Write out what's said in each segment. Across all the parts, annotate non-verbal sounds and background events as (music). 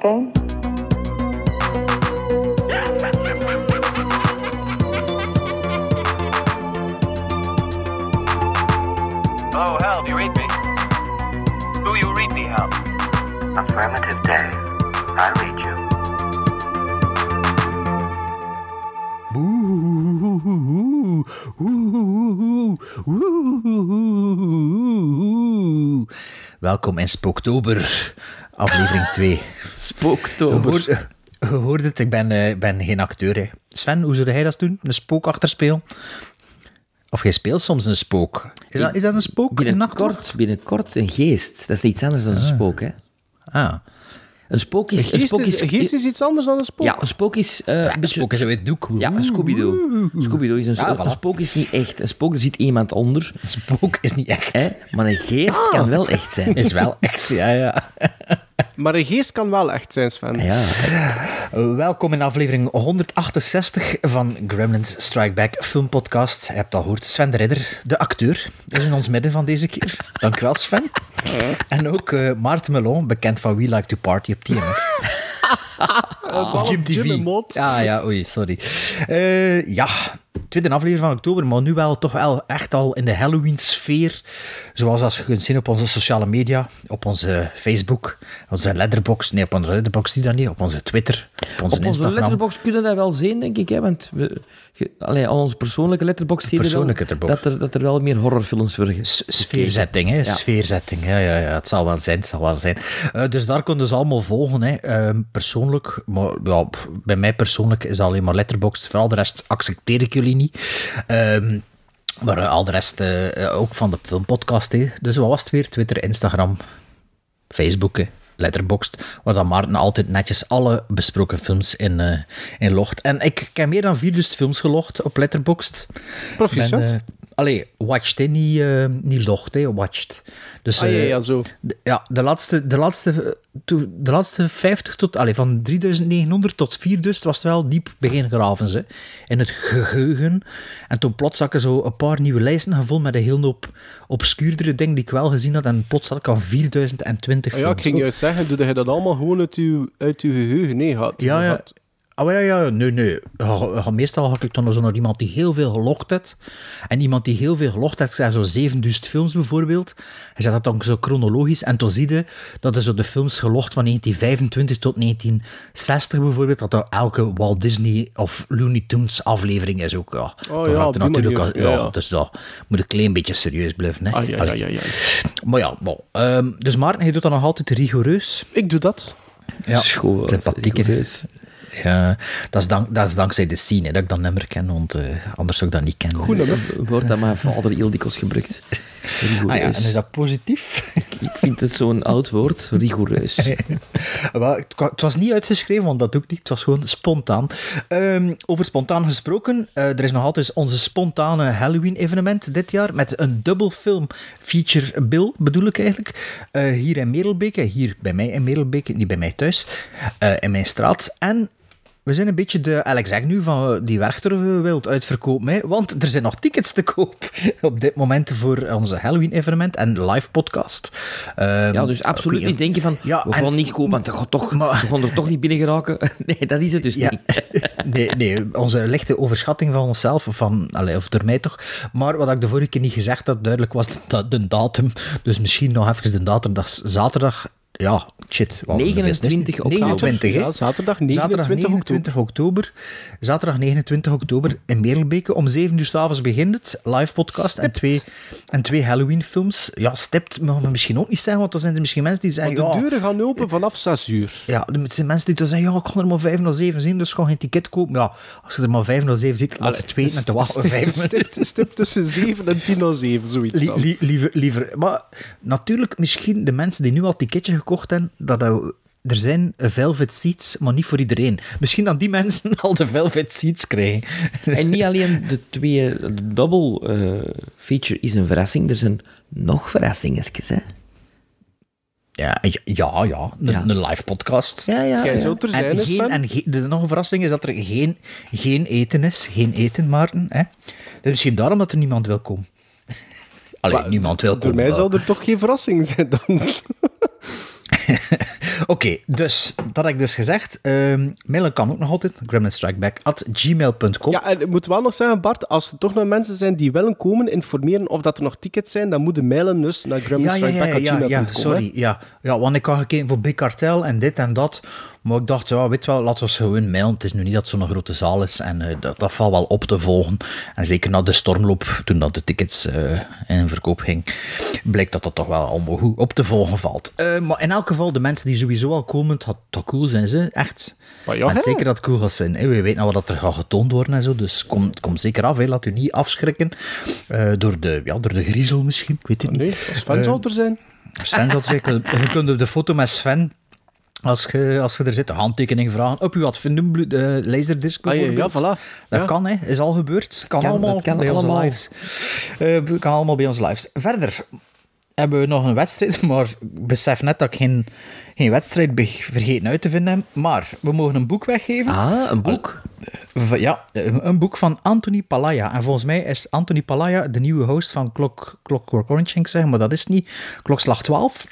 game? Oh, Hal, do you read me? Do you read me, Hal? Affirmative day. I read you. Welkom in Spooktober, aflevering 2. Je Spooktober. je hoort het, ik ben, eh, ben geen acteur. Hè. Sven, hoe zou jij dat doen? Een spook achterspelen? Of jij speelt soms een spook. Is dat, is dat een spook? Een Binnenkort, nachtwacht? binnenkort een geest. Dat is iets anders dan een spook, hè. Ah, Een spook Een is... Een geest, spook is, is, een geest is iets anders dan een spook. Ja, een spook is... eh, een een spook is een wit doek. Ja, een Scooby-Doo. Scooby-Doo is een, Ja, een spook is niet echt. Een spook, er zit iemand onder. Een spook is niet echt. Hè? Maar een geest kan wel echt zijn. Is wel echt, ja, ja. (laughs) Maar een geest kan wel echt zijn, Sven. Ja, Uh, Welkom in aflevering 168 van Gremlins Strike Back filmpodcast. Je hebt al gehoord, Sven de Ridder, de acteur, is in ons midden van deze keer. Dankjewel, Sven. En ook eh, Maarten Melon, bekend van We Like to Party op TMF. Of Jim TV. Ja, ja, oei, sorry. Eh, ja, tweede aflevering van oktober, maar nu wel toch wel echt al in de Halloween-sfeer. Zoals als je kunt zien op onze sociale media, op onze Facebook, onze Letterboxd. Nee, op onze Letterboxd zie je dat niet, op onze Twitter, op onze op onze Instagram. letterbox kunnen dat wel zien, denk ik. Hè? Want we, ge- allee, al onze persoonlijke letterbox zie je wel Persoonlijke letterbox. dat er, dat er wel meer horrorfilms worden S-. Sfeerzetting, hè? Ja. Sfeerzetting, ja, ja, ja. Het zal wel zijn, het zal wel zijn. Eh, dus daar konden ze allemaal volgen, hè. Ehm, persoonlijk, maar ja, bij mij persoonlijk is dat alleen maar letterboxd. Vooral de rest accepteer ik jullie niet. Ehm, maar eh, al de rest eh, eh, ook van de filmpodcast. Dus wat was het weer? Twitter, Instagram, Facebook. Letterboxd, waar dan Maarten altijd netjes alle besproken films in, eh in logt. En ik, ik heb meer dan 4000 films gelogd op Letterboxd. Proficiat. Allee, watched, niet, eh, niet logt, hè, watched. Dus, Ah, ja, eh, ja, zo. de, ja, de laatste, de laatste, eh, de laatste 50 tot, allee, van 3900 tot 4000 was het wel diep begin graven ze in het geheugen. En toen plots had ik zo een paar nieuwe lijsten gevonden met een heel hoop obscuurdere dingen die ik wel gezien had. En plots had ik al 4020 Ah, ja, ik ging juist zeggen, doe je dat allemaal gewoon uit uw, uit uw geheugen? Nee, gaat. Ja, ja. gaat- Oh ja, ja, nee, nee. Meestal had ik dan zo naar iemand die heel veel gelogd heeft. En iemand die heel veel gelogd heeft, ik zei zo 7000 films bijvoorbeeld. Hij zet dat dan zo chronologisch. En toen zie je dat er zo de films gelogd van 1925 tot 1960 bijvoorbeeld, dat er elke Walt Disney of Looney Tunes aflevering is ook. Ja. Oh ja, natuurlijk al- Ja, ja, ja. Dus dat moet een klein beetje serieus blijven. Hè. Ah, ja, ja, ja, ja. Maar ja, bon. Ehm, dus Maarten, hij doet dat nog altijd rigoureus. Ik doe dat. Ja, Schoon, sympathiek. Ja, dat is, dank, dat is dankzij de scene dat ik dat nummer ken, want eh, anders zou ik dat niet kennen. Goed nummer. Woord dat mijn vader dikwijls gebruikt. Rigoureus. Ah ja, en is dat positief? Ik vind het zo'n oud woord, rigoureus. (laughs) Wel, het, was niet uitgeschreven, want dat doe ik niet. Het was gewoon spontaan. Ehm, over spontaan gesproken, eh, er is nog altijd onze spontane Halloween-evenement dit jaar met een dubbel film feature bill, bedoel ik eigenlijk. Eh, hier in Merelbeke, hier bij mij in Merelbeke, niet bij mij thuis, in mijn straat. En we zijn een beetje de Alex Agnew van eh, die Werchter wilt uitverkopen, hè? want er zijn nog tickets te koop (laughs) op dit moment voor onze Halloween-evenement en live podcast. Ehm, Ja, dus absoluut niet denken van, Ja, we en- gaan niet kopen, want dat toch, Maar- we gaan er toch niet binnen geraken. (laughs) Nee, dat is het dus Ja. niet. (laughs) Nee, nee, onze lichte overschatting van onszelf, of, van, allee, of door mij toch. Maar wat ik de vorige keer niet gezegd had, duidelijk was de, de datum. Dus misschien nog even de datum. Dat is zaterdag. Ja, shit. wat- 29 oktober. 29, hè? Ja, zaterdag 29 Zaterdag 29 oktober. Zaterdag 29 oktober in Merelbeke. Om 7 uur s'avonds begint het. Live podcast en Stipt. twee, en twee Halloween films. Ja, stipt mogen we misschien ook niet zeggen, want er zijn er misschien mensen die zeggen... Want de ja, deuren gaan open vanaf 6 uur. ja, er zijn mensen die dan zeggen, ja, ik kan er maar 507 zien, dus gewoon geen ticket kopen. Ja, als je er maar 507 ziet, laat ze twee met de wachten Stip- vijf minuten. stip, stip tussen 7 en 10 na 7, zoiets Li- dan. li- liever, liever. Maar natuurlijk, misschien de mensen die nu al een ticketje gekocht hebben, dat er, er zijn velvet seats, maar niet voor iedereen. Misschien dat die mensen (laughs) al de velvet seats krijgen. En niet alleen de twee, de double eh, feature is een verrassing, er zijn nog verrassingetjes, hè. Ja, ja, ja, ja. Een, Ja. een live podcast. Ja, ja. Jij ja. zou er zijn, En, geen, en ge- de nog een verrassing is dat er geen, geen eten is. Geen eten, Maarten. Hè? Dat is misschien daarom dat er niemand wil komen. Allee, Maar niemand wil komen. mij wel. zou er toch geen verrassing zijn dan. (laughs) (laughs) Oké, dus dat heb ik dus gezegd. Ehm mailen kan ook nog altijd. gremlinstrikeback at gmail.com. Ja, en ik moet wel nog zeggen, Bart, als er toch nog mensen zijn die willen komen informeren of dat er nog tickets zijn, dan moeten mailen dus naar ja, ja, ja, ja, ja, hè. sorry. Ja. ja, want ik had gekeken voor Big Cartel en dit en dat. Maar ik dacht, ja, weet wel, laten we ze gewoon mailen. Het is nu niet dat het zo'n grote zaal is. En eh, dat, dat valt wel op te volgen. En zeker na de stormloop, toen dat de tickets eh, in verkoop ging, blijkt dat dat toch wel allemaal goed op te volgen valt. Eh, maar in elk geval, de mensen die sowieso al komen, het gaat toch cool zijn, ze. Echt. Maar ja, En hè? zeker dat het cool gaat zijn. hè. We weten nou wat er gaat getoond worden en zo. Dus kom, kom zeker af. Hè. Laat u niet afschrikken eh, door, de, ja, door de griezel misschien. Ik weet het niet. Nee, als fan zal het er zijn. Sven zal zeggen, (laughs) je kunt op de foto met Sven, als je, als je er zit, een handtekening vragen. Op uw wat vinden, de laserdisc Ah, ja, ja, bijvoorbeeld. voilà. Dat Ja. kan, hè. Is al gebeurd. Kan, Kan, allemaal kan bij allemaal. onze lives. Eh, kan allemaal bij onze lives. Verder hebben we nog een wedstrijd, (laughs) maar ik besef net dat ik geen, geen wedstrijd vergeten uit te vinden heb. Maar we mogen een boek weggeven. Ah, een boek. V- Ja, een een boek van Anthony Palaya. En volgens mij is Anthony Palaya de nieuwe host van Klok, Clockwork Orange, zeggen, maar dat is niet. Klokslag 12.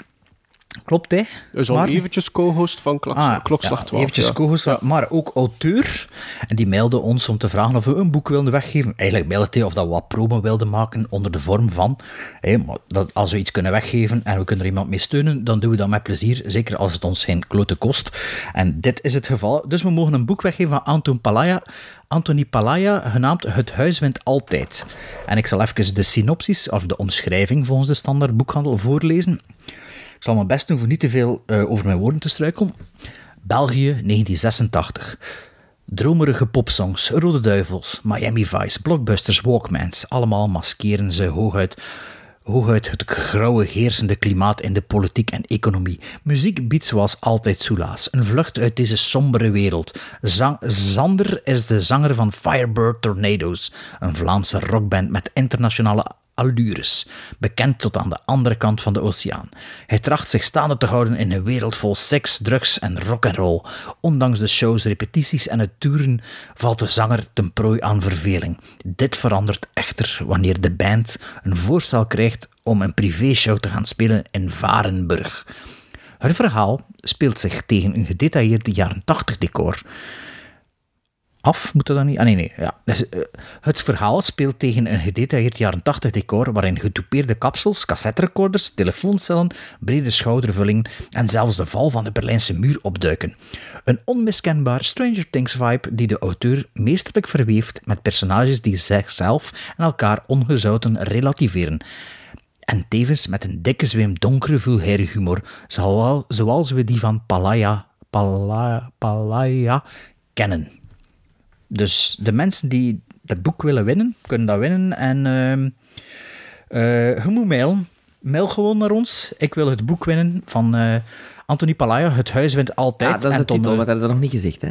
Klopt, hè? Is al Maar- eventjes co-host van Klok, Ah, Klokslag ja, 12. Eventjes ja. co-host, maar ook auteur. En die mailde ons om te vragen of we een boek wilden weggeven. Eigenlijk mailde hij of dat we wat promo wilden maken onder de vorm van. Hè, maar dat, als we iets kunnen weggeven en we kunnen er iemand mee steunen, dan doen we dat met plezier. Zeker als het ons geen klote kost. En dit is het geval. Dus we mogen een boek weggeven van Anton Palaya. Anthony Palaya, genaamd Het Huis Wint Altijd. En ik zal even de synopsis, of de omschrijving volgens de standaard boekhandel, voorlezen. Ik zal mijn best doen voor niet te veel eh, over mijn woorden te struikelen. België, 1986. Dromerige popsongs, Rode Duivels, Miami Vice, Blockbusters, Walkmans. Allemaal maskeren ze hooguit, hooguit het grauwe heersende klimaat in de politiek en economie. Muziek biedt zoals altijd soelaas. Een vlucht uit deze sombere wereld. Zander is de zanger van Firebird Tornadoes, een Vlaamse rockband met internationale allures, bekend tot aan de andere kant van de oceaan. Hij tracht zich staande te houden in een wereld vol seks, drugs en rock'n'roll. Ondanks de shows, repetities en het toeren valt de zanger ten prooi aan verveling. Dit verandert echter wanneer de band een voorstel krijgt om een privéshow te gaan spelen in Varenburg. Het verhaal speelt zich tegen een gedetailleerd jaren 80 decor af, moet dat dan niet? Ah, nee, nee. Ja. Dus, eh, het verhaal speelt tegen een gedetailleerd jaren 80 decor waarin getoupeerde kapsels, cassetterecorders, telefooncellen, brede schoudervullingen en zelfs de val van de Berlijnse muur opduiken. Een onmiskenbaar Stranger Things vibe die de auteur meesterlijk verweeft met personages die zichzelf en elkaar ongezouten relativeren. En tevens met een dikke zweem donkere vulgaire humor, zoal- zoals we die van Palaya, Palaya, Palaya kennen. Dus de mensen die dat boek willen winnen, kunnen dat winnen. En ehm eh, je moet mailen. Mail gewoon naar ons. Ik wil het boek winnen van eh Anthony Palaya. Het huis wint altijd. Ja, dat is En de titel, eh, wat had je nog niet gezegd, hè?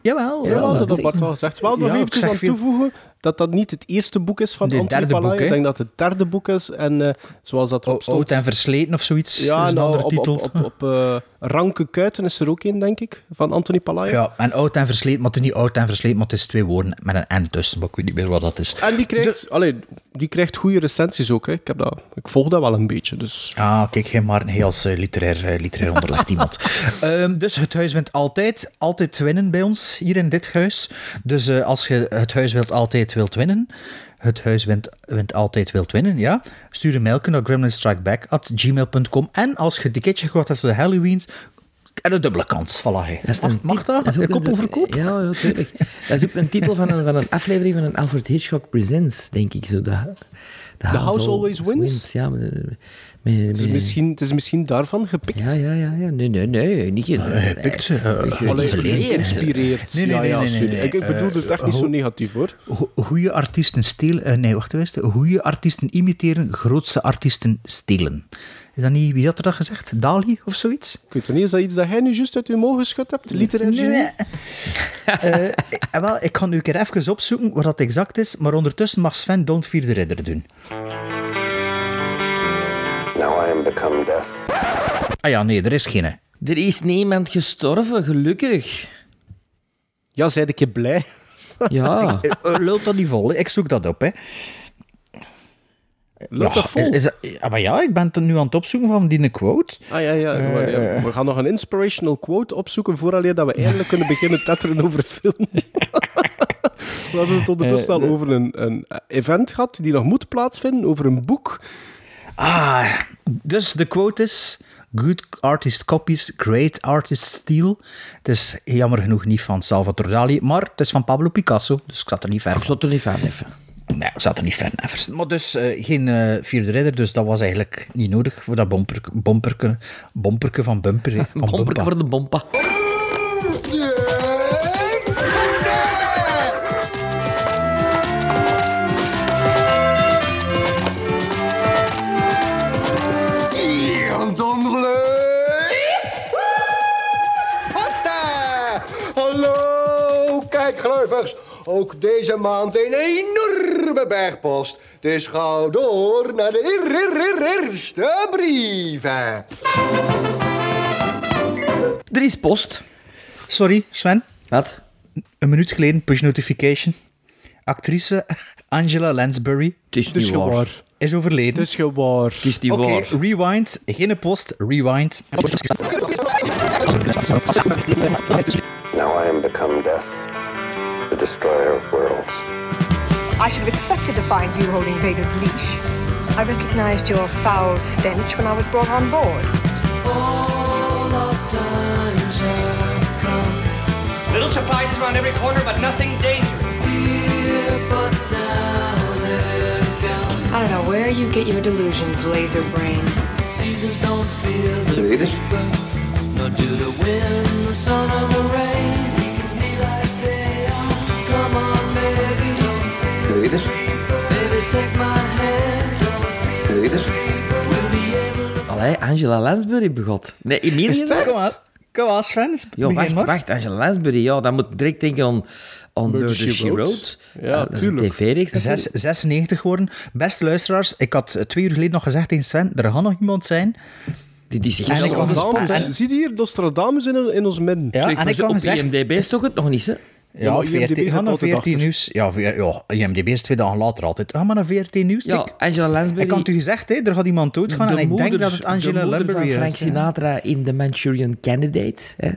Jawel. Ja, dat dat had Bart wel gezegd. Wel nog Ja, ik eventjes zeg aan veel- toevoegen dat dat niet het eerste boek is van Nee, Anthony derde boek? Ik denk dat het derde boek is. En eh, zoals dat erop O- stond... Oud en versleten of zoiets. ja, is een nou, andere op, titel. op, op, op eh, Ranke Kuiten is er ook een, denk ik, van Anthony Palaya. ja, en oud en versleten, maar het is niet oud en versleten, maar het is twee woorden met een N tussen, maar ik weet niet meer wat dat is. En die krijgt, allee, die krijgt goede recensies ook. Hè. Ik, heb dat, ik volg dat wel een beetje. Dus. Ah, kijk, geen maar heel als eh, literair, literair onderlegd iemand. (laughs) Ehm, dus het huis wint altijd, altijd winnen bij ons, hier in dit huis. Dus als je het huis wilt altijd wilt winnen, het huis wint, wint altijd wilt winnen, ja, stuur een mailje naar gremlinstrikeback.gmail.com en als je ticketje gaat als de Halloweens, en een dubbele kans, voilà. hey. Dat is Mag, tit- dat? is Een koppelverkoop? Ja, ja, tuurlijk. Dat is ook een titel van een, van een aflevering van een Alfred Hitchcock Presents, denk ik. Zo, de, the House Always Wins? Ja, met, met, Het, is met- misschien, het is misschien daarvan gepikt. ja, ja, ja, ja. Nee, nee, nee. Niet ge- Gepikt, eh, Allee, geïsoleerd. geïnspireerd. Nee, nee, nee, nee, nee, nee. Ik, ik bedoel het echt niet Eh, zo negatief, hoor. Go- Goeie artiesten stelen... nee, wacht even. Goeie artiesten imiteren, grootste artiesten stelen. Is dat niet... Wie had er dat gezegd? Dali of zoiets? Ik weet niet, is dat iets dat jij nu juist uit je mouw geschud hebt? Literair? Nee. (laughs) Eh, eh, wel, ik kan nu een keer even opzoeken wat dat exact is, maar ondertussen mag Sven Don't Fear the Ridder doen. Now I am become death. Ah ja, nee, er is geen. Er is niemand gestorven, gelukkig. Ja, zei ik je blij. Ja. (laughs) Eh, eh, Lult dat niet vol, hè. ik zoek dat op. Hè. Loopt dat vol? is dat- maar ja, ik ben het nu aan het opzoeken van die quote. Ah ja, ja. we- ja, We gaan nog een inspirational quote opzoeken vooraleer dat we eindelijk kunnen beginnen (laughs) tetteren over een film. we hadden het ondertussen al over een, een event gehad die nog moet plaatsvinden, over een boek. Ah, dus de quote is... Good artist copies, great artist steal. Het is jammer genoeg niet van Salvatore Dali, maar het is van Pablo Picasso, dus ik zat er niet ver Ik zat er niet van even. Nee, ik zat er niet ver van. Maar dus eh, geen eh, vierde ridder, dus dat was eigenlijk niet nodig voor dat bomper, bomperke, bomperke van Bumper. hè, Van voor de bompa. Ook deze maand een enorme bergpost. Dus ga door naar de eer- eer- eer- eerste brieven. Er is post. Sorry, Sven. Wat? Een minuut geleden, push notification. Actrice (laughs) Angela Lansbury Het is Het is niet waar. gewaar. is overleden. Het is gewaar. Het is niet Oké, waar. rewind. Geen post, rewind. Now I am become death, destroyer of worlds. I should have expected to find you holding Vader's leash. I recognized your foul stench when I was brought on board. Little surprises around every corner, but nothing dangerous. I don't know where you get your delusions, laser brain. Allee, Angela Lansbury begot. Nee, Is het Kom aan. Kom aan, Sven. Begin wacht, maar. wacht. Angela Lansbury, ja, dan moet ik direct denken aan, aan Murder, She She Wrote. Wrote. Ja, is tuurlijk. tv-reeks Zes, natuurlijk. 96 geworden. Beste luisteraars, ik had eh, twee uur geleden nog gezegd tegen Sven, er gaat nog iemand zijn. Die, die zich En ik dus- spot. Zie je hier, Nostradamus in, in ons midden. Ja, Zeg, en maar ik had op gezegd... IMDb is toch het nog niet, hè? Ja, maar Ja, IMDb 14, zit ga naar altijd 14 achter. nieuws. Ja, ja, IMDb is twee dagen later altijd. Ga maar naar 14 nieuws. Ja. Angela Lansbury. Ik had u gezegd, hè, er gaat iemand doodgaan en ik denk dat het de Angela moeder Lansbury van Frank is. Sinatra in The Manchurian Candidate. Hè.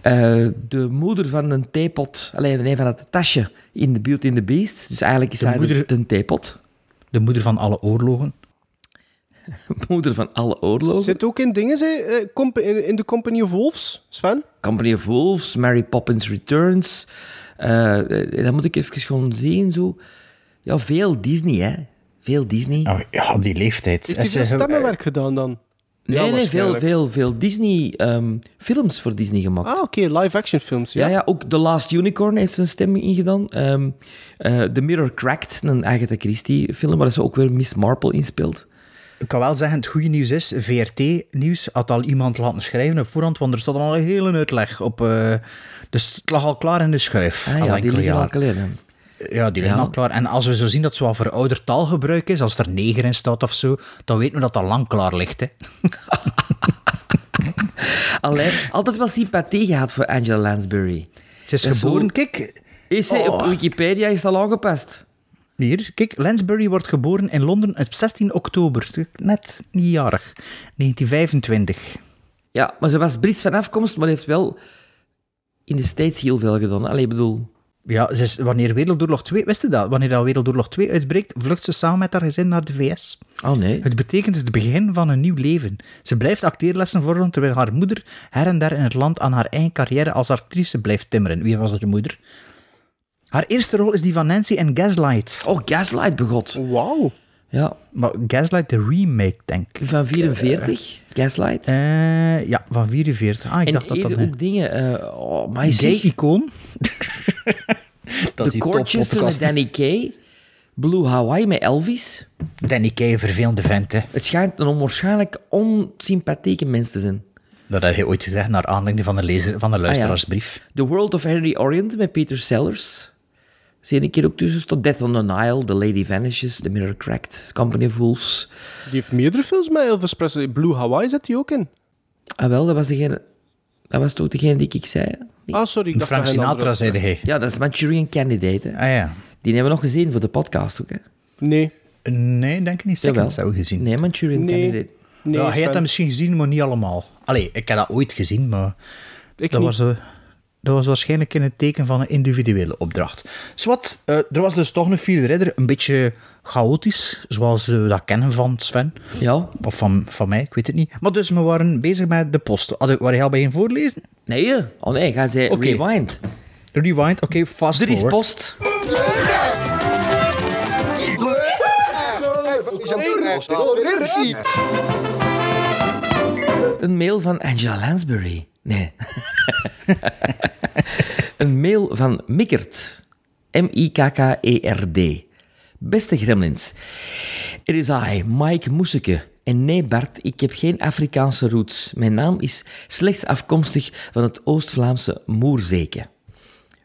Eh, de moeder van een theepot, alleen nee, van het tasje in The Beauty and the Beast. Dus eigenlijk is De hij moeder- de, de theepot. De moeder van alle oorlogen. (laughs) Moeder van alle oorlogen. Zit ook in dingen, eh, in, de Company of Wolves, Sven? Company of Wolves, Mary Poppins Returns. Eh, eh, dat moet ik even gewoon zien. Zo. Ja, veel Disney, hè. Veel Disney. Oh, ja, op die leeftijd. Heeft Is hij ze- stemmenwerk gedaan dan? nee, Ja, nee, veel, veel, veel Disney ehm, films voor Disney gemaakt. Ah, oké, live-action films, ja. Ja, ja, ook The Last Unicorn heeft zijn stem ingedaan. Ehm eh The Mirror Cracked, een Agatha Christie film, waar ze ook weer Miss Marple in speelt. Ik kan wel zeggen, het goede nieuws is, VRT-nieuws had al iemand laten schrijven op voorhand, want er stond al een hele uitleg op. eh, dus het lag al klaar in de schuif. Ah ja, die liggen al geleden. Ja, die liggen Ja. al klaar. En als we zo zien dat het wat verouderd taalgebruik is, als er neger in staat of zo, dan weten we dat dat lang klaar ligt. Hè. (laughs) Allee, altijd wel sympathie gehad voor Angela Lansbury. Ze is is geboren, zo- kijk, Is op Oh. Wikipedia is dat al aangepast? Hier, kijk, Lansbury wordt geboren in Londen op 16 oktober, net niet jarig, 1925. Ja, maar ze was Brits van afkomst, maar heeft wel in de States heel veel gedaan. Allee, ik bedoel... Ja, ze is, wanneer Wereldoorlog 2, wist je dat? Wanneer dat Wereldoorlog 2 uitbreekt, vlucht ze samen met haar gezin naar de VS. Oh nee. Het betekent het begin van een nieuw leven. Ze blijft acteerlessen volgen terwijl haar moeder her en der in het land aan haar eigen carrière als actrice blijft timmeren. Wie was de moeder? Haar eerste rol is die van Nancy in Gaslight. Oh, Gaslight begot. Wauw. Ja, Maar Gaslight, de remake, denk ik. van 44, Gaslight. Eh, ja, van 44. Ah, ik en dacht dat dat... ook dingen... eh oh, maar Gay zeg, icoon. (laughs) dat is met toppodcast. Danny Kay. Blue Hawaii met Elvis. Danny Kay, vervelende vent, hè. Het schijnt een onwaarschijnlijk onsympathieke mens te zijn. Dat had hij ooit gezegd naar aanleiding van de, lezer, van de luisteraarsbrief. The World of Henry Orient met Peter Sellers. Zie je een keer ook tussen stond Death on the Nile, The Lady Vanishes, The Mirror Cracked, Company of Wolves. Die heeft meerdere films met Elvis Presley. Blue Hawaii zit die ook in. Ah wel, dat was, degene, dat was toch degene die ik zei? Ah, sorry. Ik dacht Frank dat hij een Sinatra, andere zei hij. Ja, dat is Manchurian Candidate. Hè. Ah ja. Die hebben we nog gezien voor de podcast ook. Hè. Nee. Nee, denk ik niet. Seconds Jawel. zou gezien. Nee, Manchurian Nee. Candidate. Nee, ja, hij had dat misschien gezien, maar niet allemaal. Allee, ik heb dat ooit gezien, maar Ik dat niet. was, eh, dat was waarschijnlijk in het teken van een individuele opdracht. Zwat, eh, er was dus toch een vierde ridder, een beetje chaotisch, zoals we dat kennen van Sven. Ja. Of van, van mij, ik weet het niet. Maar dus, we waren bezig met de post. Hadden- Waar jij al bij ging voorlezen? Nee, oh nee, ga Oké. rewind. Rewind, oké, fast Er is forward. post. Een mail van Angela Lansbury. Nee. (laughs) een mail van Mikkert. M-I-K-K-E-R-D. Beste gremlins. Het is I, Mike Moeseke. En nee Bart, ik heb geen Afrikaanse roots. Mijn naam is slechts afkomstig van het Oost-Vlaamse Moerzeken.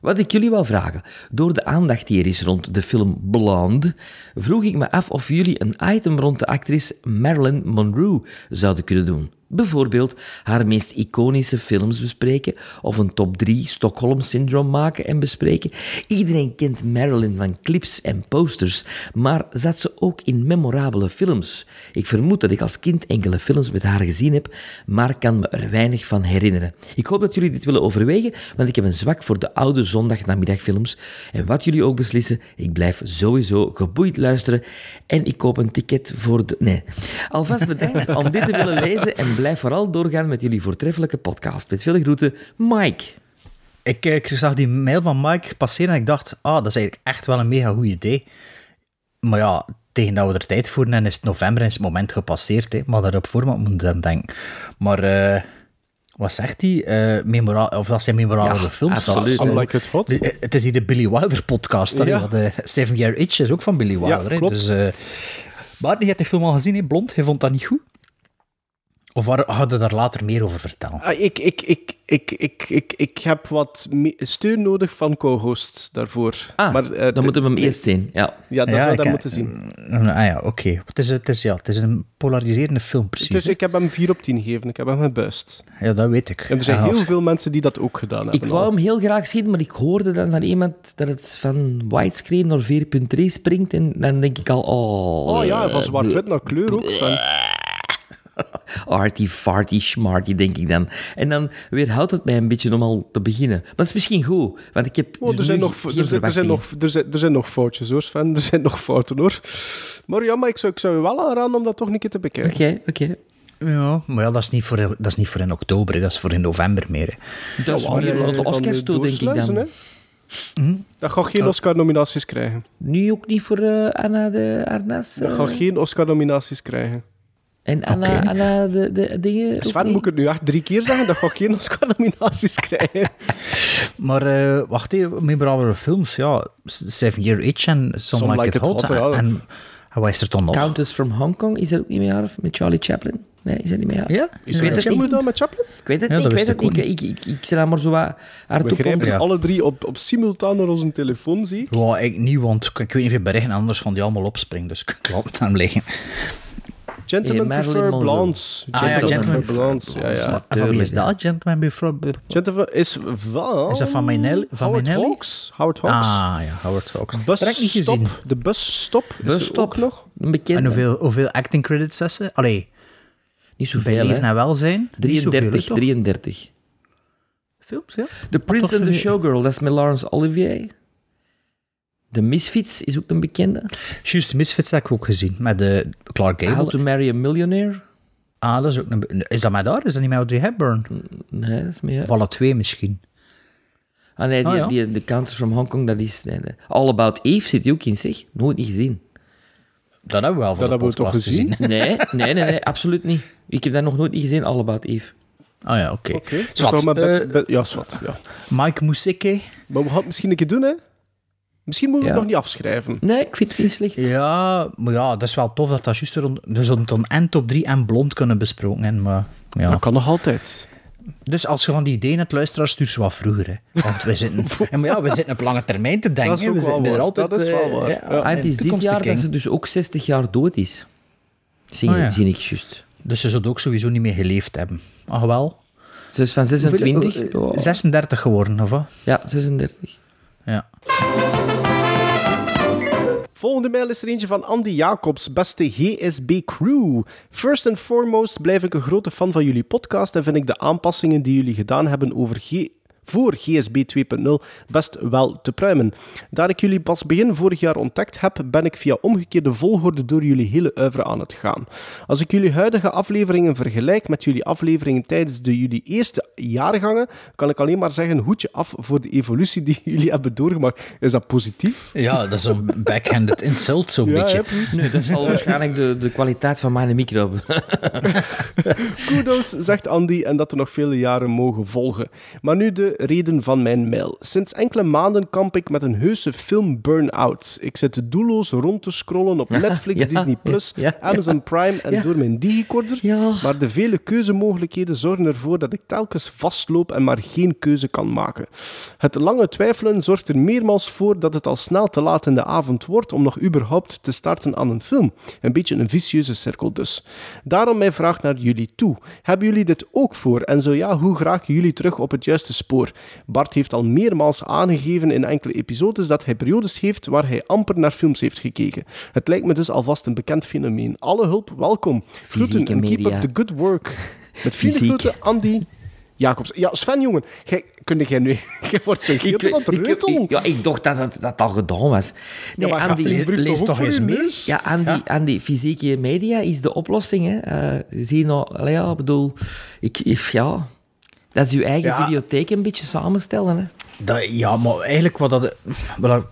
Wat ik jullie wil vragen, door de aandacht die er is rond de film Blonde, vroeg ik me af of jullie een item rond de actrice Marilyn Monroe zouden kunnen doen. Bijvoorbeeld haar meest iconische films bespreken of een top 3 Stockholm Syndrome maken en bespreken. Iedereen kent Marilyn van clips en posters, maar zat ze ook in memorabele films? Ik vermoed dat ik als kind enkele films met haar gezien heb, maar kan me er weinig van herinneren. Ik hoop dat jullie dit willen overwegen, want ik heb een zwak voor de oude zondagnamiddagfilms. En wat jullie ook beslissen, ik blijf sowieso geboeid luisteren en ik koop een ticket voor de... Nee. Alvast bedankt om dit te willen lezen en blijf vooral doorgaan met jullie voortreffelijke podcast. Met veel groeten, Mike. Ik, eh, ik zag die mail van Mike passeren en ik dacht, ah, dat is eigenlijk echt wel een mega goed idee. Maar ja, tegen dat we er tijd voor en is het november en is het moment gepasseerd. Hè. Maar daarop voorhand moeten dan denken. Maar eh, wat zegt hij? Eh, memora of dat zijn memorabele Ja, films. absoluut. zelfs. Some Like It Hot. De- Het is hier de Billy Wilder podcast. Ja. eh, Seven Year Itch is ook van Billy Wilder. hè. klopt. Dus, eh, maar je hebt de film al gezien, hè, Blond. Hij vond dat niet goed? Of waar- hadden we daar later meer over vertellen? Ah, ik, ik, ik, ik, ik, ik, ik heb wat steun nodig van co-hosts daarvoor. Ah, maar, eh, dan moeten we hem eerst zien. Ja. Ja, dat Ja, zou dat moeten zien. Ah ja, oké. Het, is, het, is, ja, het is een polariserende film, precies. Dus ik heb hem 4 op 10 gegeven. Ik heb hem gebuist. Ja, dat weet ik. En er zijn als- heel veel mensen die dat ook gedaan hebben. Ik wou al. hem heel graag zien, maar ik hoorde dan van iemand dat het van widescreen naar 4.3 springt. En dan denk ik al, oh... Oh ja, van zwart-wit naar kleur ook. Sven. (laughs) Arty, farty, smarty, denk ik dan. En dan weerhoudt het mij een beetje om al te beginnen. Maar dat is misschien goed, want ik heb Oh, er, zijn nog, er, zijn, er, nog, er, zijn, er zijn nog foutjes hoor, Sven. Er zijn nog fouten hoor. Maar ja, maar ik zou, ik zou je wel aanraden om dat toch een keer te bekijken. Oké, oké. Ja, maar ja, dat is niet voor, dat is niet voor in oktober, hè. dat is voor in november meer. hè. Dat is meer je voor de dan Oscars toe, denk ik dan. hè. Dat gaat geen Oscar-nominaties krijgen. Nu ook niet voor eh, Anna de Arnas. Dat eh, gaat geen Oscar-nominaties krijgen. En Anna, de, de dingen. Sven, moet ik het nu echt drie keer zeggen? Dat gaat geen (laughs) Oscar-nominaties krijgen. Maar eh, wacht even, memorabele films, ja. Seven Year Itch en Some, Like, It Hot. ja. En, en wat is er dan nog? Countess from Hong Kong, is dat ook niet meer af? Met Charlie Chaplin? Nee, is dat niet meer af? Ja? Ik weet het niet. met Chaplin? Ik weet het Ja, niet, ik weet het ik niet. Ik, ik, ik, ik zit daar maar zo wat hard We op grijpen ja. alle drie op, op simultaan naar onze telefoon, zie ik. Ja, ik niet, want ik, ik weet niet veel berichten, anders gaan die allemaal opspringen. Dus ik (laughs) laat het aan liggen. Gentlemen Marilyn prefer Monroe. blondes. Ah, ja, Gentlemen prefer blondes. Ja, ja. En van wie is dat? Gentleman Before... Gentlemen is van... Is dat van Mainelli- van Howard Mainelli? Hawks. Howard Hawks. Ah, ja, Howard Hawks. Bus Dat heb ik niet gezien. stop. De busstop. Is Busstop. ook nog. Een bekende. En hoeveel, hoeveel acting credits is ze? Allee, Niet bij zoveel, leven hè? en welzijn. Niet zoveel, 33, toch? 33. Films, ja. The Prince and the Showgirl, dat is met Laurence Olivier. The Misfits is ook een bekende. Juist, Misfits heb ik ook gezien. Met de Clark How Gable. to Marry a Millionaire. Ah, dat is ook een... Is dat met daar? Is dat niet met Audrey Hepburn? Nee, dat is meer... Of alle twee misschien. Ah nee, die, Ah, ja. die, de Countess from Hong Kong, dat is... Nee, nee. All About Eve zit die ook in, zeg. Nooit niet gezien. Dat hebben we wel voor Dat de hebben we toch gezien? Nee, nee, nee, nee, absoluut niet. Ik heb dat nog nooit niet gezien, All About Eve. Ah ja, oké. Dus maar bet- eh, ja, zwart. Ja. Mike Mousike. Maar we gaan het misschien een keer doen, hè? Misschien moeten we Ja. het nog niet afschrijven. Nee, ik vind het niet slecht. Ja, maar ja, dat is wel tof dat dat juist rond... We zullen dan en top 3 en blond kunnen besproken hebben, maar... Ja. Dat kan nog altijd. Dus als je van die ideeën hebt, luisteraar, stuur ze wat vroeger. Hè. Want we zitten, (laughs) en maar ja, we zitten op lange termijn te denken. Dat is ook we wel zitten er waar. altijd, Dat is wel eh, waar. ja, Ja. Ah, het is dit jaar dat ze dus ook 60 jaar dood is. Zie, Ah, je, ja. zie ik juist. Dus ze zullen ook sowieso niet meer geleefd hebben. Ach wel. Ze is van 26. Hoeveel- Oh. 36 geworden, of wat? Ja, 36. Ja. Volgende mail is er eentje van Andy Jacobs, beste GSB crew. First and foremost blijf ik een grote fan van jullie podcast en vind ik de aanpassingen die jullie gedaan hebben over G voor GSB 2.0 best wel te pruimen. Daar ik jullie pas begin vorig jaar ontdekt heb, ben ik via omgekeerde volgorde door jullie hele uivre aan het gaan. Als ik jullie huidige afleveringen vergelijk met jullie afleveringen tijdens de jullie eerste jaargangen, kan ik alleen maar zeggen, hoedje af voor de evolutie die (laughs) jullie hebben doorgemaakt. Is dat positief? Ja, dat is een backhanded insult, zo'n (laughs) Ja, beetje. precies. Nee, dat zal (laughs) waarschijnlijk de, de kwaliteit van mijn micro. Kudos, zegt Andy, en dat er nog vele jaren mogen volgen. Maar nu de reden van mijn mail. Sinds enkele maanden kamp ik met een heuse film burn-out. Ik zit doelloos rond te scrollen op (laughs) Netflix, ja, Disney+, Plus, ja. Amazon Prime en door mijn digicorder. Maar de vele keuzemogelijkheden zorgen ervoor dat ik telkens vastloop en maar geen keuze kan maken. Het lange twijfelen zorgt er meermaals voor dat het al snel te laat in de avond wordt om nog überhaupt te starten aan een film. Een beetje een vicieuze cirkel dus. Daarom mijn vraag naar jullie toe. Hebben jullie dit ook voor? En zo ja, hoe geraken jullie terug op het juiste spoor? Bart heeft al meermaals aangegeven in enkele episodes dat hij periodes heeft waar hij amper naar films heeft gekeken. Het lijkt me dus alvast een bekend fenomeen. Alle hulp, welkom. Groeten en keep media. up the good work. (laughs) Met groeten, Andy Jacobs. Ja, Sven, jongen, jij, kun jij nu... (laughs) Jij wordt zo heel aan het ik, ja, ik dacht dat dat al gedaan was. Nee, maar Andy, lees- lees toch eens mee? neus? Ja, Andy, Andy, fysieke media is de oplossing. Hè. Eh, zie nou, ja, ik bedoel, ik, ik- ja, dat is uw eigen Ja. videotheek een beetje samenstellen. Hè. Dat, ja, maar eigenlijk wat dat... Wel,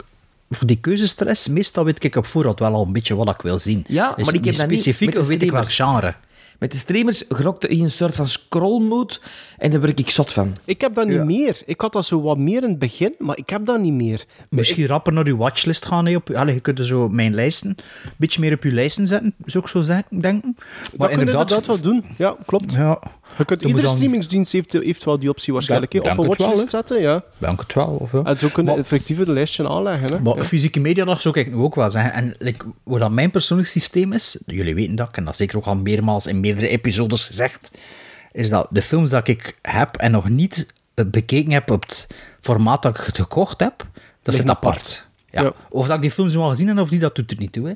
voor die keuzestress, meestal weet ik op voorhand wel al een beetje wat ik wil zien. Ja, Is maar ik heb niet dat niet specifiek, weet ik welk streamers. genre. Met de streamers grokte in een soort van scrollmood en daar word ik zot van. Ik heb dat niet meer. Ik had dat zo wat meer in het begin, maar ik heb dat niet meer. Misschien rapper naar je watchlist gaan. hè, Op, je kunt er zo mijn lijsten een beetje meer op je lijsten zetten, zou ik zo zeggen, denken. dat kun je inderdaad wel doen. Ja, klopt. Ja, Je kunt, Dan iedere dan- streamingsdienst heeft, heeft wel die optie waarschijnlijk. Ja, op een het wel, watchlist zetten, ja. ik het wel. Of. En zo kun je Maar- effectief een lijstje aanleggen. Hè. Maar Ja. fysieke media, dat zou ik nu ook wel zeggen. En like, wat dat mijn persoonlijk systeem is, jullie weten dat, ik heb dat zeker ook al meermaals in meerdere episodes gezegd, is dat de films dat ik heb en nog niet eh, bekeken heb op het formaat dat ik het gekocht heb, dat zit apart. apart. Ja. Ja. Of dat ik die films nu al gezien heb of niet, dat doet er niet toe. Hè.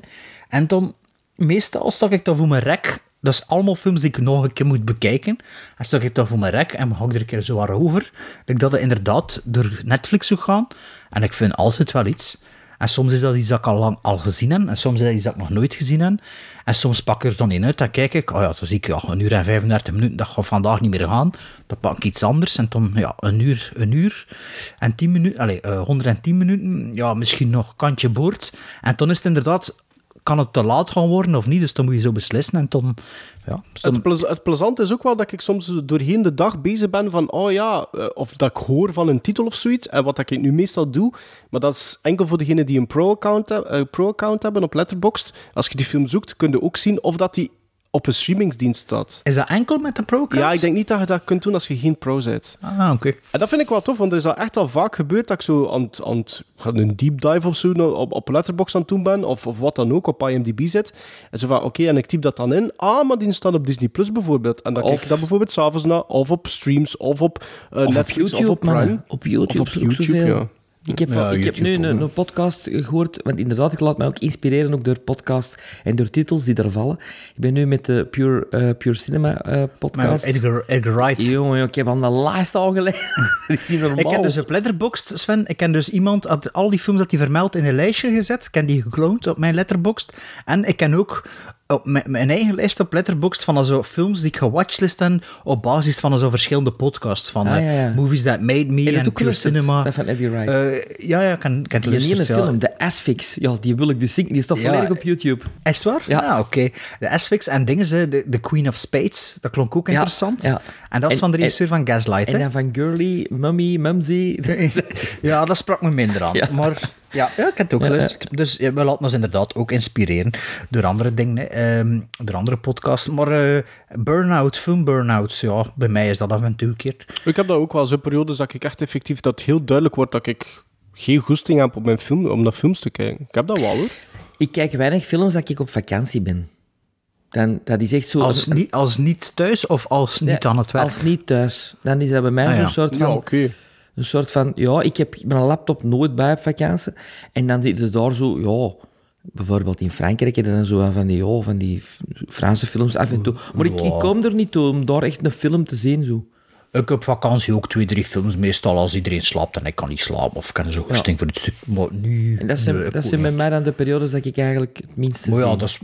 En dan, meestal stak ik dat voor mijn rek, dat is allemaal films die ik nog een keer moet bekijken, en stak ik dat voor mijn rek en hang er een keer zo aan over, ik dat inderdaad door Netflix zou gaan. En ik vind altijd wel iets. En soms is dat iets dat ik al lang al gezien heb, en soms is dat iets dat ik nog nooit gezien heb. En soms pak ik er dan in uit, dan kijk ik, oh ja, zo zie ik, ja, een uur en 35 minuten, dat gaat vandaag niet meer gaan. Dan pak ik iets anders, en dan, ja, een uur, een uur en 10 minuten, allez, eh, 110 minuten, ja, misschien nog kantje boord. En dan is het inderdaad, kan het te laat gaan worden of niet, dus dan moet je zo beslissen, en dan, ja, dus Het, plez- het plezante is ook wel dat ik soms doorheen de dag bezig ben van, oh ja, eh, of dat ik hoor van een titel of zoiets. En wat ik nu meestal doe, maar dat is enkel voor degenen die een pro-account heb- eh, pro-account hebben op Letterboxd. Als je die film zoekt, kun je ook zien of dat die op een streamingsdienst staat. is dat enkel met de pro Ja, ik denk niet dat je dat kunt doen als je geen pro bent. Ah, oké. En dat vind ik wel tof, want er is al echt al vaak gebeurd dat ik zo aan, het- aan het- ga een deep dive of zo nou, op, op Letterboxd aan het doen ben, of, of wat dan ook, op IMDb zit. En zo van, oké, en ik typ dat dan in. Ah, maar die staat op Disney Plus bijvoorbeeld. En dan kijk ik dat bijvoorbeeld s'avons naar, of op streams, of op eh, Of Netflix, op YouTube, of op Prime. man. Op YouTube, Of op YouTube, ja. Ik heb, Ja, ik heb nu een, een podcast gehoord, want inderdaad, ik laat mij ook inspireren ook door podcast en door titels die er vallen. Ik ben nu met de Pure, eh, Pure Cinema eh, Maar podcast. Edgar, Edgar Wright. Jongen, ik heb aan de laatste al gelezen. (laughs) dat is niet normaal. Ik ken dus op Letterboxd, Sven, ik ken dus iemand, had al die films dat hij vermeldt in een lijstje gezet. Ik ken die gekloond op mijn Letterboxd. En ik ken ook op mijn, mijn eigen lijst op Letterboxd van zo films die ik gewatchlist heb op basis van zo verschillende podcasts. Van Ah, eh, ja, ja. Movies That Made Me en Pure? Cinema. Dat van Eddie Wright. Eh, ja, ja, ik ken het die ja. film, de Asphyx, ja, die wil ik dus zien. Die staat volledig op YouTube. Is waar? Ja. Ja, oké. De Asphyx en dingen, ze, de, de Queen of Spades, dat klonk ook interessant. En dat was En- van de en- regisseur van Gaslight, En hè? dan van Girly, Mummy, Mumsy. (laughs) Ja, dat sprak me minder aan. Ja. Maar ja, ik heb het ook geluisterd. Dus we laten ons inderdaad ook inspireren door andere dingen, hè. Ehm, door andere podcasts. Maar eh burn-out, film burn-out, ja, bij mij is dat af en toe een keer. Ik heb dat ook wel zo'n periodes dat ik echt effectief, dat heel duidelijk wordt dat ik geen goesting heb op mijn film, om naar films te kijken. Ik heb dat wel, hoor. ik kijk weinig films dat ik op vakantie ben. Dan, dat is echt zo... Als, niet, als niet thuis of als niet Ja, aan het werk? Als niet thuis. Dan is dat bij mij Ah, ja. zo'n soort van... Ja, oké. Een soort van, ja, ik heb mijn laptop nooit bij op vakantie. En dan zit het daar zo, ja, Bijvoorbeeld in Frankrijk heb je dan zo van die, oh, van die Franse films af en toe. Maar ik, ik kom er niet toe om daar echt een film te zien. Zo. Ik heb vakantie ook twee, drie films, meestal als iedereen slaapt en ik kan niet slapen of ik kan zo goesting voor het stuk. Maar nu... En dat zijn, nee, dat zijn bij niet. mij dan de periodes dat ik eigenlijk het minste Maar ja, zie. dat is,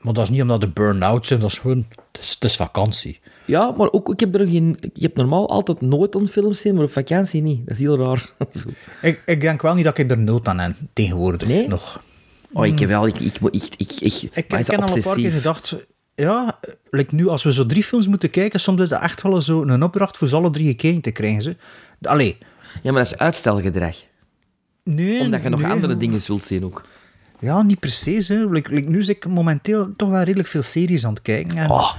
maar dat is niet omdat de burn-out zijn, dat is gewoon... Het is, het is vakantie. Ja, maar ook, ik heb er geen... Je hebt normaal altijd nooit een film zien, maar op vakantie niet. Dat is heel raar. (laughs) Ik, ik denk wel niet dat ik er nood aan heb, tegenwoordig Nee? nog. Oh, ik heb wel... Ik, ik, ik, ik, ik, Ik, maar ik heb al een paar keer gedacht... Ja, like nu, als we zo drie films moeten kijken, soms is dat echt wel zo een opdracht voor ze alle drie gekeken te krijgen. Ze. Allee. Ja, maar dat is uitstelgedrag. Nee, Omdat je nog nee. andere dingen zult zien ook. Ja, niet precies. Hè. Like, like, nu zit ik momenteel toch wel redelijk veel series aan het kijken. En... Oh,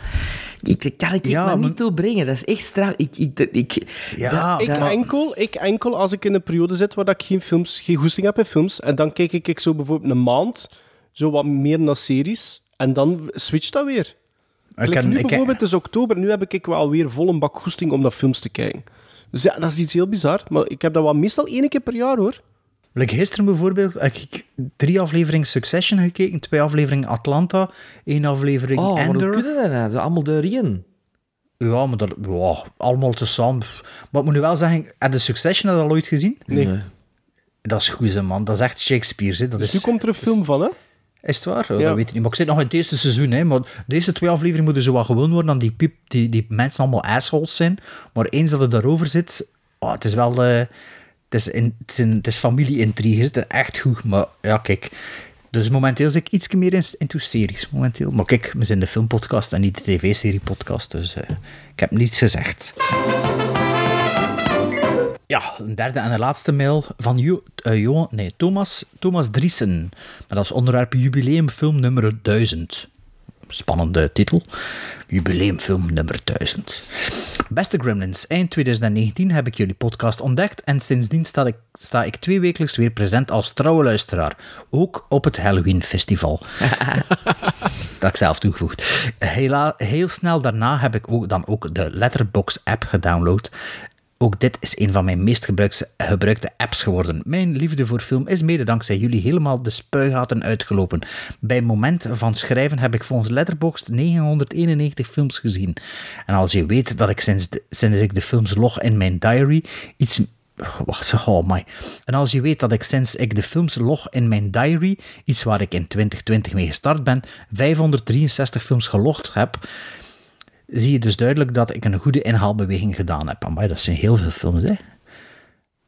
ik ik kan het Ja, maar niet toe brengen. Dat is echt straf. Ik, ik, ik, Ja, dat- Ik dat- enkel, ik enkel als ik in een periode zit waar dat ik geen, films, geen goesting heb in films. En dan kijk ik, ik zo bijvoorbeeld een maand zo wat meer naar series. En dan switcht dat weer. Ik Like nu ik bijvoorbeeld, het is oktober, nu heb ik wel weer vol een bak goesting om naar films te kijken. Dus ja, dat is iets heel bizar. Maar ik heb dat wel meestal één keer per jaar, hoor. Like gisteren bijvoorbeeld heb ik drie afleveringen Succession gekeken, twee afleveringen Atlanta, één aflevering Oh, Ender. kunnen dat nou? Zo allemaal doorheen. Ja, maar dat, ja, allemaal tezamen. Maar ik moet nu wel zeggen, heb de Succession dat al ooit gezien? Nee. Dat is goed, man. Dat is echt Shakespeare. Hè. Dat Dus is, nu komt er een film van, hè? Is het waar? Oh, Ja. Dat weet ik niet. Maar ik zit nog in het eerste seizoen. Hè. Maar de eerste twee afleveringen moeten zo wat gewoon worden dan die, piep, die, die mensen allemaal assholes zijn. Maar eens dat het daarover zit, oh, het is wel... eh, in, het, is een, is familie-intrigue. Het is echt goed. Maar ja, kijk... Dus momenteel zit ik iets meer in, into series. Momenteel. Maar kijk, we zijn de filmpodcast en niet de tv-serie-podcast. Dus eh, ik heb niets gezegd. Ja, een derde en de laatste mail van Jo- eh, nee, Thomas, Thomas Driesen. Met als onderwerp jubileumfilm nummer 1000. Spannende titel. Jubileumfilm nummer 1000. Beste Gremlins, eind 2019 heb ik jullie podcast ontdekt en sindsdien sta ik, sta ik twee wekelijks weer present als trouwe luisteraar. Ook op het Halloween Festival. (laughs) dat ik zelf toegevoegd. Hela, heel snel daarna heb ik ook, dan ook de Letterbox app gedownload. Ook dit is een van mijn meest gebruikte, apps geworden. Mijn liefde voor film is mede dankzij jullie helemaal de spuigaten uitgelopen. Bij moment van schrijven heb ik volgens Letterboxd 991 films gezien. En als je weet dat ik sinds, sinds ik de films log in mijn diary iets Wacht, oh my. En als je weet dat ik sinds ik de films log in mijn diary, iets waar ik in 2020 mee gestart ben, 563 films gelogd heb, zie je dus duidelijk dat ik een goede inhaalbeweging gedaan heb. Maar dat zijn heel veel films, hè.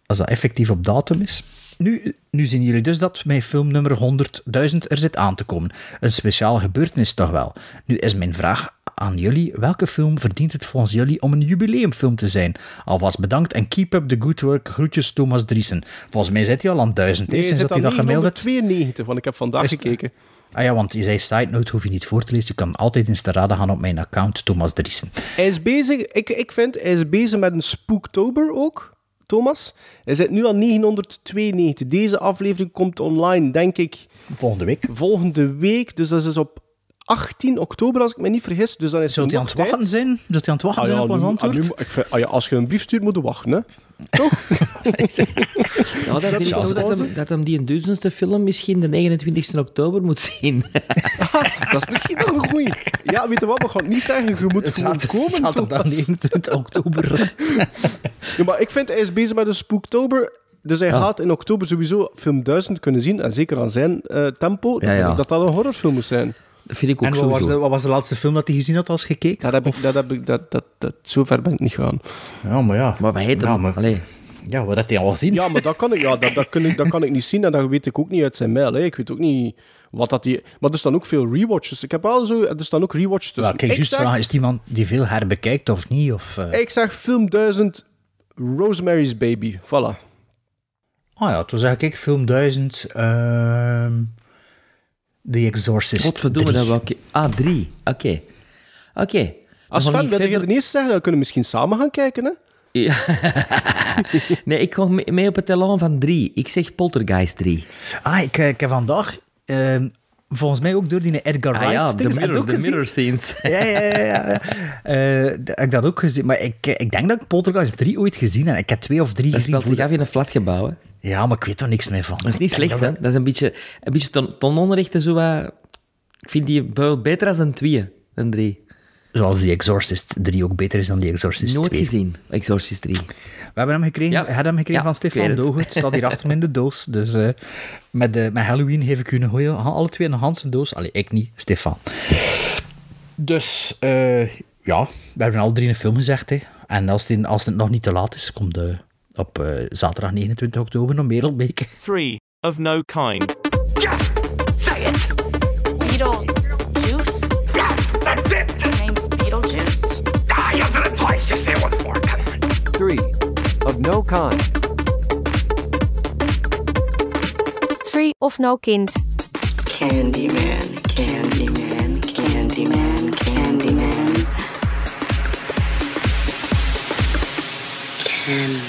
Als dat effectief op datum is. Nu, nu zien jullie dus dat mijn film nummer 100.000 er zit aan te komen. Een speciale gebeurtenis toch wel. Nu is mijn vraag aan jullie, welke film verdient het volgens jullie om een jubileumfilm te zijn? Alvast bedankt en keep up the good work. Groetjes Thomas Driesen. Volgens mij zit hij al aan 1000, hè, Nee, zit dat hij dat gemaild heeft. 992, want ik heb vandaag Is het- gekeken. Ah ja, want je zei side note, hoef je niet voor te lezen. Je kan altijd in raden gaan op mijn account, Thomas Driesen. Hij is bezig, ik, ik vind, hij is bezig met een Spooktober ook, Thomas. Hij zit nu aan 992. Deze aflevering komt online, denk ik, Volgende week. volgende week. Dus dat is op 18 oktober, als ik me niet vergis. Dus dan is Zult hij aan het wachten tijd. zijn? Zult hij aan het wachten Ah zijn ja, op ons nu- antwoord? ah, nu- ik vind- ah ja, als je een brief stuurt, moet je wachten, hè. (laughs) Ja, dat vind ik Charles ook dat hem, dat hem die duizendste film misschien de 29 oktober moet zien. (laughs) Dat is misschien nog een goeie. Ja, weet je wat, we gaan niet zeggen. Je moet gewoon komen, Zaterdag Thomas. 29 oktober. Ja, maar ik vind, hij is bezig met een Spooktober. Dus hij gaat in oktober sowieso film 1000 kunnen zien. En zeker aan zijn eh, tempo. Dan Ja, vind ja. ik dat dat een horrorfilm moet zijn. Dat vind ik ook En wat was, sowieso. de, wat was de laatste film dat hij gezien had als gekeken? Dat heb ik, dat heb ik, dat, dat, dat, zo ver ben ik niet gegaan. Ja, maar ja. Maar wat heet Ja, maar- Allee. Ja, wat had hij al gezien? Ja, maar dat kan ik, ja, dat, dat, kan ik, dat kan ik niet zien en dat weet ik ook niet uit zijn mail. Hè. Ik weet ook niet wat dat die... Maar er staan ook veel rewatches. Ik heb wel zo... Er staan ook rewatches Ja, tussen. kijk, ik, juist zeg, vragen, is het iemand die veel herbekijkt of niet? Of, eh? ik zeg film 1000 Rosemary's Baby. Voilà. Ah ja, toen zeg ik film 1000, ehm The Exorcist 3. dat welke... Ah, drie. Oké. Oké. Als fan ik wil je de eerste zeggen, dan kunnen we misschien samen gaan kijken. Hè? Ja. (laughs) nee, ik ga mee op het talon van drie. Ik zeg Poltergeist 3. Ah, ik, eh, ik heb vandaag... ehm, volgens mij ook door die Edgar Ah Wright. ja, de mirror, ook de gezien? mirror scenes. (laughs) Ja, ja, ja. ja. Eh, d- heb ik dat ook gezien. Maar ik, ik denk dat ik Poltergeist 3 ooit gezien heb. Ik heb twee of drie Dat gezien. speelt zich af in een flatgebouw, hè. Ja, maar ik weet er niks meer van. Dat is niet slecht, hè. Dat is een beetje, een beetje ton, onrechte, zo wat... Ik vind die bijvoorbeeld beter als een twee, een drie. Zoals die Exorcist 3 ook beter is dan die Exorcist Nooit 2. gezien, Exorcist 3. We hebben hem gekregen, Ja. hebben hem gekregen Ja, van Stefan weet het. Staat hier achter me in de doos. Dus eh, met, eh, met Halloween geef ik u een goeie, alle twee een Hansen doos. Allee, ik niet, Stefan. Dus eh, ja, we hebben al drie een film gezegd. Hè. En als het, als het nog niet te laat is, komt de, op eh, zaterdag 29 oktober nog Merelbeek. Three of no kind. Beetlejuice? Of no kind. Three of no kind. Candyman, Candyman, Candyman, Candyman.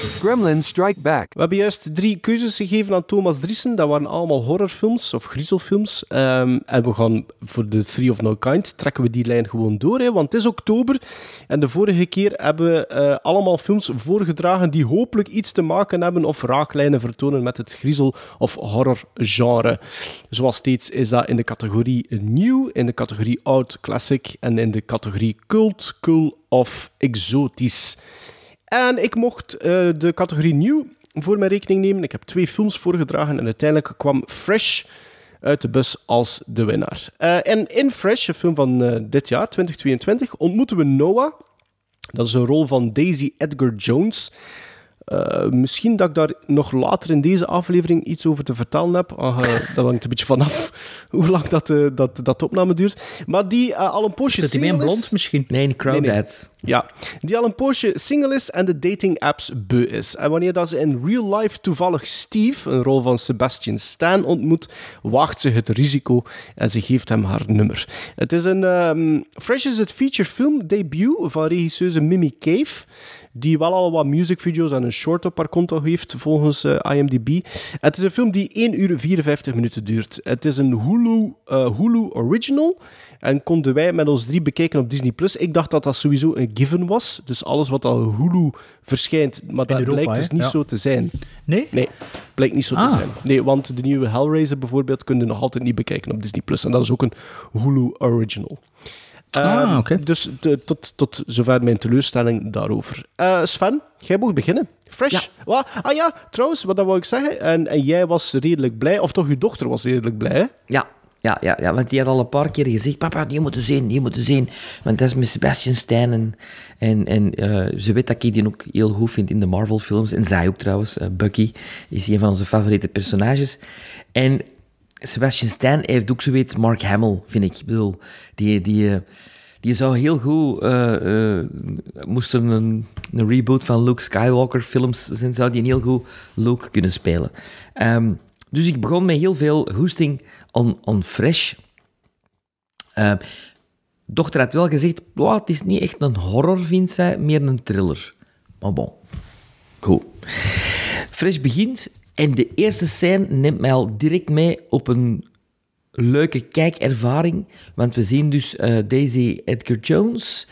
Gremlins Strike Back. We hebben juist drie keuzes gegeven aan Thomas Driessen. Dat waren allemaal horrorfilms of griezelfilms. Ehm, en we gaan voor de Three of No Kind trekken we die lijn gewoon door. Hè, want het is oktober. En de vorige keer hebben we eh, allemaal films voorgedragen die hopelijk iets te maken hebben of raaklijnen vertonen met het griezel- of horrorgenre. Zoals steeds is dat in de categorie nieuw, in de categorie oud, classic en in de categorie cult, cool of exotisch. En ik mocht eh, de categorie nieuw voor mijn rekening nemen. Ik heb twee films voorgedragen en uiteindelijk kwam Fresh uit de bus als de winnaar. Eh, en in Fresh, een film van eh, dit jaar, 2022, ontmoeten we Noah. Dat is een rol van Daisy Edgar Jones. Eh, misschien dat ik daar nog later in deze aflevering iets over te vertellen heb. Eh, (laughs) dat hangt een beetje vanaf (laughs) hoe lang dat, eh, dat, dat opname duurt. Maar die al een poosje single is. blond misschien? Nee. Ja, die al een poosje single is en de dating-apps beu is. En wanneer dat ze in real life toevallig Steve, een rol van Sebastian Stan, ontmoet, waagt ze het risico en ze geeft hem haar nummer. Het is een... ehm, Fresh is het featurefilm debut van regisseuse Mimi Cave, die wel al wat musicvideo's en een short op haar konto heeft, volgens eh, IMDb. Het is een film die 1 uur 54 minuten duurt. Het is een Hulu, eh, Hulu original en konden wij met ons drie bekijken op Disney+. Plus. Ik dacht dat dat sowieso een given was. Dus alles wat al Hulu verschijnt, maar dat Europa, blijkt dus niet Ja. zo te zijn. Nee? Nee, blijkt niet zo Ah. te zijn. Nee, want de nieuwe Hellraiser bijvoorbeeld kun je nog altijd niet bekijken op Disney+. Plus. En dat is ook een Hulu original. Ah, Ehm, oké. Dus de- tot, tot zover mijn teleurstelling daarover. Eh, Sven, jij mag beginnen. Fresh. Wat? Ah ja, trouwens, wat dat wou ik zeggen. En, en jij was redelijk blij, of toch je dochter was redelijk blij, hè? Ja, ja, ja, ja, want die had al een paar keer gezegd, papa, die moeten zien, die moeten zien. Want dat is met Sebastian Stan en, en, en eh, ze weet dat ik die ook heel goed vind in de Marvel-films. En zij ook trouwens. Eh, Bucky is een van onze favoriete personages. En Sebastian Stan heeft ook zoiets Mark Hamill, vind ik. Bedoel, die... die eh, die zou heel goed, eh, moest er een, een reboot van Luke Skywalker films zijn, zou die een heel goed Luke kunnen spelen. Ehm, dus ik begon met heel veel hoesting on, on fresh. Ehm, dochter had wel gezegd, "Wow, het is niet echt een horror, vindt zij, meer een thriller. Maar bon, goed. Fresh begint en de eerste scène neemt mij al direct mee op een leuke kijkervaring. Want we zien dus eh, Daisy Edgar Jones,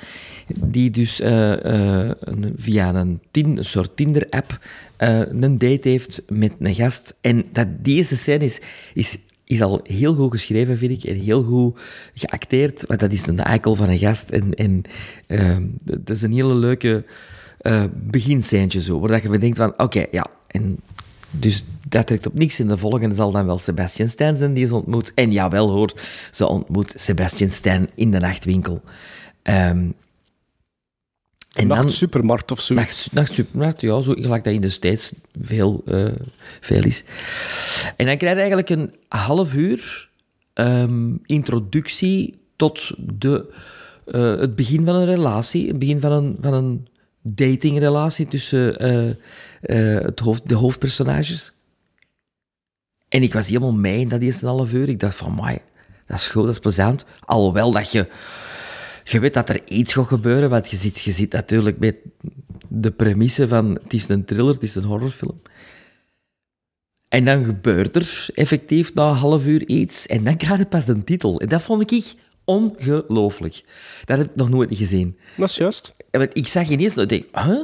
die dus eh, eh, via een, een soort Tinder-app een date heeft met een gast. En dat deze scène is, is, is al heel goed geschreven, vind ik, en heel goed geacteerd. Want dat is een eikel van een gast. En, en eh, dat is een hele leuke beginscèntje zo, waar je denkt van, oké, ja, en dus dat trekt op niks. In de volgende zal dan wel Sebastian Stan zijn die ze ontmoet. En jawel hoor, ze ontmoet Sebastian Stan in de nachtwinkel. Ehm en Nachtsupermarkt of zo. nacht, nachtsupermarkt, ja, zo gelijk dat in de States veel, eh, veel is. En dan krijg je eigenlijk een half uur ehm, introductie tot de, eh, het begin van een relatie, het begin van een, van een datingrelatie tussen eh, eh, het hoofd, de hoofdpersonages. En ik was helemaal mee in dat eerste half uur. Ik dacht van, mij, dat is goed, dat is plezant. Alhoewel dat je... Je weet dat er iets gaat gebeuren, want je zit, je zit natuurlijk met de premisse van... Het is een thriller, het is een horrorfilm. En dan gebeurt er effectief na een half uur iets. En dan krijg je pas de titel. En dat vond ik ongelooflijk. Dat heb ik nog nooit gezien. Dat is juist. Want ik zag ineens... Ik denk, huh?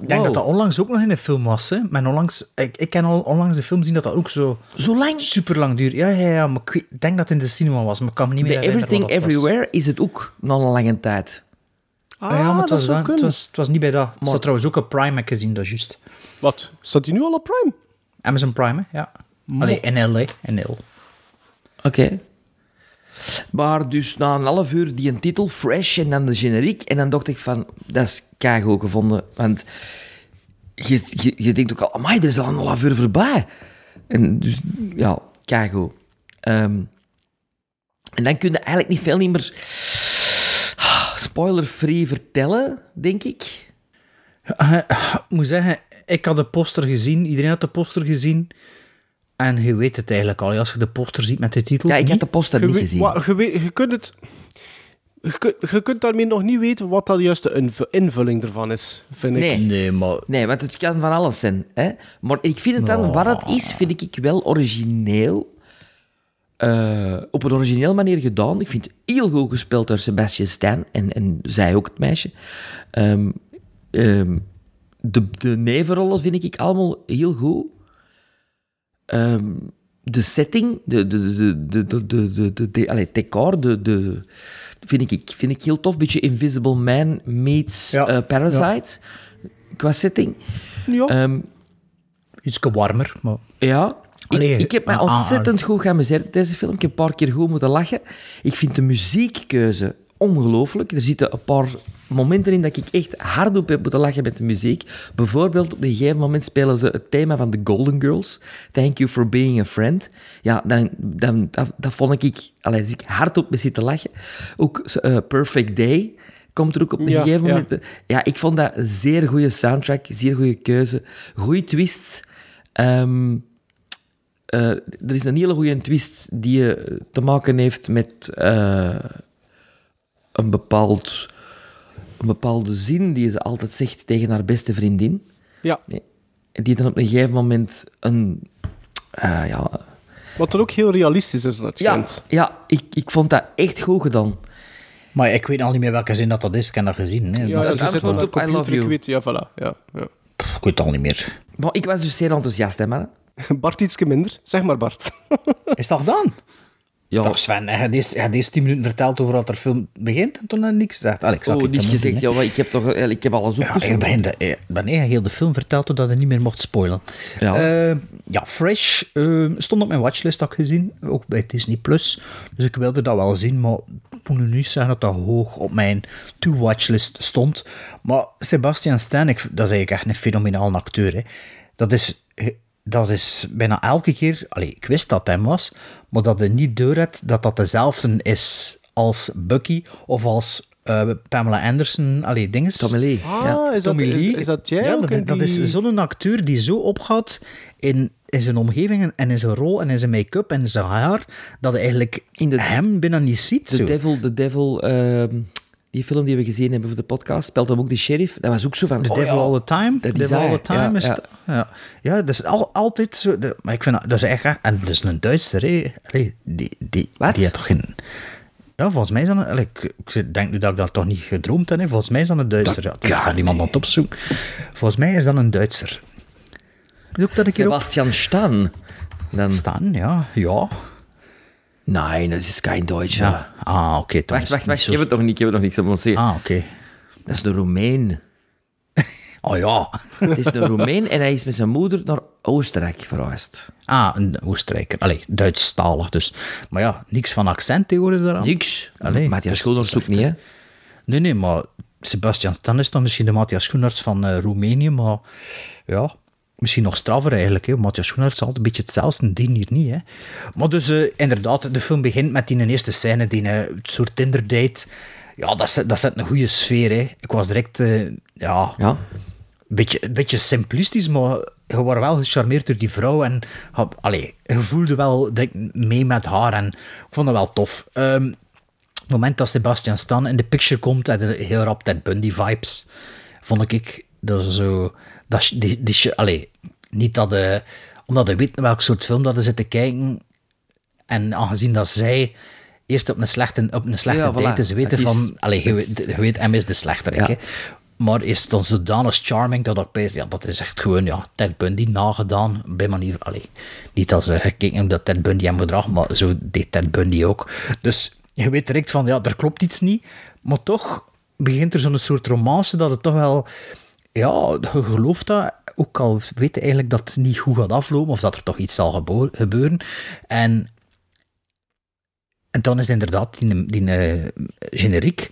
Ik denk dat dat onlangs ook nog in een film was. Hè? Maar onlangs, ik, ik ken al onlangs de film zien dat dat ook zo... Zo lang? Super lang duurt. Ja, ja, ja. Maar ik denk dat het in de cinema was, maar ik kan me niet meer herinneren Everything was. Everywhere is het ook na een lange tijd. Ah, ja, maar het was, dan- het, was, het was niet bij dat. Het Maar- staat trouwens ook op Prime, heb ik gezien, dat is juist. Wat? Staat die nu al op Prime? Amazon Prime, hè? ja. Allee, NL, hè. NL. Oké. Maar dus na een half uur die een titel, fresh, en dan de generiek. En dan dacht ik van, dat is kago gevonden. Want je, je, denkt ook al, amai, er is al een half uur voorbij. En dus, ja, kago. Ehm, en dan kun je eigenlijk niet veel niet meer spoiler-free vertellen, denk ik. Eh, Ik moet zeggen, ik had de poster gezien, iedereen had de poster gezien. En je weet het eigenlijk al, als je de poster ziet met de titel. Ja, ik niet. de poster niet gezien. wa- je, weet- je kunt het... Je kunt, je kunt daarmee nog niet weten wat dat juist de inv- invulling ervan is, vind ik. Nee. Nee, maar... Nee, want het kan van alles zijn. Hè? Maar ik vind het dan, wat het is, vind ik wel origineel. Eh, op een origineel manier gedaan. Ik vind het heel goed gespeeld door Sebastian Stan. En, en zij ook, het meisje. Ehm, ehm, de, de nevenrollen vind ik allemaal heel goed. Ehm, de setting, de, de, de, de, de, de, de, de, de, allee, het decor, de, de, vind, ik, vind ik heel tof. Beetje Invisible Man meets Ja, eh, Parasite. Qua setting. Ja. Ehm, Iets warmer, maar... ja. Allee, ik, ik heb me ah, ah, ontzettend goed geamuseerd met deze film. Ik heb een paar keer goed moeten lachen. Ik vind de muziekkeuze ongelooflijk. Er zitten een paar momenten in dat ik echt hardop heb moeten lachen met de muziek. Bijvoorbeeld, op een gegeven moment spelen ze het thema van The Golden Girls. Thank you for being a friend. Ja, dan, dan, dat, dat vond ik... Allee, dus ik hardop mee zitten lachen. Ook eh, Perfect Day komt er ook op een Ja, gegeven moment... Ja, ik vond dat een zeer goede soundtrack, zeer goede keuze. Goeie twists. Ehm, eh, er is een hele goede twist die eh, te maken heeft met een, bepaald, een bepaalde zin die ze altijd zegt tegen haar beste vriendin. Ja. Nee. Die dan op een gegeven moment een... eh, ja, Wat er ook heel realistisch is, dat ja, schijnt. ja ik, ik vond dat echt goed gedaan. Maar ik weet al niet meer welke zin dat, dat is. Ik heb dat gezien. Hè. Ja, ze antwoord aan de op I love computer, ik you. weet... Ja, voilà. Ja, ja. pff, ik weet het al niet meer. Maar ik was dus zeer enthousiast, hè, man. (laughs) Bart ietsje minder. Zeg maar, Bart. Is dat gedaan? (laughs) Ja, Toch Sven, hij had deze, tien minuten verteld over wat er film begint en toen had hij niks gezegd. Allee, ik zag oh, moeten, gezegd. Ja, maar ik heb toch eh, ik heb alles Ja, opgezocht. ik begin de, eh, wanneer hij heel de film verteld totdat hij niet meer mocht spoilen. Ja. Eh, ja, Fresh eh, stond op mijn watchlist, had ik gezien. Ook bij Disney+. Plus. Dus ik wilde dat wel zien, maar ik moet nu zeggen dat dat hoog op mijn to-watchlist stond. Maar Sebastian Stan, ik, dat is eigenlijk echt een fenomenale acteur. Hè. Dat is... Dat is bijna elke keer... Allee, ik wist dat het hem was, maar dat hij niet door had dat dat dezelfde is als Bucky of als eh, Pamela Anderson. Allee, dinges. Tommy Lee. Ah, ja. is, dat, Lee. is dat jij Ja, ook dat, is zo'n acteur die zo opgaat in, in zijn omgeving en in zijn rol en in zijn make-up en zijn haar, dat hij eigenlijk In de- hem bijna niet ziet. The zo. Devil, The Devil ehm, die film die we gezien hebben voor de podcast, speelt hem ook de sheriff. Dat was ook zo van... The oh Devil ja, All the Time. dat The Devil All the Time ja, is... ja. Ja, ja dat is al, altijd zo... de- maar ik vind dat, dat is echt... En dat is een Duitser, hè. Allee, die, die, Wat? die had toch geen... Ja, volgens mij is dat... een- allee, ik, ik denk nu dat ik dat toch niet gedroomd heb. Hè. Volgens mij is dat een Duitser. ja, ja kan iemand aan het opzoeken. Volgens mij is dat een Duitser. Zoek dat een keer op. Sebastian Stan. Dan, Staan, ja. Ja. Nee, das is geen Deutscher. Ah, oké. Dann wat? Ik warte, so toch niet, doch nicht, ich habe doch. Ah, oké. Dat is een Roemeen. (laughs) Oh ja. Het is een Roemeen en hij is met zijn moeder naar Oostenrijk verhuisd. Ah, een Oostenrijker. Allee, Duitsstalig dus. Maar ja, niks van accent horen eraan. Niks. Allee, Matthias Schoenarts ook niet, hè? Nee, nee, maar Sebastian Stan is dan misschien de Matthias Schoenarts van eh, Roemenië, maar ja misschien nog straffer eigenlijk. Hè. Matthias Schoenaerts is altijd een beetje hetzelfde, die hier niet. Hè. Maar dus eh, inderdaad, de film begint met die eerste scène, die eh, het soort Tinder-date. Ja, dat zet, dat zet een goede sfeer. Hè. Ik was direct, eh, ja, Ja. beetje, een beetje simplistisch, maar je was wel gecharmeerd door die vrouw. En allee, je voelde wel direct mee met haar. En ik vond dat wel tof. Ehm, het moment dat Sebastian Stan in de picture komt, had heel rap Ted Bundy vibes. Vond ik. Dat is zo... Dat, die, die, allee, niet dat... eh Omdat hij weet welk soort film dat hij zit te kijken. En aangezien dat zij eerst op een slechte, op een slechte Ja, voilà. is, ze weten Het is- van... Allee, je, weet, je weet, hem is de slechterik, Ja. hè. Maar is dan zodanig charming dat ik pees, ja, dat is echt gewoon, ja, Ted Bundy nagedaan. Bij manier, allee, niet als ze gekeken dat Ted Bundy hem gedrag, maar zo deed Ted Bundy ook. Dus je weet direct van, ja, er klopt iets niet. Maar toch begint er zo'n soort romance dat het toch wel, ja, je gelooft dat. Ook al weet je eigenlijk dat het niet goed gaat aflopen, of dat er toch iets zal gebeuren. En, en dan is inderdaad die, die eh, generiek.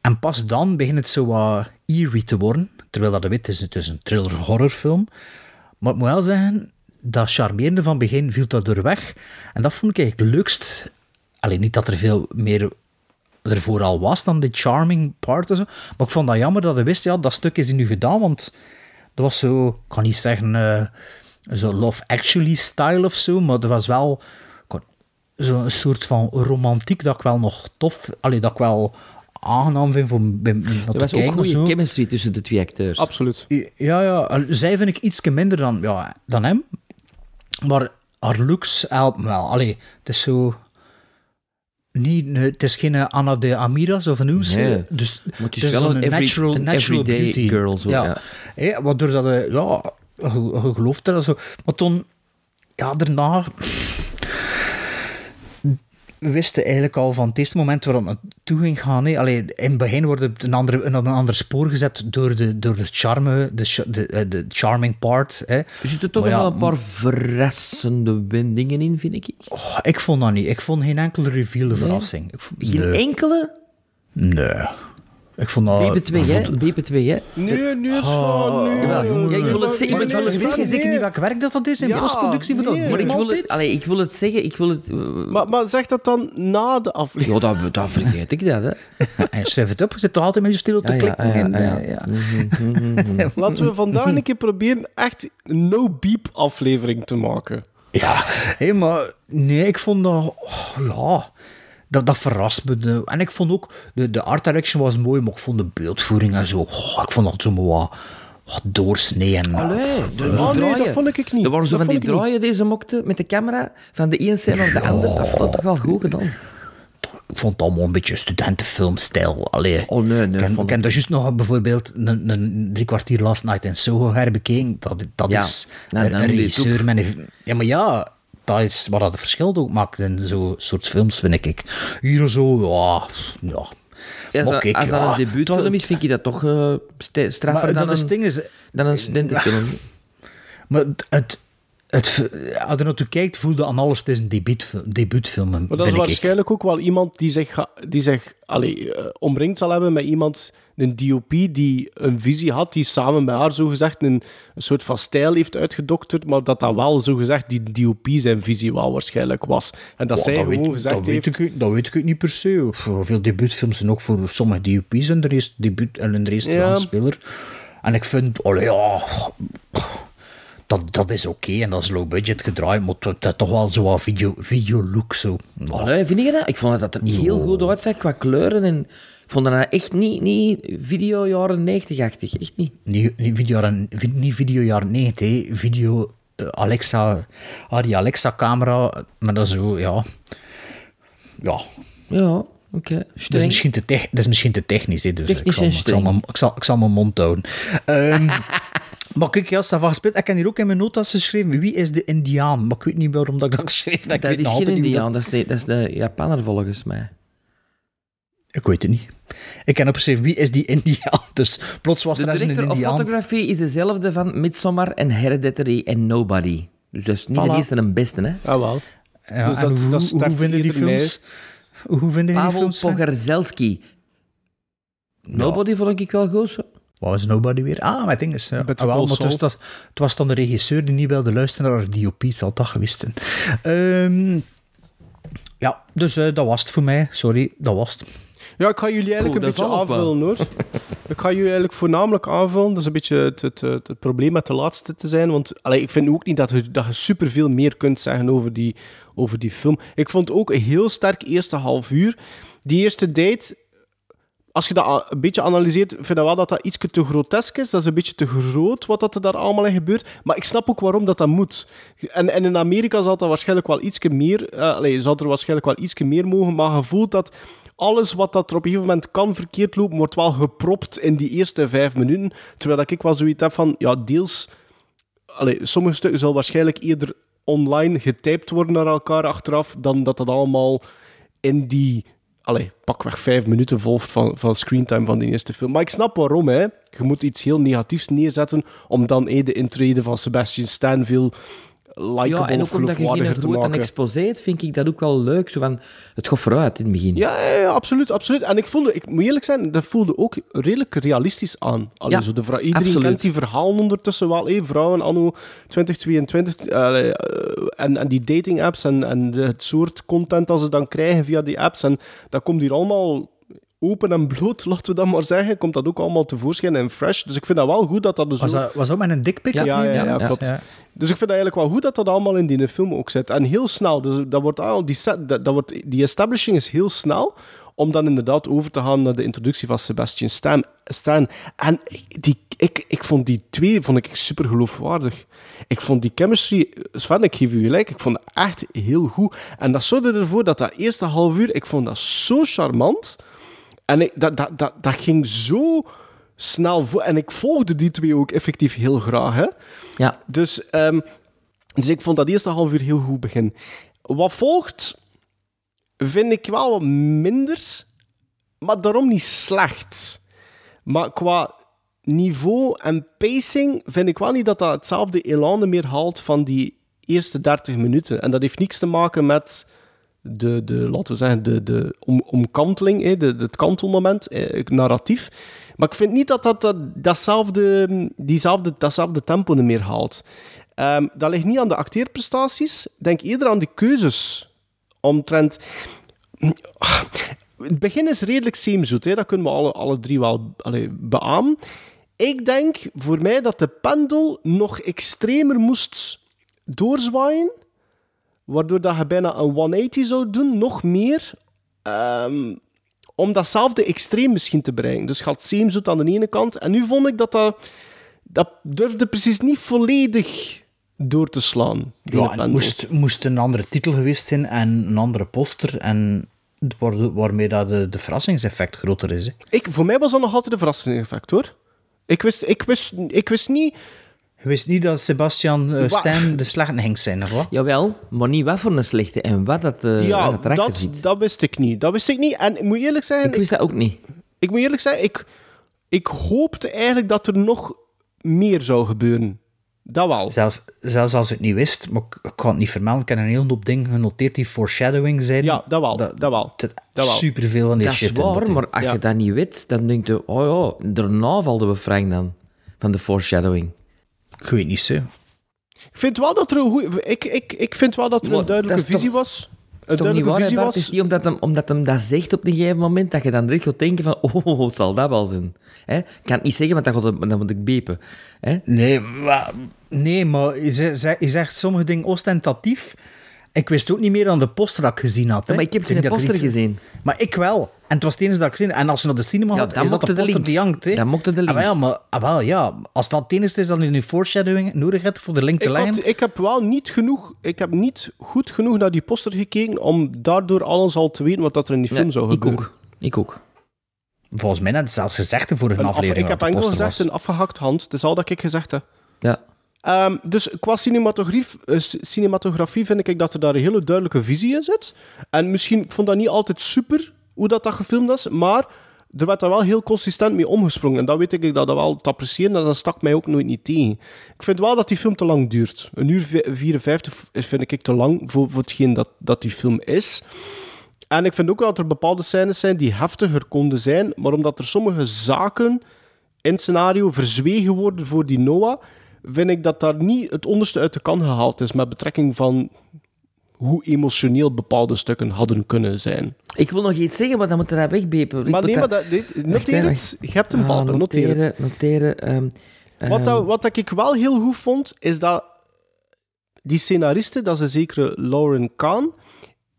En pas dan begint het zo wat eerie te worden. Terwijl dat je weet, het is een thriller-horrorfilm. Maar ik moet wel zeggen, dat charmerende van begin viel daardoor weg. En dat vond ik eigenlijk leukst. Alleen niet dat er veel meer ervoor al was dan de charming part en zo. Maar ik vond dat jammer dat je wist, ja, dat stuk is nu gedaan. Want dat was zo, ik kan niet zeggen, eh, zo Love Actually style of zo. Maar dat was wel zo'n soort van romantiek dat ik wel nog tof, allee, dat ik wel aangenaam vind voor bij, Er te was ook goede chemistry tussen de twee acteurs. Absoluut. Ja, ja. Zij vind ik iets minder dan, ja, dan hem. Maar haar looks helpen wel. Allee, het is zo... Niet, nee, het is geen eh, Anna de Amiras of een noem ze. Nee. Dus Maar het is is wel een every- natural, een natural beauty. girl, zo, ja. Hé, waardoor dat... eh, Ja, je, je gelooft er zo. Maar toen... Ja, daarna... We wisten eigenlijk al van het eerste moment waarop het toe ging gaan. Hè. Allee, in het begin wordt het op een, andere, op een ander spoor gezet door de, door de charme, de, eh, de charming part. Hè. Er zitten toch wel ja, een paar verrassende wendingen in, vind ik. Oh, ik vond dat niet. Ik vond geen enkele reveal de Nee? verrassing. Vond- Geen nee. enkele? Nee. Ik vond dat... BP2, ik hè? vond- BP2, hè? Nee, nu is Oh, van... Nee, jawel, ja, ik wil het zeggen, maar ik wil het nee. zeker niet welk werk dat, dat is in Ja, postproductie? voor dat. Maar ik wil, het, allee, ik wil het zeggen, ik wil het... Maar, maar zeg dat dan na de aflevering. Ja, dat, dat vergeet ik dat, hè. En schrijf het op. Je zit toch altijd met je stil te Ah, klikken? ah, (laughs) ah, Laten we vandaag een keer proberen echt een no-beep aflevering te maken. Ja, hé, maar nee, ik vond dat... oh, ja, dat, dat verrast me. De- en ik vond ook... De, de art direction was mooi, maar ik vond de beeldvoering en zo... oh, ik vond dat zo wat, wat doorsnee en... Allee, de, de Oh nee, draaien. dat vond ik niet. Er waren zo Dat van die draaien deze mokte met de camera van de ene scène naar de andere. Dat vond ik toch wel goed gedaan. Ik vond het allemaal een beetje studentenfilmstijl. Allee, Oh nee, nee. ik ik dat juist nog bijvoorbeeld een, een drie kwartier Last Night in Soho herbekeken. Dat, dat Ja, is nou, een, dan een regisseur met een... Ja, maar ja, dat is wat dat het verschil ook maakt in zo'n soort films, vind ik. Hier zo, ja... ja. Ja, als, kijk, als dat een debuutfilm is, vind je dat toch eh, straffer dan, dat een, ding is... dan een studentenfilm. (laughs) Maar het... het als je naartoe kijkt, voelde aan alles, het is een debuutfilm, debuutfilm Maar dat is ik. waarschijnlijk ook wel iemand die zich, die zich allee, eh, omringd zal hebben met iemand, een DOP, die een visie had, die samen met haar zogezegd een, een soort van stijl heeft uitgedokterd, maar dat dat wel zogezegd die DOP zijn visie wel waarschijnlijk was. En dat Ja, zij dat gewoon weet, gezegd dat heeft... Weet ik, dat weet ik niet per se. Eh, Veel debuutfilms zijn ook voor sommige DOP's en de rest debuut en de rest Ja. Speler. En ik vind, allee, ja, dat, dat is oké en dat is low budget gedraaid, maar het toch wel zo'n video, video look zo. Ja. Allee, vind je dat? Ik vond dat er heel goed uitzag qua kleuren. En ik vond dat nou echt niet, niet video jaren 90-achtig. Echt niet. Niet, niet video jaren, niet video jaren 90, hè. video eh, Alexa, ah, die Alexa camera, maar dat is zo, ja. Ja, Ja, oké. Dat is, Streng. misschien te tech- dat is misschien te technisch, hè, dus Technisch ik, zal, en ik, zal ik, zal, ik zal mijn mond houden. Ehm, (laughs) maar kijk, ja, Stava gespeeld. Ik heb hier ook in mijn notas geschreven, wie is de Indiaan? Maar ik weet niet waarom dat ik dat. Ik Dat is geen hoe Indiaan, dat is, de, dat is de Japaner volgens mij. Ik weet het niet. Ik ken opgeschreven, wie is die Indiaan? (laughs) Dus plots was De er een director of Indiaan. photography is dezelfde van Midsommar en Hereditary en Nobody. Dus dat is niet de eerste en de beste, hè? Ah, wel. Ja, Dus en dat- hoe, dat hoe vinden die films? Hoe vinden die Pavel films? Sven? Pogorzelski. Nobody vond ik wel goed. Wat was Nobody weer? Ah, mijn ding is... Better Ah, wel, Call maar het, was dat, het was dan de regisseur die niet wilde luisteren naar haar DOP. Het zal dat zijn. Ehm, ja, dus eh, dat was het voor mij. Sorry, dat was het. Ja, ik ga jullie eigenlijk Oh, een beetje aanvullen, hoor. (laughs) ik ga jullie eigenlijk voornamelijk aanvullen. Dat is een beetje het, het, het, het probleem met de laatste te zijn. Want allee, ik vind ook niet dat je, dat je superveel meer kunt zeggen over die, over die film. Ik vond ook een heel sterk eerste half uur. Die eerste date als je dat een beetje analyseert, vind ik wel dat dat iets te grotesk is. Dat is een beetje te groot wat dat er daar allemaal in gebeurt. Maar ik snap ook waarom dat dat moet. En, en in Amerika zal dat waarschijnlijk wel iets meer... eh allee, zal er waarschijnlijk wel iets meer mogen, maar je voelt dat alles wat dat er op een gegeven moment kan verkeerd lopen, wordt wel gepropt in die eerste vijf minuten. Terwijl ik wel zoiets heb van, ja, deels... Allee, sommige stukken zullen waarschijnlijk eerder online getypt worden naar elkaar achteraf, dan dat dat allemaal in die, allee, pakweg vijf minuten volgt van, van screentime van die eerste film. Maar ik snap waarom, hè. Je moet iets heel negatiefs neerzetten om dan eh, de intrede van Sebastian Stan veel likable Ja, en ook omdat je geen grote maken. exposeert, vind ik dat ook wel leuk. Zo van, het gaat vooruit in het begin. Ja, ja, ja, absoluut, absoluut. En ik voelde, ik moet eerlijk zijn, dat voelde ook redelijk realistisch aan. Allee, Ja, zo de iedereen absoluut. kent die verhalen ondertussen wel. Hé, vrouwen anno 2022 allee, eh, en, en die dating apps en, en het soort content dat ze dan krijgen via die apps. En dat komt hier allemaal open en bloot, (laughs) laten we dat maar zeggen. Komt dat ook allemaal tevoorschijn en fresh. Dus ik vind dat wel goed dat dat dus Was dat, was dat met een dikpik? Ja, ja, ja, Ja, klopt. Dus ik vind dat eigenlijk wel goed dat dat allemaal in die film ook zit. En heel snel. Dus dat wordt al, die, set, dat, dat wordt, die establishing is heel snel. Om dan inderdaad over te gaan naar de introductie van Sebastian Stan. Stan. En ik, die, ik, ik vond die twee vond ik super geloofwaardig. Ik vond die chemistry... Sven, ik geef u gelijk. Ik vond het echt heel goed. En dat zorgde ervoor dat dat eerste half uur... Ik vond dat zo charmant. En ik, dat, dat, dat, dat ging zo snel voor. En ik volgde die twee ook effectief heel graag. Hè? Ja. Dus, ehm, dus ik vond dat eerste half uur heel goed begin. Wat volgt, vind ik wel wat minder, maar daarom niet slecht. Maar qua niveau en pacing vind ik wel niet dat dat hetzelfde elan meer haalt van die eerste 30 minuten. En dat heeft niks te maken met de, de laten we zeggen, de, de om, omkanteling, hè, de, het kantelmoment, eh, het narratief. Maar ik vind niet dat dat, dat datzelfde, diezelfde, datzelfde tempo er meer haalt. Ehm, dat ligt niet aan de acteerprestaties. Denk eerder aan de keuzes. Omtrent... Het begin is redelijk seemzoet, hè. dat kunnen we alle, alle drie wel allee, beamen. Ik denk voor mij dat de pendel nog extremer moest doorzwaaien, waardoor dat je bijna een 180 zou doen, nog meer, ehm, om datzelfde extreem misschien te bereiken. Dus je had seemzoet aan de ene kant, en nu vond ik dat dat, dat durfde precies niet volledig door te slaan. Ja, en moest, moest een andere titel geweest zijn en een andere poster. En waarmee dat de, de verrassingseffect groter is. Hè. Ik, voor mij was dat nog altijd een verrassingseffect, hoor. Ik wist, ik wist, ik wist niet... Je wist niet dat Sebastian eh, Stan de slechte ging zijn, of wat? (laughs) Jawel, maar niet wat voor een slechte en wat dat, eh ja, wat dat erachter dat, zit. dat wist ik niet. Dat wist ik niet. En ik moet eerlijk zeggen... Ik wist dat ook niet. Ik moet eerlijk zeggen, ik, ik hoopte eigenlijk dat er nog meer zou gebeuren. Dat wel. Zelfs, zelfs als ik het niet wist, maar ik, ik kan het niet vermelden. Ik heb een hele hoop dingen genoteerd die foreshadowing zijn. Ja, dat wel. Dat, wel. Dat, Dat wel. superveel van die Dat is shit waar, maar als Ja. je dat niet weet, dan denk je, oh ja, daarna valden we frank dan. Van de foreshadowing. Ik weet niet zo. Ik vind wel dat er een goeie, ik, ik, ik vind wel dat er een duidelijke visie toch- was. Een is toch niet duidelijke waar, Bart? Het was. is niet omdat hem, omdat hem dat zegt op een gegeven moment, dat je dan direct gaat denken van, (laughs) oh, wat zal dat wel zijn? Hè? Ik kan het niet zeggen, want dan, gaat het- dan moet ik bepen. Hè? Nee, maar, nee, maar je zegt sommige dingen ostentatief. Ik wist ook niet meer dan de poster dat ik gezien had. Hè. maar ik heb geen er poster gezien. Maar ik wel. En het was het enige dat ik gezien En als je naar de cinema Ja, gaat, dan is dat mocht de de poster die hangt. Hè. Dan mocht de link. Ah, wel, maar, ah, wel, ja. Als dat het enige is dat je nu foreshadowing nodig hebt voor de link te Ik, leggen. had, ik heb wel niet genoeg, ik heb niet goed genoeg naar die poster gekeken om daardoor alles al te weten wat dat er in die film Nee, zou ik gebeuren. ook. Ik ook. Volgens mij net het zelfs gezegd voor een Een af- aflevering. ik heb enkel poster gezegd was. een afgehakt hand, dat is al dat ik gezegd heb. Ja. Ehm, dus qua cinematografie, eh, cinematografie vind ik dat er daar een hele duidelijke visie in zit. En misschien, ik vond dat niet altijd super hoe dat, dat gefilmd is, maar er werd daar wel heel consistent mee omgesprongen. En dat weet ik dat dat wel te appreciëren en dat stak mij ook nooit niet tegen. Ik vind wel dat die film te lang duurt. Een uur vi- 54 vind ik te lang voor, voor hetgeen dat, dat die film is. En ik vind ook dat er bepaalde scènes zijn die heftiger konden zijn, maar omdat er sommige zaken in het scenario verzwegen worden voor die Noah, vind ik dat daar niet het onderste uit de kan gehaald is met betrekking van hoe emotioneel bepaalde stukken hadden kunnen zijn. Ik wil nog iets zeggen, maar dan moet je dat wegbepen. Maar nee, maar dat- dit, noteer het. Je hebt een Ah, bal, noteer noteren, het. noteren. ehm, Wat, ehm, dat, wat dat ik wel heel goed vond, is dat die scenariste, dat is een zekere Lauren Kahn,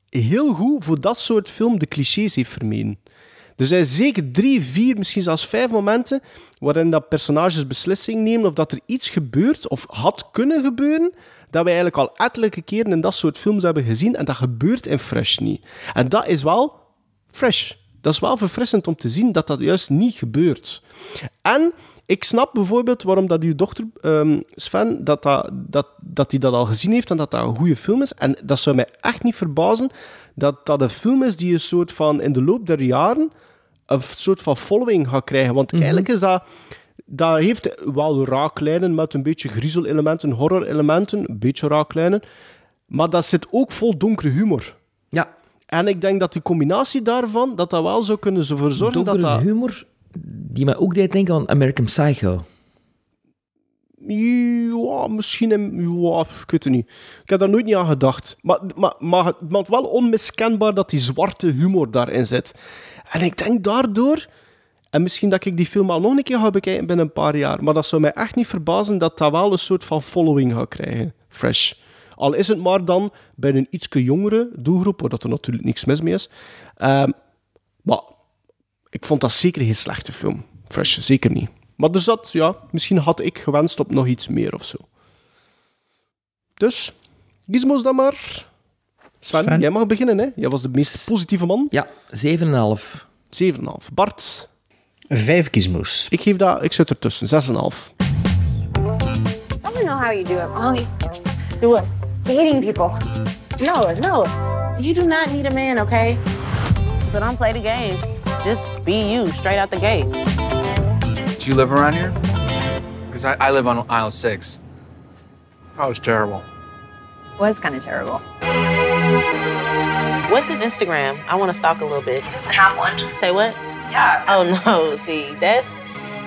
heel goed voor dat soort film de clichés heeft vermeden. Er zijn zeker drie, vier, misschien zelfs vijf momenten waarin dat personages beslissing nemen of dat er iets gebeurt of had kunnen gebeuren dat wij eigenlijk al ettelijke keren in dat soort films hebben gezien en dat gebeurt in Fresh niet. En dat is wel fresh. Dat is wel verfrissend om te zien dat dat juist niet gebeurt. En ik snap bijvoorbeeld waarom dat uw dochter, ehm, Sven, dat, dat, dat, dat die dat al gezien heeft en dat dat een goede film is. En dat zou mij echt niet verbazen dat dat een film is die een soort van in de loop der jaren een soort van following gaat krijgen. Want eigenlijk is dat... Dat heeft wel raaklijnen met een beetje griezelelementen, horrorelementen, een beetje raaklijnen. Maar dat zit ook vol donkere humor. Ja. En ik denk dat die combinatie daarvan, dat dat wel zou kunnen ervoor zorgen Donkere dat dat... humor die mij ook deed denken aan American Psycho. Ja, misschien... Ja, ik weet het niet. Ik heb daar nooit niet aan gedacht. Maar, maar, maar, het- maar wel onmiskenbaar dat die zwarte humor daarin zit. En ik denk daardoor... En misschien dat ik die film al nog een keer ga bekijken binnen een paar jaar. Maar dat zou mij echt niet verbazen dat dat wel een soort van following gaat krijgen. Fresh. Al is het maar dan bij een iets jongere doelgroep, waar er natuurlijk niks mis mee is. Ehm, maar ik vond dat zeker geen slechte film. Fresh, zeker niet. Maar er zat, ja, misschien had ik gewenst op nog iets meer of zo. Dus, gizmos dan maar. Sven, Sven. jij mag beginnen, hè? Jij was de meest positieve man. Ja, 7,5. 7,5. Bart? Vijf gizmos. Ik geef dat, ik zit ertussen, 6,5. I don't know how you do it, Molly. Do what? Dating people. No, no. You do not need a man, okay? So don't play the games. Just be you straight out the gate. Do you live around here? Because I, I live on aisle six. Oh, it's terrible. Was kind of terrible. What's his Instagram? I want to stalk a little bit. He doesn't have one. Say what? Yeah. Oh no, (laughs) see, that's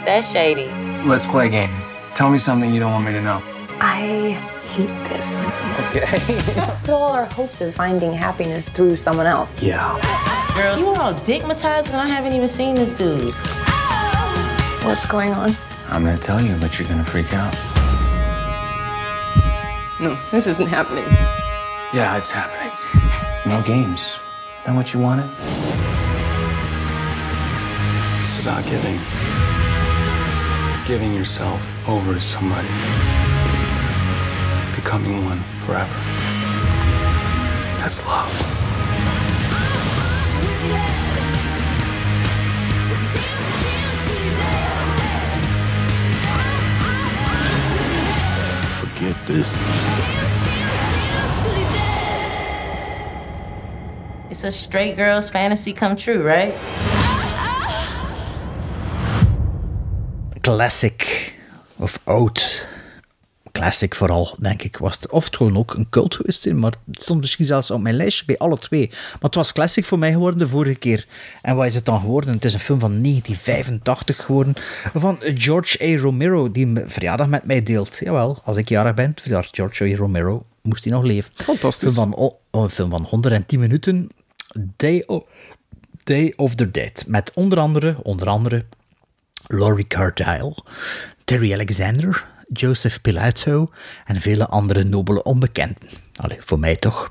that's shady. Let's play a game. Tell me something you don't want me to know. I hate this. Okay. (laughs) Put all our hopes of finding happiness through someone else. yeah. Girl, you are all digmatized and I haven't even seen this dude. What's going on? I'm gonna tell you, but you're gonna freak out. No, this isn't happening. Yeah, it's happening. No games. Know what you wanted? It's about giving. Giving yourself over to somebody. Becoming one forever. That's love. Forget this. It's a straight girl's fantasy come true, right? Classic. Of oud. Classic vooral, denk ik. Was het, of het gewoon ook een cult geweest, hè, maar het stond misschien zelfs op mijn lijstje bij alle twee. Maar het was classic voor mij geworden de vorige keer. En wat is het dan geworden? Het is een film van 1985 geworden. Van George A. Romero, die verjaardag met mij deelt. Jawel, als ik jarig ben, verjaart George A. Romero. Moest hij nog leven. Fantastisch. Een film van, oh, een film van 110 minuten. Day of, the Dead. Met onder andere, onder andere Laurie Cardile, Terry Alexander, Joseph Pilato en vele andere nobele onbekenden. Allee, voor mij toch.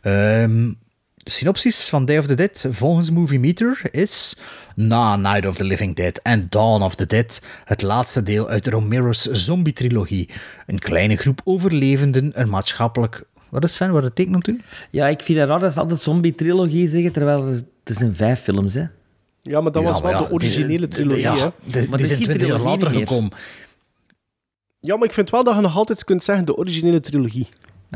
Ehm, de synopsis van Day of the Dead volgens Movie Meter is... Na Night of the Living Dead en Dawn of the Dead, het laatste deel uit Romero's zombie-trilogie. Een kleine groep overlevenden, een maatschappelijk... Wat is Sven, wat het tekent toen? Ja, ik vind het raar dat ze altijd zombie-trilogie zeggen, terwijl het, het zijn vijf films, hè. Ja, maar dat Ja, was maar wel ja, de originele trilogie, ja, hè? die- Maar die is zijn geen 20 jaar trilogie later gekomen. Ja, maar ik vind wel dat je nog altijd kunt zeggen de originele trilogie.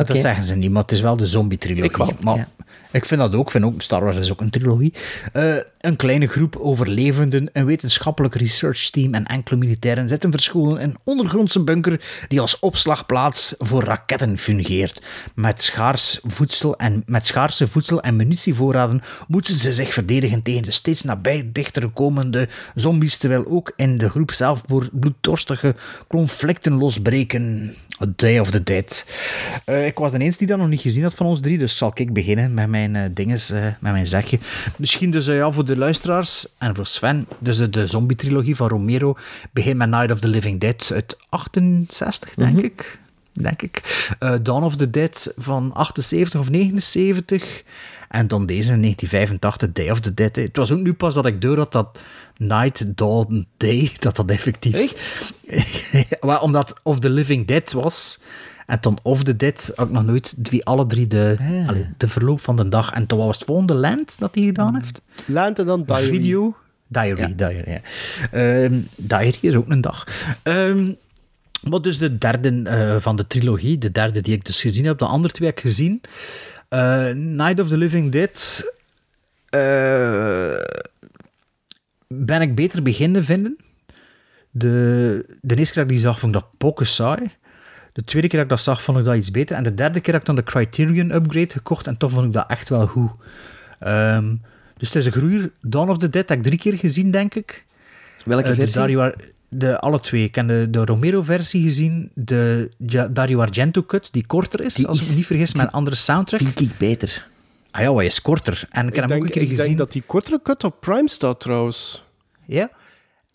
Dat zeggen ze niet, maar het is wel de zombie-trilogie. Ik wel, Maar ja. ik vind dat ook. Ik vind ook Star Wars is ook een trilogie. Eh, een kleine groep overlevenden, een wetenschappelijk researchteam en enkele militairen zitten verscholen in een ondergrondse bunker die als opslagplaats voor raketten fungeert. Met, schaars voedsel en, met schaarse voedsel- en munitievoorraden moeten ze zich verdedigen tegen de steeds nabij dichter komende zombies, terwijl ook in de groep zelf bloeddorstige conflicten losbreken. A Day of the Dead. Eh, ik was de eens die dat nog niet gezien had van ons drie, dus zal ik beginnen met mijn eh, dinges, eh, met mijn zegje. Misschien dus eh, ja, voor de luisteraars en voor Sven, dus de, de zombie-trilogie van Romero begint met Night of the Living Dead uit 68, denk ik. Denk ik. Eh, Dawn of the Dead van 78 of 79. En dan deze, 1985, Day of the Dead. Het was ook nu pas dat ik door had dat Night, Dawn, Day, (laughs) dat dat effectief... Echt? (laughs) maar omdat Of the Living Dead was... En dan Of the Dead ik nog nooit die, alle drie de, Ah. allee, de verloop van de dag. En toen was het volgende Land dat hij gedaan heeft. Land en dan Diary. Video. Diary, Diary, ja. Ehm, Diary is ook een dag. Ehm, maar dus de derde eh, van de trilogie, de derde die ik dus gezien heb. De andere twee heb ik gezien. Eh, Night of the Living Dead eh, ben ik beter beginnen vinden. De, de eerste keer dat ik die zag, vond ik dat pokken saai. De tweede keer dat ik dat zag, vond ik dat iets beter. En de derde keer heb ik dan de Criterion Upgrade gekocht. En toch vond ik dat echt wel goed. Ehm, dus het is een groeier. Dawn of the Dead heb ik drie keer gezien, denk ik. Welke Eh, de versie? Dario Ar- de, alle twee. Ik heb de, de Romero-versie gezien. De Ja- Dario Argento-cut, die korter is, Die als ik me niet vergis, met een andere soundtrack. Vind ik beter. Ah ja, hij is korter. En ik heb Ik hem ook een keer ik gezien. denk dat die kortere cut op Prime staat trouwens. Ja.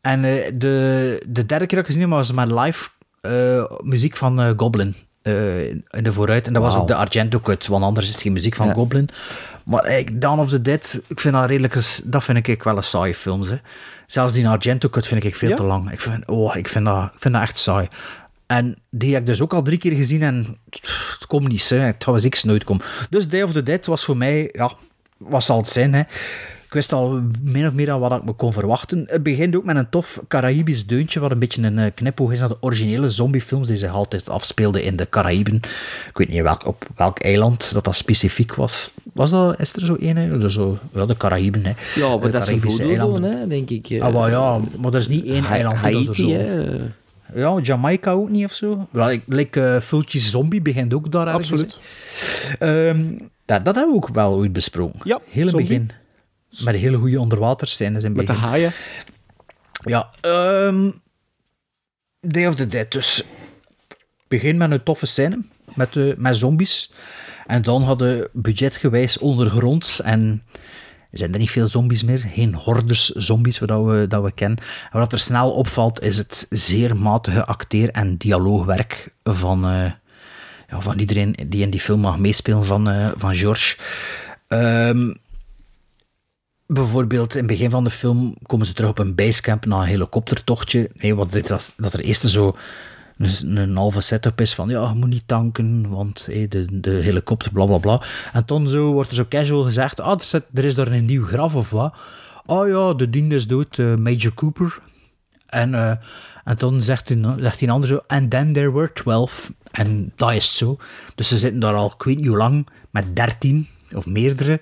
En eh, de, de derde keer dat ik gezien heb, was met live eh, muziek van eh, Goblin. eh, in de vooruit. En dat was ook de Argento cut, want anders is het geen muziek van Ja. Goblin. Maar eh, Dawn of the Dead, ik vind dat redelijk, dat vind ik wel een saaie films. Hè. Zelfs die Argento cut vind ik veel Ja? te lang. Ik vind, oh, ik vind, dat, ik vind dat echt saai. En die heb ik dus ook al drie keer gezien en pff, het komt niet, hè. het gaat eens nooit komen. Dus Day of the Dead was voor mij, ja, wat zal het zijn, hè. Ik wist al min of meer aan wat ik me kon verwachten. Het begint ook met een tof Caraïbisch deuntje, wat een beetje een eh, knipoog is naar de originele zombiefilms die zich altijd afspeelden in de Caraïben. Ik weet niet welk, op welk eiland dat dat specifiek was. Was dat, is er zo één? Zo, ja, de Caraïben. Hè. Ja, maar De dat is een hè, denk ik. eh. Ah, maar ja, maar er is niet één eiland. die dat Haiti, zo- hè. Ja, Jamaica ook niet of zo. Wel, ik like, eh, Fultjes Zombie begint ook daar ergens. Absoluut. hè. Ehm, dat, dat hebben we ook wel ooit besproken. Ja, Hele Zombie. begin. Met hele goede onderwaterscènes in het Met de haaien. Ja, ehm Day of the Dead dus. Begin met een toffe scène met, de, met zombies. En dan hadden budgetgewijs ondergronds en er zijn er niet veel zombies meer. Geen hordes zombies, wat dat we, dat we kennen. En wat er snel opvalt, is het zeer matige acteer- en dialoogwerk van, eh, ja, van iedereen die in die film mag meespelen van, eh, van George. Ehm, bijvoorbeeld in het begin van de film komen ze terug op een basecamp na een helikoptertochtje. Nee, wat dit, dat, dat er eerst zo een, een halve setup is van ja, je moet niet tanken, want de, de helikopter, bla bla bla. En dan zo wordt er zo casual gezegd, ah, er, zit, er is daar een nieuw graf of wat. Oh ja, de dien is dood, eh, Major Cooper. En, eh, en dan zegt een, zegt een ander zo, and then there were 12. En dat is zo. Dus ze zitten daar al, ik weet niet hoe lang, met 13 of meerdere.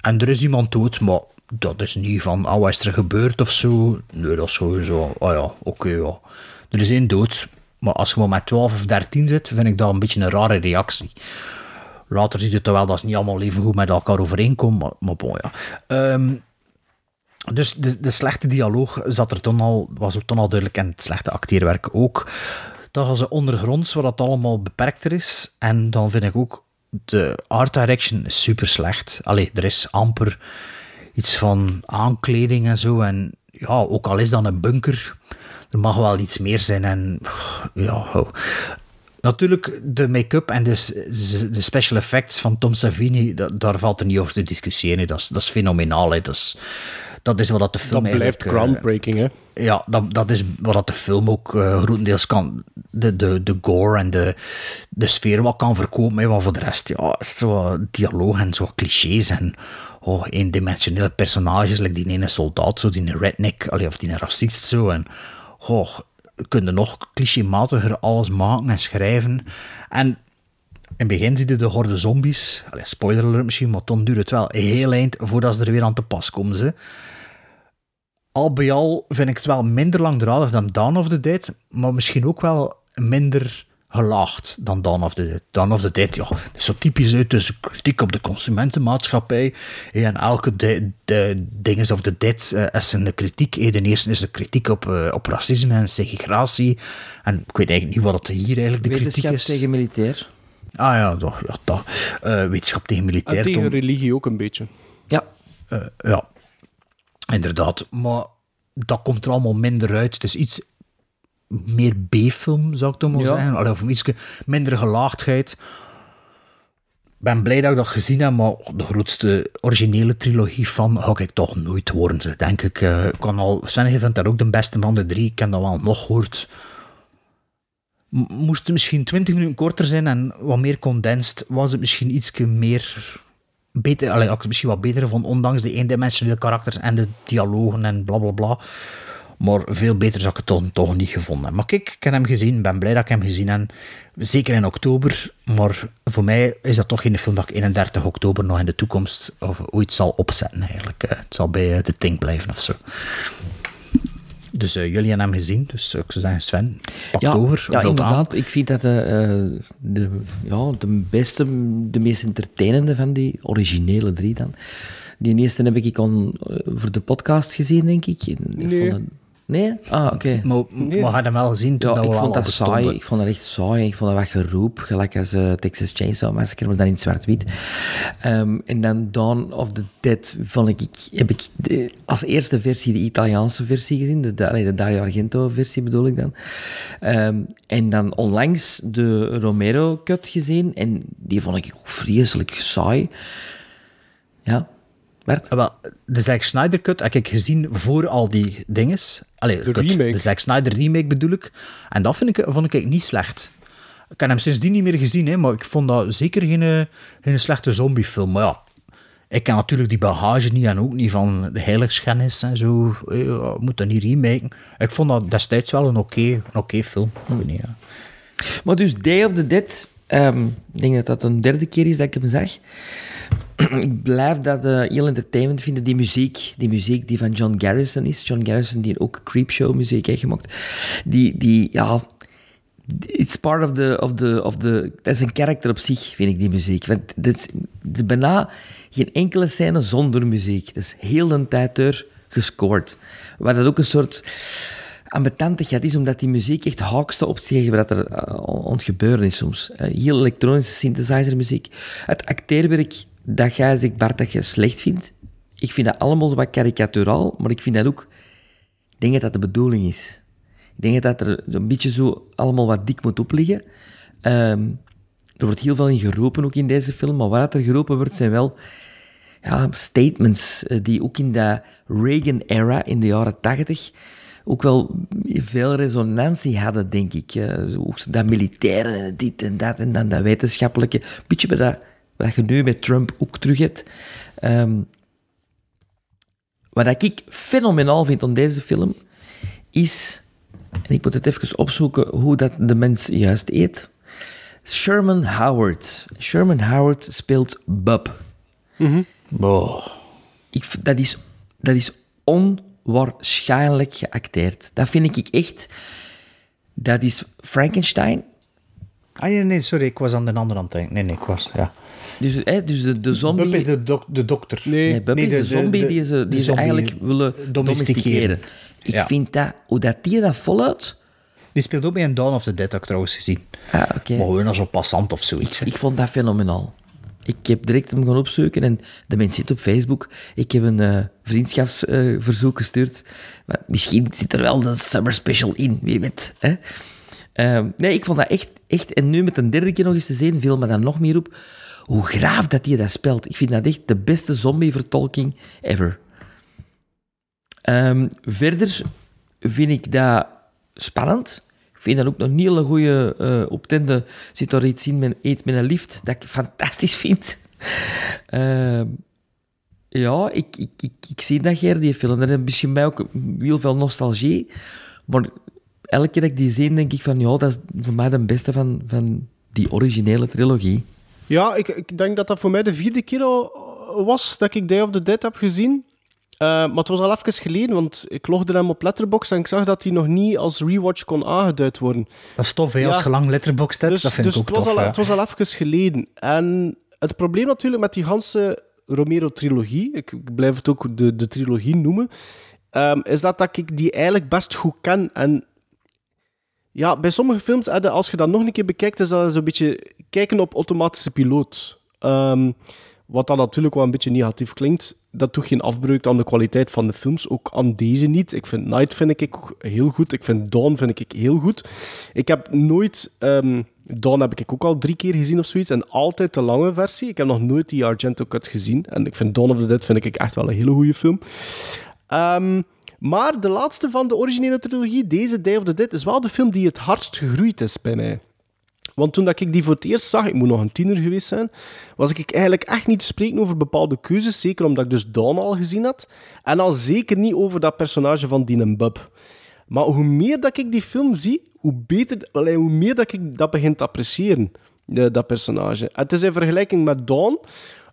En er is iemand dood, maar dat is niet van, oh, wat is er gebeurd of zo? Nee, dat is sowieso, oh ja, oké, ja. Er is één dood, maar als je maar met 12 of 13 zit, vind ik dat een beetje een rare reactie. Later zie je toch wel dat ze niet allemaal even goed met elkaar overeenkomen, maar, bon, ja. Ehm, dus de, de slechte dialoog zat er toen al, was ook toen al duidelijk en het slechte acteerwerk ook. Dan gaan ze ondergronds, waar dat allemaal beperkter is. En dan vind ik ook de art direction super slecht. Allee, er is amper iets van aankleding en zo. En ja, ook al is dat een bunker, er mag wel iets meer zijn. En ja, oh. Natuurlijk, de make-up en de, de special effects van Tom Savini, da- daar valt er niet over te discussiëren. Dat is, dat is fenomenaal. Hè. Dat, is, dat is wat dat de film Dat blijft eh, groundbreaking, hè? ja, dat, dat is wat dat de film ook eh, grotendeels kan. De, de, de gore en de, de sfeer wat kan verkopen. hè, Maar voor de rest, ja, zo dialoog en zo clichés en oh, eendimensionele personages. Like die ene soldaat, zo die een redneck, allee, of die een racist zo. En oh, kun je nog clichématiger alles maken en schrijven. En in het begin zie je de horde zombies. Allee, spoiler alert misschien, maar dan duurt het wel heel eind voordat ze er weer aan te pas komen. Ze al bij al vind ik het wel minder langdradig dan Dawn of the Dead, maar misschien ook wel minder gelaagd dan Dawn of the Dead. Dawn of the Dead, ja, dat is zo typisch uit, dus kritiek op de consumentenmaatschappij. En elke de, de Dinges of the Dead eh, is een kritiek. De eerste is de kritiek op, eh, op racisme en segregatie. En ik weet eigenlijk niet wat het hier eigenlijk de kritiek Wetenschap is. tegen militair. Ah ja, dat, ja, dat. Eh, wetenschap tegen militair. En tegen Tom. religie ook een beetje. Ja. Eh, ja, inderdaad. Maar dat komt er allemaal minder uit. Het is iets meer B-film, zou ik toch maar Ja. zeggen. Allee, Of iets minder gelaagdheid. ben blij dat ik dat gezien heb, maar de grootste originele trilogie van ga ik toch nooit worden. Denk ik. Uh, ik kan al, Sven vindt dat ook de beste van de drie. Ik heb dat wel nog gehoord. Moest het misschien 20 minuten korter zijn en wat meer condensed, was het misschien iets meer beter, allee, ik misschien wat beter vond, ondanks de eendimensionele karakters en de dialogen en bla bla bla. Maar veel beter zou ik het toch, toch niet gevonden hebben. Maar kijk, ik heb hem gezien, ben blij dat ik hem gezien heb. Zeker in oktober, maar voor mij is dat toch geen film dat ik 31 oktober nog in de toekomst of ooit zal opzetten eigenlijk. Het zal bij de Ting blijven of zo. Dus uh, jullie hebben hem gezien, dus ik zou zeggen, Sven, pak ja, over. Ja, inderdaad. Ik vind dat de, uh, de, ja, de beste, de meest entertainende van die originele drie dan. Die eerste heb ik al uh, voor de podcast gezien, denk ik. ik nee. vond Nee? Ah, oké. Okay. Maar, nee. maar had hem wel gezien toen ja, dat ik we vond dat saai. Ik vond dat echt saai. Ik vond dat wat geroep, gelijk als uh, Texas Chainsaw Massacre, maar dan in zwart-wit. Um, en dan Dawn of the Dead vond ik, ik heb ik de, als eerste versie de Italiaanse versie gezien, de, de, de Dario Argento versie bedoel ik dan. Um, en dan onlangs de Romero cut gezien en die vond ik ook vreselijk saai. Ja, Bert? Wel, de Zack Snyder cut heb ik gezien voor al die dinges. Allee, de, cut, remake. de Zack Snyder remake bedoel ik. En dat vind ik, vond ik niet slecht. Ik heb hem sindsdien niet meer gezien, hè, maar ik vond dat zeker geen, geen slechte zombiefilm. Maar ja, ik ken natuurlijk die bagage niet en ook niet van de heiligschennis en zo. Je moet dat niet remaken. Ik vond dat destijds wel een oké okay, okay film. Ik niet, ja. Maar dus Day of the Dead, um, ik denk dat dat een derde keer is dat ik hem zag (clears throat) ik blijf dat uh, heel entertainment vinden. Die muziek, die muziek die van John Garrison is. John Garrison die ook Creepshow muziek heeft gemaakt. Die, die ja... It's part of the, of the, of the... Dat is een karakter op zich, vind ik, die muziek. Want het is, is bijna geen enkele scène zonder muziek. Dat is heel de tijd door gescoord. Waar dat ook een soort ambetantigheid is, omdat die muziek echt haakste op tegen wat er uh, ontgebeuren is soms. Uh, heel elektronische synthesizermuziek. Het acteerwerk dat jij zegt, Bart, dat je slecht vindt. Ik vind dat allemaal wat karikaturaal, maar ik vind dat ook... Ik denk dat dat de bedoeling is. Ik denk dat er een beetje zo allemaal wat dik moet opliggen. Um, er wordt heel veel in geroepen, ook in deze film, maar wat er geroepen wordt, zijn wel ja, statements die ook in de Reagan-era, in de jaren tachtig, ook wel veel resonantie hadden, denk ik. Ook dat militaire en dit en dat en dan dat wetenschappelijke. Beetje bij dat wat je nu met Trump ook terug hebt. Um, wat ik fenomenaal vind aan deze film, is, en ik moet het even opzoeken hoe dat de mens juist eet. Sherman Howard. Sherman Howard speelt Bub. Mm oh. ik, dat, is, dat is onwaarschijnlijk geacteerd. Dat vind ik echt... Dat is Frankenstein. Ah, nee, nee, sorry, ik was aan de andere denken. Nee, nee, ik was, ja. Dus, hè, dus de, de zombie... Bub is de, dok de dokter. Nee, nee Bub nee, is de, de zombie de, die ze, die ze eigenlijk willen domesticeren. Ik ja. vind dat, hoe dat die dat voluit... Die speelt ook bij een Dawn of the Dead, heb ik trouwens gezien. Ah, oké. Okay. Maar gewoon als een passant of zoiets. Ik, ik, vond dat fenomenaal. Ik heb direct hem gaan opzoeken en de mens zit op Facebook. Ik heb een uh, vriendschapsverzoek uh, gestuurd. Maar misschien zit er wel een summer special in, wie weet. Hè? Uh, nee, ik vond dat echt, echt... En nu met een derde keer nog eens te zien, viel me dan nog meer op hoe graaf dat hij dat speelt. Ik vind dat echt de beste zombie-vertolking ever. Um, verder vind ik dat spannend. Ik vind dat ook nog niet een goede uh, optende zit er iets in met Eet met een lift, dat ik fantastisch vind. Uh, (laughs) ja, ik, ik, ik, ik zie dat, Ger, die film. Dat is misschien bij ook heel veel nostalgie. Maar elke keer dat ik die zie, denk ik van... Ja, dat is voor mij de beste van, van die originele trilogie. Ja, ik, ik denk dat dat voor mij de vierde keer al was dat ik Day of the Dead heb gezien. Uh, maar het was al even geleden, want ik logde hem op Letterboxd en ik zag dat hij nog niet als rewatch kon aangeduid worden. Dat is tof, hè, als je lang Letterboxd hebt. Dus, dat vind dus ik ook het, was tof. al, ja. het was al even geleden. En het probleem natuurlijk met die ganse Romero-trilogie, ik, ik blijf het ook de, de trilogie noemen, ehm, is dat, dat ik die eigenlijk best goed ken. En ja, bij sommige films, eh, als je dat nog een keer bekijkt, is dat zo'n beetje kijken op automatische piloot. Ehm, wat dan natuurlijk wel een beetje negatief klinkt. Dat doet geen afbreuk aan de kwaliteit van de films. Ook aan deze niet. Ik vind Night vind ik heel goed. Ik vind Dawn vind ik heel goed. Ik heb nooit... ehm, Dawn heb ik ook al drie keer gezien of zoiets. En altijd de lange versie. Ik heb nog nooit die Argento cut gezien. En ik vind Dawn of the Dead vind ik echt wel een hele goede film. Ehm, maar de laatste van de originele trilogie, deze Day of the Dead, is wel de film die het hardst gegroeid is bij mij. Want toen dat ik die voor het eerst zag, ik moet nog een tiener geweest zijn, was ik eigenlijk echt niet te spreken over bepaalde keuzes. Zeker omdat ik dus Dawn al gezien had. En al zeker niet over dat personage van Dean Bub. Maar hoe meer dat ik die film zie, hoe beter, hoe meer dat ik dat begin te appreciëren, dat personage. Het is in vergelijking met Dawn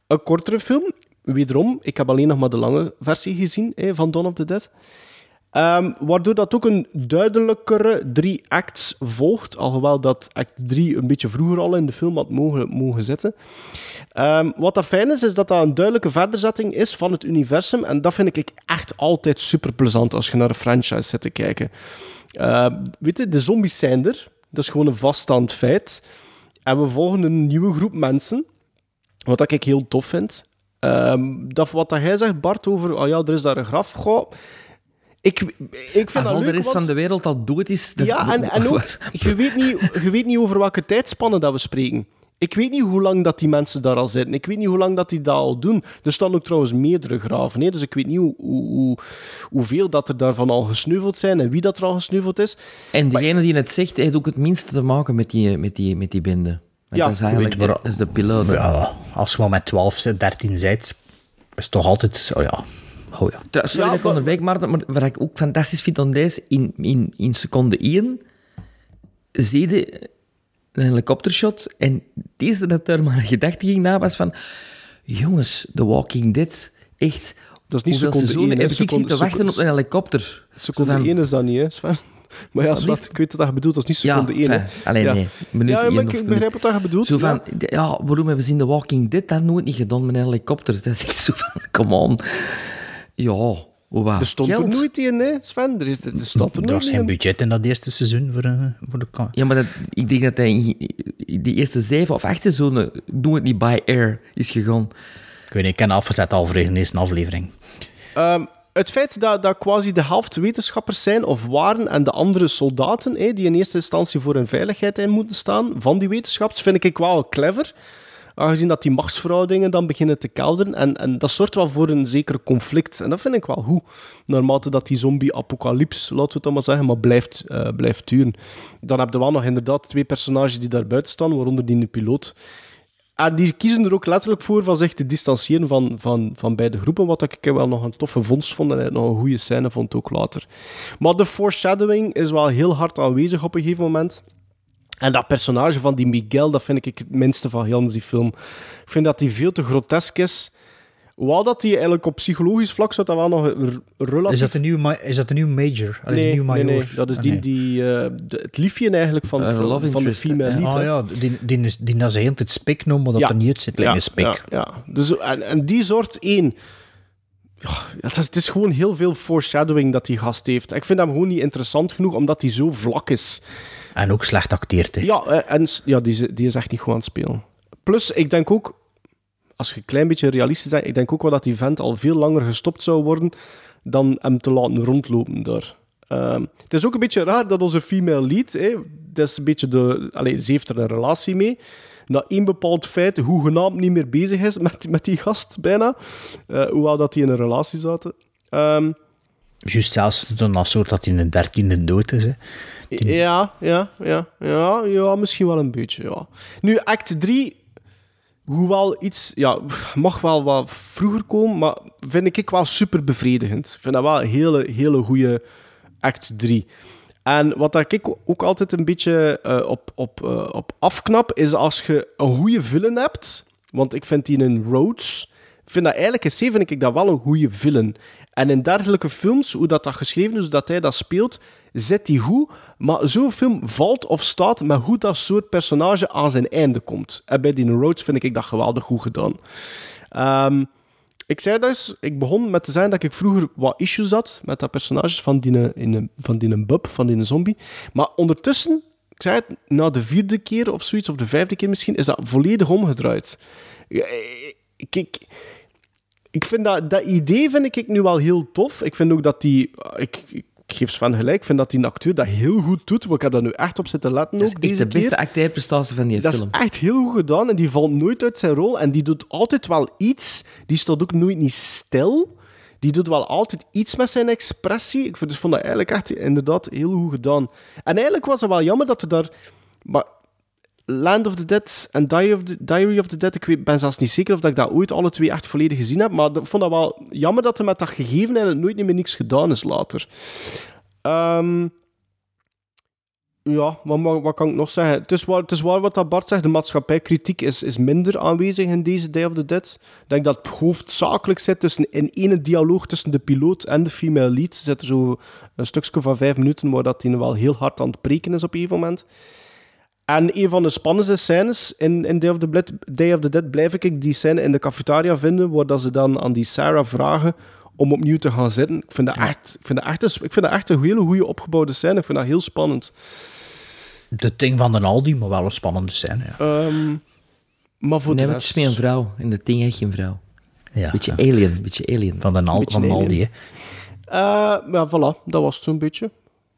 een kortere film. Wederom, ik heb alleen nog maar de lange versie gezien hè, van Dawn of the Dead. Ehm, waardoor dat ook een duidelijkere drie acts volgt, alhoewel dat act 3 een beetje vroeger al in de film had mogen, mogen zitten. Ehm, wat dat fijn is, is dat dat een duidelijke verderzetting is van het universum. En dat vind ik echt altijd super plezant als je naar een franchise zit te kijken. Ehm, weet je, de zombies zijn er. Dat is gewoon een vaststaand feit. En we volgen een nieuwe groep mensen. Wat ik heel tof vind. Ehm, dat wat dat jij zegt, Bart, over... Oh ja, er is daar een graf. Goh, ik, ik vind Als dat al de rest want- van de wereld al dood is... dat- ja, en, en (laughs) ook, je weet, niet, je weet niet over welke tijdspannen dat we spreken. Ik weet niet hoe lang dat die mensen daar al zitten. Ik weet niet hoe lang dat die dat al doen. Er staan ook trouwens meerdere graven. Hè? Dus ik weet niet hoe, hoe, hoe- hoeveel dat er daarvan al gesneuveld zijn en wie dat er al gesneuveld is. En degene die het zegt, heeft ook het minste te maken met die, met die, met die bende. Want Ja, dat is eigenlijk weet maar- de, is de piloot. Ja, als je maar met 12, 13 bent, is het toch altijd... Oh ja, oh ja. Trouwens, sorry Ja, dat ik onderbreek, maar, maar wat ik ook fantastisch vind aan deze, in, in, in seconde 1 zie je een helikoptershot en het eerste dat er maar een gedachte ging na was van jongens, The Walking Dead, echt... Dat is niet hoeveel seconde seizoenen één, hè, heb ik seconde- zitten wachten op een helikopter? Seconde Zo van- 1 is dat niet, hè, Sven? Maar ja, blieft? ik weet wat je bedoelt. Dat is niet Ja, seconde 1. hè. fijn. Alleen ja. nee, minuut ja, maar één ik, begrijp wat je bedoelt. Zo van, ja. ja, waarom hebben ze in The Walking Dead dat nooit niet gedaan met een helikopter? (laughs) Dat is echt zo van, come on. Ja, hoe wat? Er stond Geld. er nooit in, hè, Sven? Er, is, er staat er Er was nooit geen in. budget in dat eerste seizoen voor, eh, voor de... Ja, maar dat, ik denk dat hij die eerste zeven of acht seizoenen, het niet by air, is gegaan. Ik weet niet, ik ken afgezet al voor de eerste aflevering. Ehm, het feit dat, dat quasi de helft wetenschappers zijn of waren en de andere soldaten, die in eerste instantie voor hun veiligheid in moeten staan, van die wetenschappers, vind ik wel clever. Aangezien dat die machtsverhoudingen dan beginnen te kelderen. En, en dat zorgt wel voor een zeker conflict. En dat vind ik wel goed. Naarmate dat die zombie-apocalyps, laten we het dan maar zeggen, maar blijft, eh, blijft duren. Dan heb je wel nog inderdaad twee personages die daar buiten staan, waaronder die piloot. En die kiezen er ook letterlijk voor van zich te distancieren van, van, van beide groepen, wat ik wel nog een toffe vondst vond en nog een goede scène vond ook later. Maar de foreshadowing is wel heel hard aanwezig op een gegeven moment. En dat personage van die Miguel, dat vind ik het minste van heel die film. Ik vind dat die veel te grotesk is. Hoewel dat die eigenlijk op psychologisch vlak zou dat wel nog relatief... Is dat een nieuwe, ma- is dat een nieuwe major? Allee, Nee, nieuwe nee, major? nee, dat is Ah, die, nee. die, eh, de- het liefje eigenlijk van, van, de female lead. Ah ja, die, die, die, die dat ze heel het spik noemen, maar dat er niet uit zit, lijkt me spik. Ja, ja. Dus, en, en die soort één... Ja, het, is, het is gewoon heel veel foreshadowing dat die gast heeft. Ik vind hem gewoon niet interessant genoeg, omdat hij zo vlak is. En ook slecht acteert, hè. Ja, eh, en ja, die, is- die is echt niet goed aan het spelen. Plus, ik denk ook, als je een klein beetje realistisch bent, ik denk ook wel dat die vent al veel langer gestopt zou worden dan hem te laten rondlopen daar. Ehm, het is ook een beetje raar dat onze female lead, hè, dat is een beetje de, allez, ze heeft er een relatie mee, na één bepaald feit hoegenaamd niet meer bezig is met, met die gast, bijna. Eh, hoewel dat die in een relatie zaten. Ehm, Juist zelfs dan als soort dat hij in de dertiende dood is, hè. Ja, ja, ja, ja, ja, misschien wel een beetje, ja. Nu, act 3, hoewel iets, ja, mag wel wat vroeger komen, maar vind ik wel super bevredigend. Ik vind dat wel een hele, hele goede act 3. En wat ik ook altijd een beetje eh, op, op, eh, op afknap, is als je een goede villain hebt, want ik vind die in ik vind dat eigenlijk in C vind ik dat wel een goede villain. En in dergelijke films, hoe dat, dat geschreven is, dat hij dat speelt, zit die goed. Maar zo'n film valt of staat met hoe dat soort personage aan zijn einde komt. En bij die Rhodes vind ik dat geweldig goed gedaan. Ehm, ik zei dus, ik begon met te zeggen dat ik vroeger wat issues had met dat personage van die, in, van die bub, van die zombie. Maar ondertussen, ik zei het, na de vierde keer of zoiets, of de vijfde keer misschien, is dat volledig omgedraaid. Ik, ik, vind dat, dat idee vind ik nu wel heel tof. Ik vind ook dat die... Ik geef Sven gelijk. Ik vind dat die acteur dat heel goed doet. Want ik heb daar nu echt op zitten letten Dat is ook echt deze de beste acteerprestatie van die Dat film. is echt heel goed gedaan en die valt nooit uit zijn rol. En die doet altijd wel iets. Die staat ook nooit niet stil. Die doet wel altijd iets met zijn expressie. Ik vond, dus vond dat eigenlijk echt inderdaad heel goed gedaan. En eigenlijk was het wel jammer dat er daar... Maar Land of the Dead en Diary of the, Diary of the Dead, ik weet, ben zelfs niet zeker of dat ik dat ooit alle twee echt volledig gezien heb. Maar ik vond dat wel jammer dat er met dat gegeven eigenlijk nooit meer niks gedaan is later. Ehm, ja, wat, wat, kan ik nog zeggen? Het is waar, wat dat Bart zegt. De maatschappijkritiek is, is minder aanwezig in deze Day of the Dead. Ik denk dat het hoofdzakelijk zit tussen, in ene dialoog tussen de piloot en de female lead. Er zo een stukje van vijf minuten waar dat die wel heel hard aan het preken is op een moment. En een van de spannendste scènes in, in Day, of the Dead, Day of the Dead blijf ik die scène in de cafetaria vinden, waar dat ze dan aan die Sarah vragen om opnieuw te gaan zitten. Ik vind dat echt, ik vind dat echt, een, ik vind dat echt een hele goede opgebouwde scène. Ik vind dat heel spannend. De ding van de Aldi, maar wel een spannende scène. Ja. Ehm, maar voor nee, de maar het rest... is meer een vrouw. In de ding echt geen vrouw. Ja, beetje alien, beetje alien. Van de, van. Aldi, hè. Eh, maar voilà, dat was het zo'n beetje.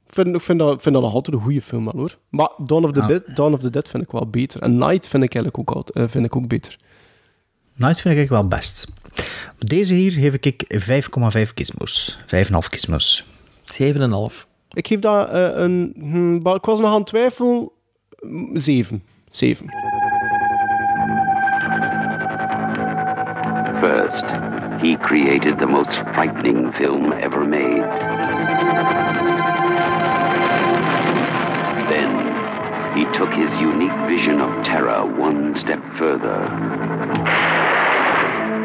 Ik vind, ik vind, dat, vind dat nog altijd een goede film, wel, hoor. Maar Dawn of the, Ja. Dead, Dawn of the Dead vind ik wel beter. En Night vind ik eigenlijk ook, eh, vind ik ook beter. Night vind ik wel best. Deze hier geef ik 5,5 gizmos. 5,5 gizmos. 7,5. Ik geef dat eh, een... hm, maar ik was nog aan het twijfelen. 7. 7. First, he created the most frightening film ever made. Took his unique vision of terror one step further.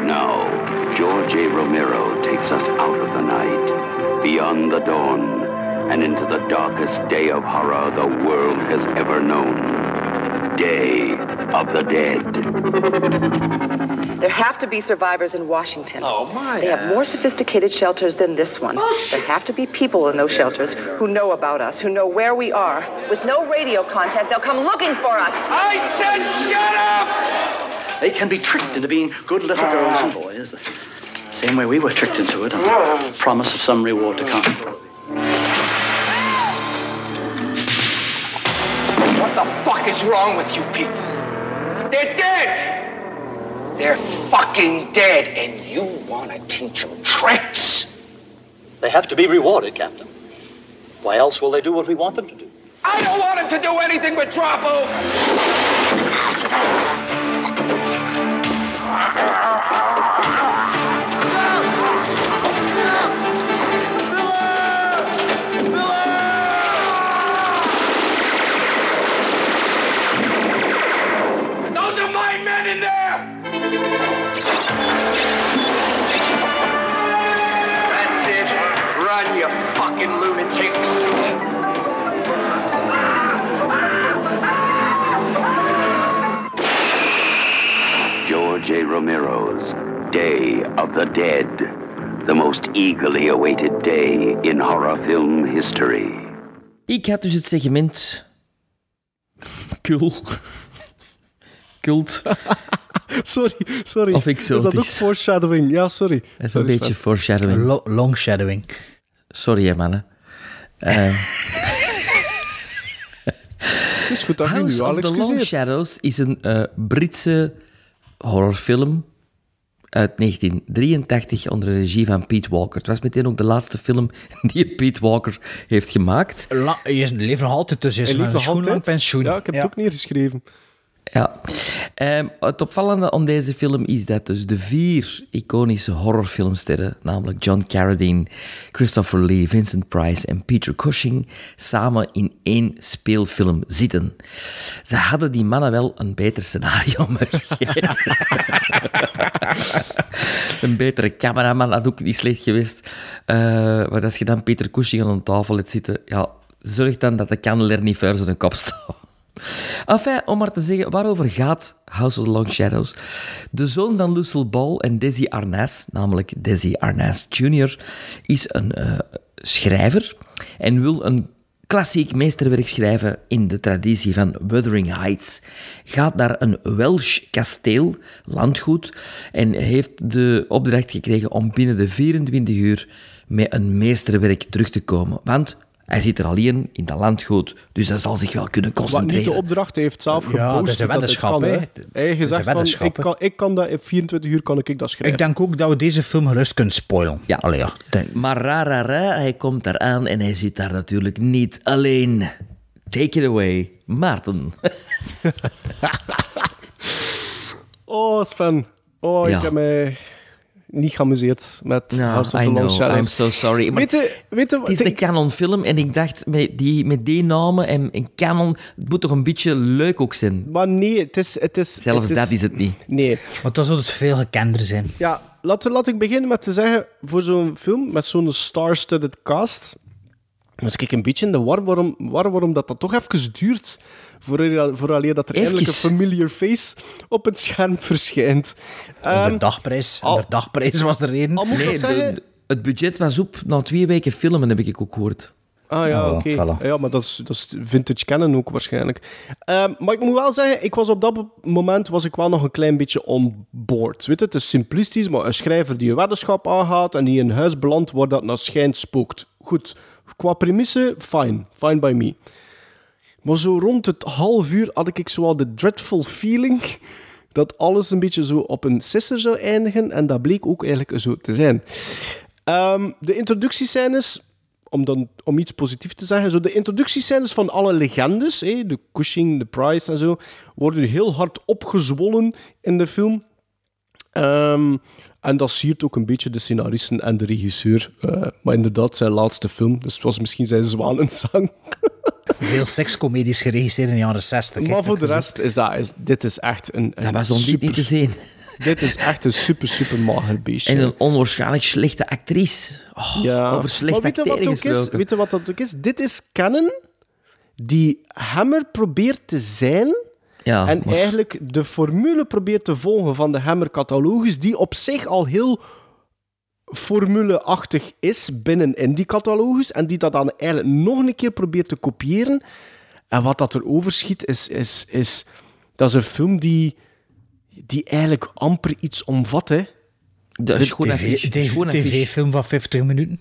Now, George A. Romero takes us out of the night, beyond the dawn, and into the darkest day of horror the world has ever known. Day of the Dead. There have to be survivors in Washington. Oh, my. They have more sophisticated shelters than this one. Oh, there have to be people in those shelters who know about us, who know where we are. With no radio contact, they'll come looking for us. I said shut up! They can be tricked into being good little girls and boys. The same way we were tricked into it on the promise of some reward to come. The fuck is wrong with you people? They're dead! They're fucking dead, and you want to teach them tricks? They have to be rewarded, Captain. Why else will they do what we want them to do? I don't want them to do anything but Drapo! Those A. Romero's Day of the Dead, the most eagerly awaited day in horror film history. Ik had dus het segment... Kul. Kult. (laughs) sorry, sorry. Of Is dat ook foreshadowing? Ja, sorry. Dat is een beetje Sven. foreshadowing. Lo- longshadowing. Sorry, hè, mannen. (laughs) Eh, Het is goed dat House nu al of the Long. Shadows is een eh, Britse horrorfilm uit 1983 onder de regie van Pete Walker. Het was meteen ook de laatste film (laughs) die Pete Walker heeft gemaakt. La je leeft nog altijd, dus je is nog altijd. pensioen. Ja, ik heb het ook neergeschreven. Ja. Ehm, het opvallende aan deze film is dat dus de vier iconische horrorfilmsterren, namelijk John Carradine, Christopher Lee, Vincent Price en Peter Cushing, samen in één speelfilm zitten. Ze hadden die mannen wel een beter scenario (laughs) gegeven. een betere cameraman had ook niet slecht geweest. Eh, want als je dan Peter Cushing aan een tafel hebt zitten, ja, zorg dan dat de kandel er niet voor zijn kop staat. Enfin, om maar te zeggen, waarover gaat House of the Long Shadows? De zoon van Lucille Ball en Desi Arnaz, namelijk Desi Arnaz Jr., is een eh, schrijver en wil een klassiek meesterwerk schrijven in de traditie van Wuthering Heights. Gaat naar een Welsh kasteel, landgoed, en heeft de opdracht gekregen om binnen de 24 uur met een meesterwerk terug te komen. Want hij zit er alleen in dat landgoed, dus hij zal zich wel kunnen Wat niet concentreren. de opdracht, hij heeft zelf Ja, gepost dat is een het weddenschap, kan, hè. Hij Dat heeft is gezegd een van, ik kan, ik kan dat, in 24 uur kan ik dat schrijven. Ik denk ook dat we deze film gerust kunnen spoilen. Ja. Allee, ja. Maar ra, ra, ra, hij komt daar aan en hij zit daar natuurlijk niet alleen. Take it away, Maarten. (laughs) Oh, Sven. Oh, Ja. ik heb mij niet geamuseerd met No, House of I the Long know, Shadows. I'm so sorry. Maar Weet je, weet je, het is een canonfilm en ik dacht, met die, met die namen en, en canon, het moet toch een beetje leuk ook zijn. Maar nee, het is... Het is Zelfs het dat is het niet. Nee. Want dan zou het veel gekender zijn. Ja, laat, laat ik beginnen met te zeggen, voor zo'n film met zo'n star-studded cast, was ik een beetje in de war waarom, war waarom dat, dat toch even duurt vooraleer dat er eindelijk een familiar face op het scherm verschijnt. de Ehm, dagprijs. al- de dagprijs was de reden. al moet ik Nee, zeggen... de- het budget was op na twee weken filmen, heb ik ook gehoord. Ah ja, Oh, oké. Ja, maar dat is, dat is vintage kennen ook waarschijnlijk. Ehm, maar ik moet wel zeggen, ik was op dat moment was ik wel nog een klein beetje on board. Weet je, het is simplistisch, maar een schrijver die een weddenschap aangaat en die in een huis belandt waar dat naar schijnt spookt. Goed, qua premisse, fine. Fine by me. Maar zo rond het half uur had ik zo al de dreadful feeling dat alles een beetje zo op een sisser zou eindigen. En dat bleek ook eigenlijk zo te zijn. Ehm, de introductiescènes, om, dan, om iets positiefs te zeggen, zo de introductiescènes van alle legendes, de Cushing, de Price en zo, worden heel hard opgezwollen in de film. Ehm, en dat siert ook een beetje de scenaristen en de regisseur. Eh, maar inderdaad, zijn laatste film, dus het was misschien zijn zwanenzang. (laughs) Veel sekscomedies geregisseerd in de jaren 60. hè. Maar voor de rest is dat, is, dit is echt een, een Dat was om dit super, niet te zien. Dit is echt een super, super mager beestje. En een onwaarschijnlijk slechte actrice. Oh, Ja. Over slecht maar weet je, wat ook is? gesproken. weet je wat dat ook is? Dit is Canon die Hammer probeert te zijn Ja, en maar- eigenlijk de formule probeert te volgen van de Hammer-catalogus, die op zich al heel formuleachtig is binnenin die catalogus en die dat dan eigenlijk nog een keer probeert te kopiëren. En wat dat er overschiet is, is, is dat is een film die, die eigenlijk amper iets omvat. Hè. Affiche. TV schoon affiche. TV-film van 50 minuten.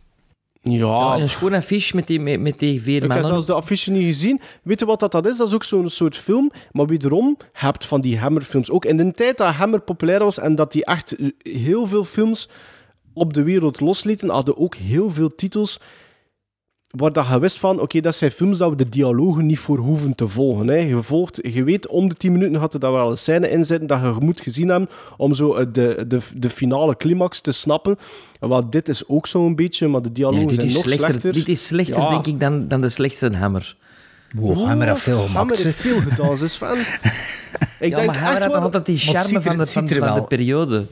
Ja, Ja, een schoon affiche met die, met, met die vier Ik heb mannen. zelfs de affiche niet gezien. Weet je wat dat, dat is? Dat is ook zo'n soort film. Maar wederom, je hebt van die Hammer-films ook. In de tijd dat Hammer populair was en dat die echt heel veel films op de wereld loslieten, hadden ook heel veel titels waar dat je wist van, oké, dat zijn films dat we de dialogen niet voor hoeven te volgen. Hè. Je, volgt, je weet, om de 10 minuten had er daar wel een scène in zitten dat je moet gezien hebben om zo eh, de, de, de finale climax te snappen. Wat dit is ook zo'n beetje, maar de dialogen zijn nog slechter, slechter. dit is slechter, Ja. denk ik, dan, dan de slechtste Hammer. Wow, Hammer heeft veel Hammer gemaakt. heeft hè. veel gedaan, is van. (laughs) Ik ja, denk maar Hammer echt had altijd die charme er- van, de, van, de periode.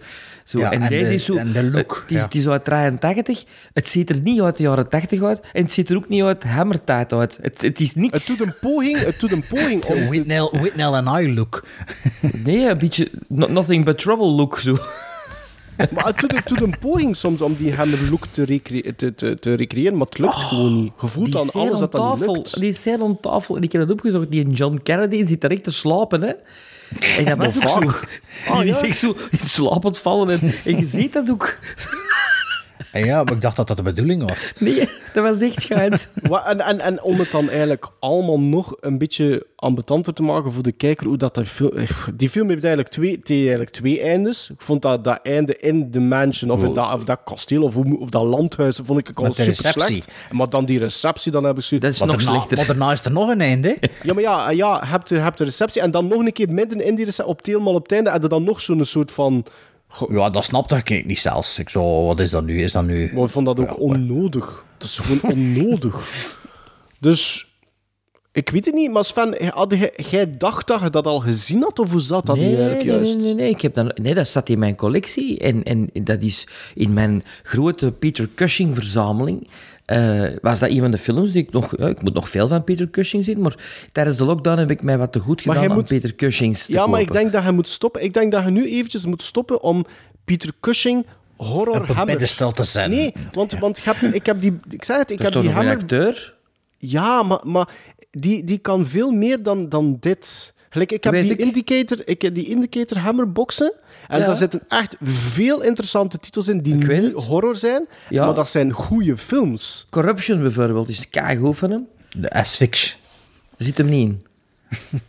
Zo, Ja, en, en deze de- is zo... en de look, Het is, ja. het is uit 83. Het ziet er niet uit de jaren 80 uit. En het ziet er ook niet uit Hammertijd uit. Het, het is niks. Het doet een poging, het doet een poging Zo om Whitnell, Whitnell en I look. (laughs) Nee, een beetje... no- nothing but trouble look, zo. (laughs) Maar het doet, het doet een poging soms om die hammer look te, recre- te, te, te recreëren, maar het lukt gewoon niet. Je voelt aan alles dat dat niet lukt. Die scène aan tafel, en ik heb dat opgezocht, die John Kennedy zit daar echt te slapen, hè. En dat was ook zo. vaak. (laughs) Die Ah, is echt zo in slaap aan het vallen. En, en je ziet dat ook. En ja, maar ik dacht dat dat de bedoeling was. (laughs) Nee, dat was echt. (laughs) Wa- En, en, en om het dan eigenlijk allemaal nog een beetje ambetanter te maken voor de kijker, hoe dat, dat film... Die film heeft eigenlijk twee, die eigenlijk twee eindes. Ik vond dat, dat einde in de mansion, of, in dat, of dat kasteel, of, of dat landhuis, vond ik al super receptie. slecht. Maar dan die receptie, dan heb ik zo... Dat is Maar nog slechter. maar daarna is er nog een einde. (laughs) Ja, maar ja, ja je hebt, de, je hebt de receptie en dan nog een keer midden in die receptie, op het helemaal op het einde, heb je dan nog zo'n soort van... Ja, dat snapte ik niet zelfs. Ik zo, wat is dat nu? Is dat nu... Maar ik vond dat ook onnodig. Dat is gewoon onnodig. Dus, ik weet het niet, maar Sven, had jij, dacht dat je dat al gezien had, of hoe zat dat nu Nee, eigenlijk nee, juist? nee, nee, nee. Ik heb dan, nee, dat zat in mijn collectie. En, en dat is in mijn grote Peter Cushing eh, was dat een van de films die ik nog... Ja, ik moet nog veel van Peter Cushing zien, maar tijdens de lockdown heb ik mij wat te goed gedaan jij aan moet- Peter Cushings te Ja, maar ik denk dat je moet stoppen. Ik denk dat je nu eventjes moet stoppen om Pieter Cushing horror Op een hammer... te zetten. Nee, want, want je hebt, ik heb die... Ik zei het, ik heb die hammer... acteur? Ja, maar, maar die, die kan veel meer dan, dan dit. Gelijk, ik heb Weet die ik. indicator, ik heb die indicator hammerboxen En Ja. daar zitten echt veel interessante titels in die niet horror zijn, Ja. maar dat zijn goede films. Corruption bijvoorbeeld is keigoed van hem. De Asphyx. Zit hem niet in. (laughs)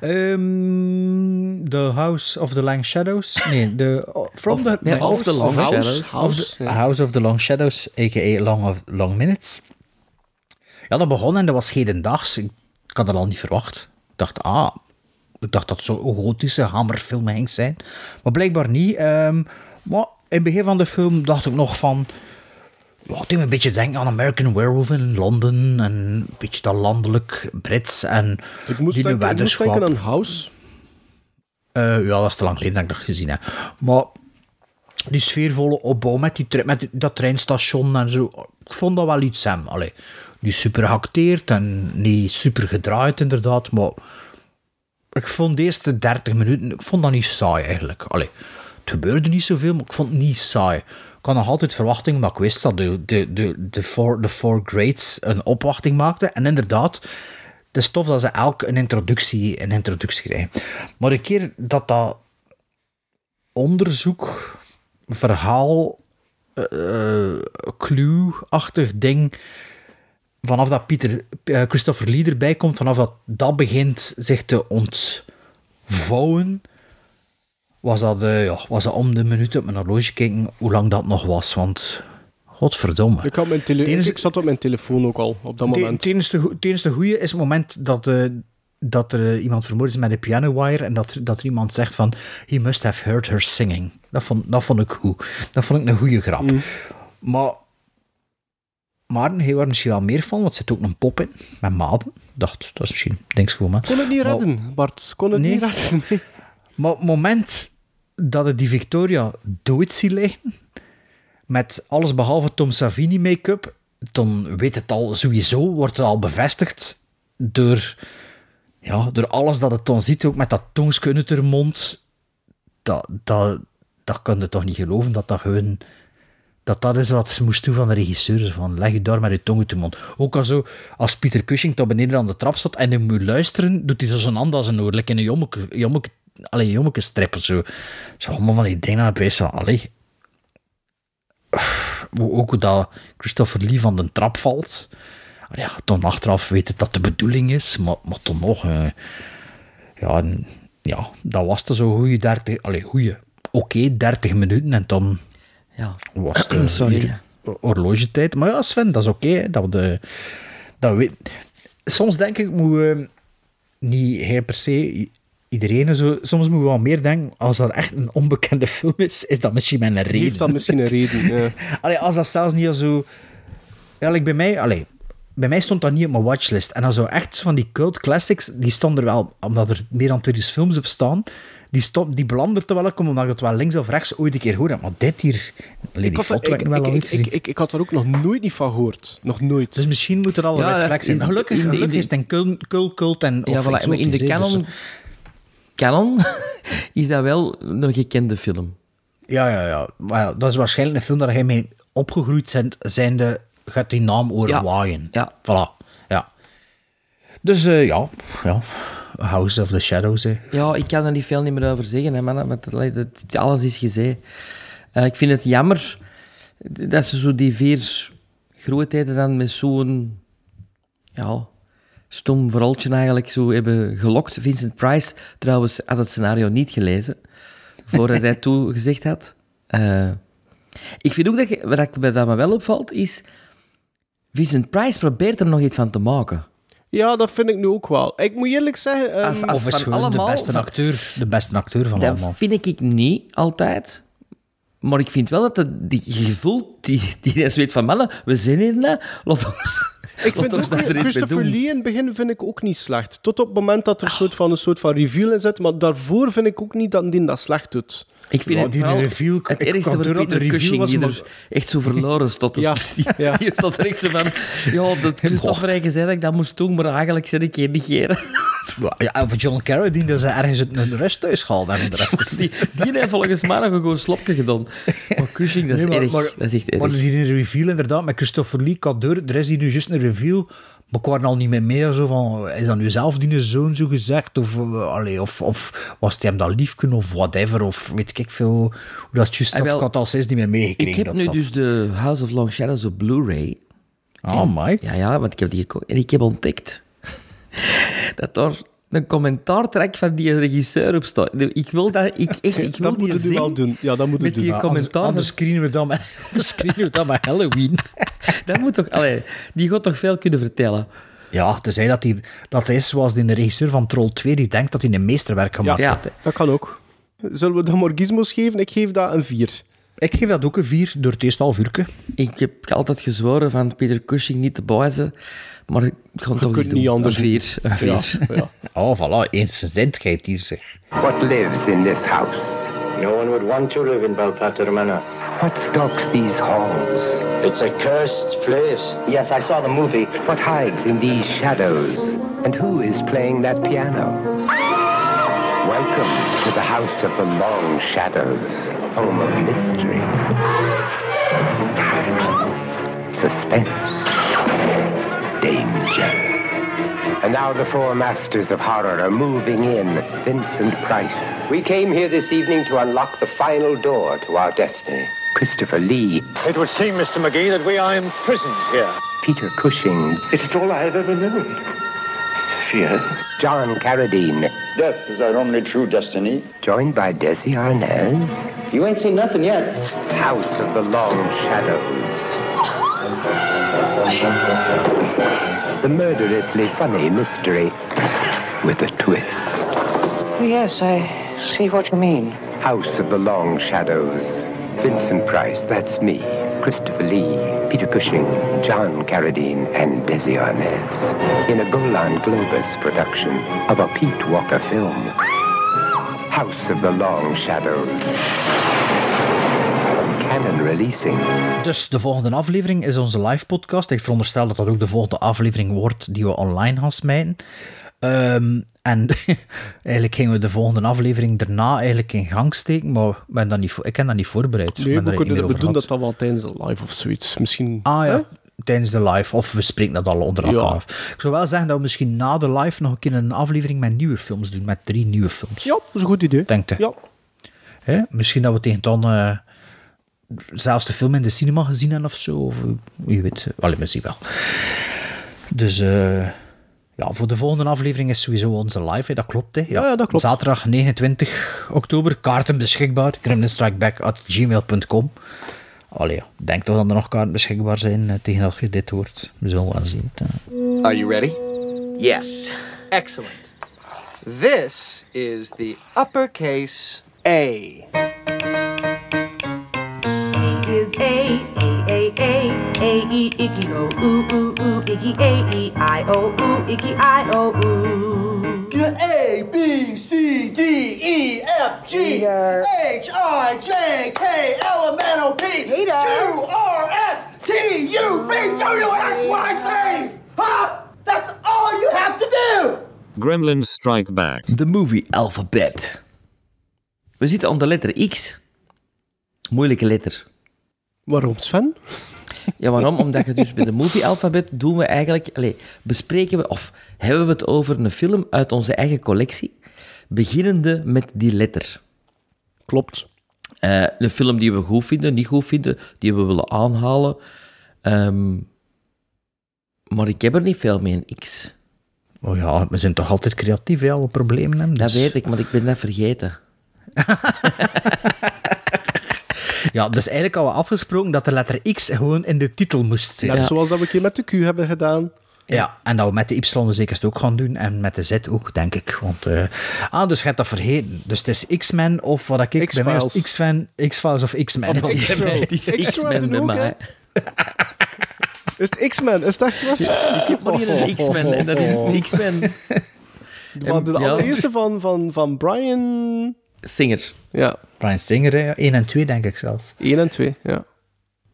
Ehm, the House of the Long Shadows. Nee, the, from Of- the, nee, the of the Long House, Shadows. Of House, the. House of the Long Shadows, a.k.a. Long, of, long Minutes. Ja, dat begon en dat was hedendaags. Ik, ik had dat al niet verwacht. Ik dacht, ah, ik dacht dat het zo'n gotische hammerfilm ging zijn. Maar blijkbaar niet. Ehm, maar in het begin van de film dacht ik nog van... Ja, het een beetje denken aan American Werewolf in Londen. En een beetje dat landelijk Brits. En Ik moest, die denken, ik moest denken aan House. Eh, ja, dat is te lang geleden dat ik dat gezien heb. Maar die sfeervolle opbouw met, die, met dat treinstation en zo, ik vond dat wel iets hem. Allee, niet super geacteerd en niet super gedraaid inderdaad, maar ik vond de eerste 30 minuten, ik vond dat niet saai eigenlijk. Allee, het gebeurde niet zoveel, maar ik vond het niet saai. Ik had nog altijd verwachting, maar ik wist dat de, de, de, de, four, de four grades een opwachting maakten. En inderdaad, het is tof dat ze elk een introductie, een introductie krijgen. Maar een keer dat dat onderzoek, verhaal, eh, clue-achtig ding, vanaf dat Pieter, eh, Christopher Lee erbij komt, vanaf dat dat begint zich te ontvouwen, was dat, eh, ja, was dat om de minuut op mijn horloge kijken hoe lang dat nog was. Want, godverdomme. Ik, had mijn tele- ik zat op mijn telefoon ook al op dat moment. Het enige, goede is het moment dat, eh, dat er iemand vermoord is met een piano wire en dat, er- dat er iemand zegt van he must have heard her singing. Dat vond, dat vond ik goed. Dat vond ik een goede grap. Maar Maarten, hij was misschien wel meer van, want er zit ook een pop in, met maden. Ik dacht, dat is misschien, denk gewoon maar. Kon het niet Maar- redden, Bart? Kon het Nee. niet redden? Nee. (laughs) Maar op het moment dat het die Victoria dood ziet liggen, met alles behalve Tom Savini make-up, dan weet het al sowieso, wordt het al bevestigd door, ja, door alles dat het dan ziet, ook met dat uit haar mond. Dat, dat, dat kun je toch niet geloven, dat dat gewoon... Dat dat is wat ze moest doen van de regisseur. Van, leg je daar met je tong uit de mond. Ook al zo, als Pieter Cushing tot beneden aan de trap staat en hij moet luisteren, doet hij zo zijn hand als een oor. In een jommeke, jommeke, allee, jommeke zo. Zo allemaal van die dingen het wijzen. Allee. Ook hoe dat Christopher Lee van de trap valt. Allee, Ja, dan achteraf weet het dat de bedoeling is, maar, maar toch nog. eh, ja, ja, dat was er zo goede 30, allee, goeie, oké, 30 minuten en dan Ja. was eh, (clears throat) Sorry. hier horlogetijd. Maar ja, Sven, dat is oké. dat we de, dat we, soms denk ik, moet we niet per se iedereen en zo. Soms moeten we wel meer denken, als dat echt een onbekende (laughs) film is, is dat misschien met een reden. Heeft dat misschien een reden? Ja. (laughs) Allee, als dat zelfs niet zo... Ja, like bij mij... Allee, bij mij stond dat niet op mijn watchlist. En dan zo echt zo van die cult classics, die stonden er wel, omdat er meer dan 20 films op staan, die, stond, die belanden er wel omdat ik het wel links of rechts ooit een keer hoorde. Maar dit hier... Ik had, er, ik, ik nog wel ik, al ik, iets ik, ik, ik had er ook nog nooit niet van gehoord. Nog nooit. Dus misschien moet er al een Ja, zijn. in- Gelukkig, in de- in gelukkig de- is het een cult, cult, cult en... Ja, of voilà, maar in de dus- canon, canon (laughs) is dat wel een gekende film. Ja, ja, ja. Maar ja, dat is waarschijnlijk een film dat jij mee opgegroeid bent, zijnde gaat die naam overwaaien. Ja. Voilà, ja. Dus eh, ja, ja, House of the Shadows. Hè. Ja, ik kan er niet veel niet meer over zeggen, hè, man. Dat- alles is gezegd. Eh, ik vind het jammer dat ze zo die vier grootheden dan met zo'n ja, stom verhaaltje eigenlijk zo hebben gelokt. Vincent Price trouwens had het scenario niet gelezen, (laughs) voordat hij toe gezegd had. Eh, ik vind ook dat, je, wat, ik, wat me wel opvalt, is... Vincent Price probeert er nog iets van te maken. Ja, dat vind ik nu ook wel. Ik moet eerlijk zeggen... ehm, Als- als Of is van gewoon allemaal- de beste van- acteur, de beste acteur van Dat allemaal. vind ik niet altijd. Maar ik vind wel dat het, die gevoel, die, die weet van mannen, we zijn hier, laat ons, (laughs) Ik vind ook Christopher. Lee in het begin vind ik ook niet slecht. Tot op het moment dat er een soort van, een soort van reveal in zit. Maar daarvoor vind ik ook niet dat die dat slecht doet. Ik vind Ja, het die reveal- het ergste voor Peter Cushing, die maar- er echt zo verloren stond. Dus Ja, ja. die stond er echt zo van... Ja, dat (laughs) Christopher heeft gezegd dat ik dat moest doen, maar eigenlijk zit ik hier hier. (laughs) Ja, of John Carradine, dat ze ergens een rusthuis gehaald hebben. (laughs) Die, die heeft volgens mij nog gewoon slopje gedaan. Maar Cushing, dat is Nee, maar- erg. maar- dat is echt erg. Maar die reveal inderdaad, met Christopher Lee, Cadeur, er is hier nu juist een reveal, Maar ik was al niet meer meer zo van, is dat nu zelf die zoon zo gezegd? Of, allee, of, of was het hem dat lief kunnen of whatever? Of weet ik veel hoe dat juist ik had al steeds niet meer meegekregen. Ik heb dat nu zat. dus de House of Long Shadows op Blu-ray. Oh, En- my. Ja, ja, want ik heb die gekocht. En ik heb ontdekt (laughs) dat daar een commentaartrack van die regisseur op staat. Ik wil dat... Ik, echt, ik (laughs) wil dat moet die je nu zien wel doen. Ja, dat moet je met doen. die Ja, commentaar. Anders screenen we dat met, (laughs) anders screenen we dat met Halloween. (laughs) Dat moet toch... Allee, die gaat toch veel kunnen vertellen. Ja, tenzij dat hij dat is zoals die regisseur van Troll 2 die denkt dat hij een meesterwerk gemaakt Ja. heeft. hè. Dat kan ook. Zullen we dat maar gizmos geven? Ik geef dat een 4. Ik geef dat ook een 4 door het eerste half uurke. Ik heb altijd gezworen van Peter Cushing niet te bozen, maar ik ga het toch kunt eens doen. niet anders Een vier. Een vier. Ja. (laughs) Oh, voilà, eens zendheid hier zeg. What lives in this house? No one would want to live in Balpatermana. What stalks these halls? It's a cursed place. Yes, I saw the movie. What hides in these shadows? And who is playing that piano? Welcome to the House of the Long Shadows, home of mystery, suspense, danger. And now the four masters of horror are moving in, Vincent Price. We came here this evening to unlock the final door to our destiny. Christopher Lee, It would seem, Mr. McGee, that we are imprisoned here. Peter Cushing, It is all I have ever known. Fear. John Carradine, Death is our only true destiny. joined by Desi Arnaz. You ain't seen nothing yet. House of the Long Shadows. The murderously funny mystery with a twist. Yes, I see what you mean. House of the Long Shadows. Vincent Price, that's me. Christopher Lee, Peter Cushing, John Carradine, and Desi Arnaz. In a Golan Globus production of a Pete Walker film. House of the Long Shadows. Canon releasing. Dus de volgende aflevering is onze live podcast. Ik veronderstel dat dat ook de volgende aflevering wordt die we online gaan smijten. Ehm, en (laughs) eigenlijk gingen we de volgende aflevering daarna eigenlijk in gang steken, maar ik ben dat niet, ik heb dat niet voorbereid. Nee, we, kunnen, we doen dat dan wel tijdens de live of zoiets. Misschien. Ah ja, Hè? tijdens de live. Of we spreken dat al onder elkaar Ja. af. Ik zou wel zeggen dat we misschien na de live nog een keer een aflevering met nieuwe films doen. Met drie nieuwe films. Ja, dat is een goed idee. Denk je? Ja. Hè? Misschien dat we tegen dan eh, zelfs de film in de cinema gezien hebben of zo. Of eh, wie weet. Allee, we zien wel. Dus eh, ja, voor de volgende aflevering is sowieso onze live. Hè. Dat klopt. Hè. Ja, ja, dat klopt. Zaterdag 29 oktober. Kaarten beschikbaar. gremlinstrikeback.gmail.com Allee, ja. ik denk toch dat er nog kaarten beschikbaar zijn eh, tegen dat je dit hoort. We zullen wel zien. Are you ready? Yes. Excellent. This is the uppercase A. A, A, E, icky, O, ooh, ooh, ooh, icky, A, E, I, O, ooh, icky, I, O, ooh. A, B, C, D, E, F, G, H, I, J, K, L, M, N, O, P, Q, R, S, T, U, V, W, X, Y, Z. Huh? That's all you have to do. Gremlins Strike Back. The Movie Alphabet. We zitten de letter X. Moeilijke letter. Waarom, Sven? Ja, waarom? Omdat je dus bij de movie alfabet doen we eigenlijk, allez, bespreken we of hebben we het over een film uit onze eigen collectie, beginnende met die letter. Klopt. Eh, een film die we goed vinden, niet goed vinden, die we willen aanhalen. Ehm, maar ik heb er niet veel mee een X. Oh ja, we zijn toch altijd creatief, ja, we problemen hebben. Dat dus- weet ik, maar ik ben dat vergeten. (laughs) Ja, dus eigenlijk hadden we afgesproken dat de letter X gewoon in de titel moest zijn. Net zoals dat we een keer met de Q hebben gedaan. Ja, en dat we met de Y zeker ook gaan doen. En met de Z ook, denk ik. Want, eh, ah, dus je hebt dat vergeten. Dus het is X-Men of wat ik... Bij mij was het X-Files. X-Men, X-Files of X-Men. Of X-Men. (laughs) Het is mij. Het X-Men? Is het echt was? Ik heb maar hier een X-Men en dat is een X-Men. Maar de allereerste van, van, van Brian... Singer. Ja, Brian Singer, hè. 1 en 2 denk ik zelfs. 1 en 2, ja.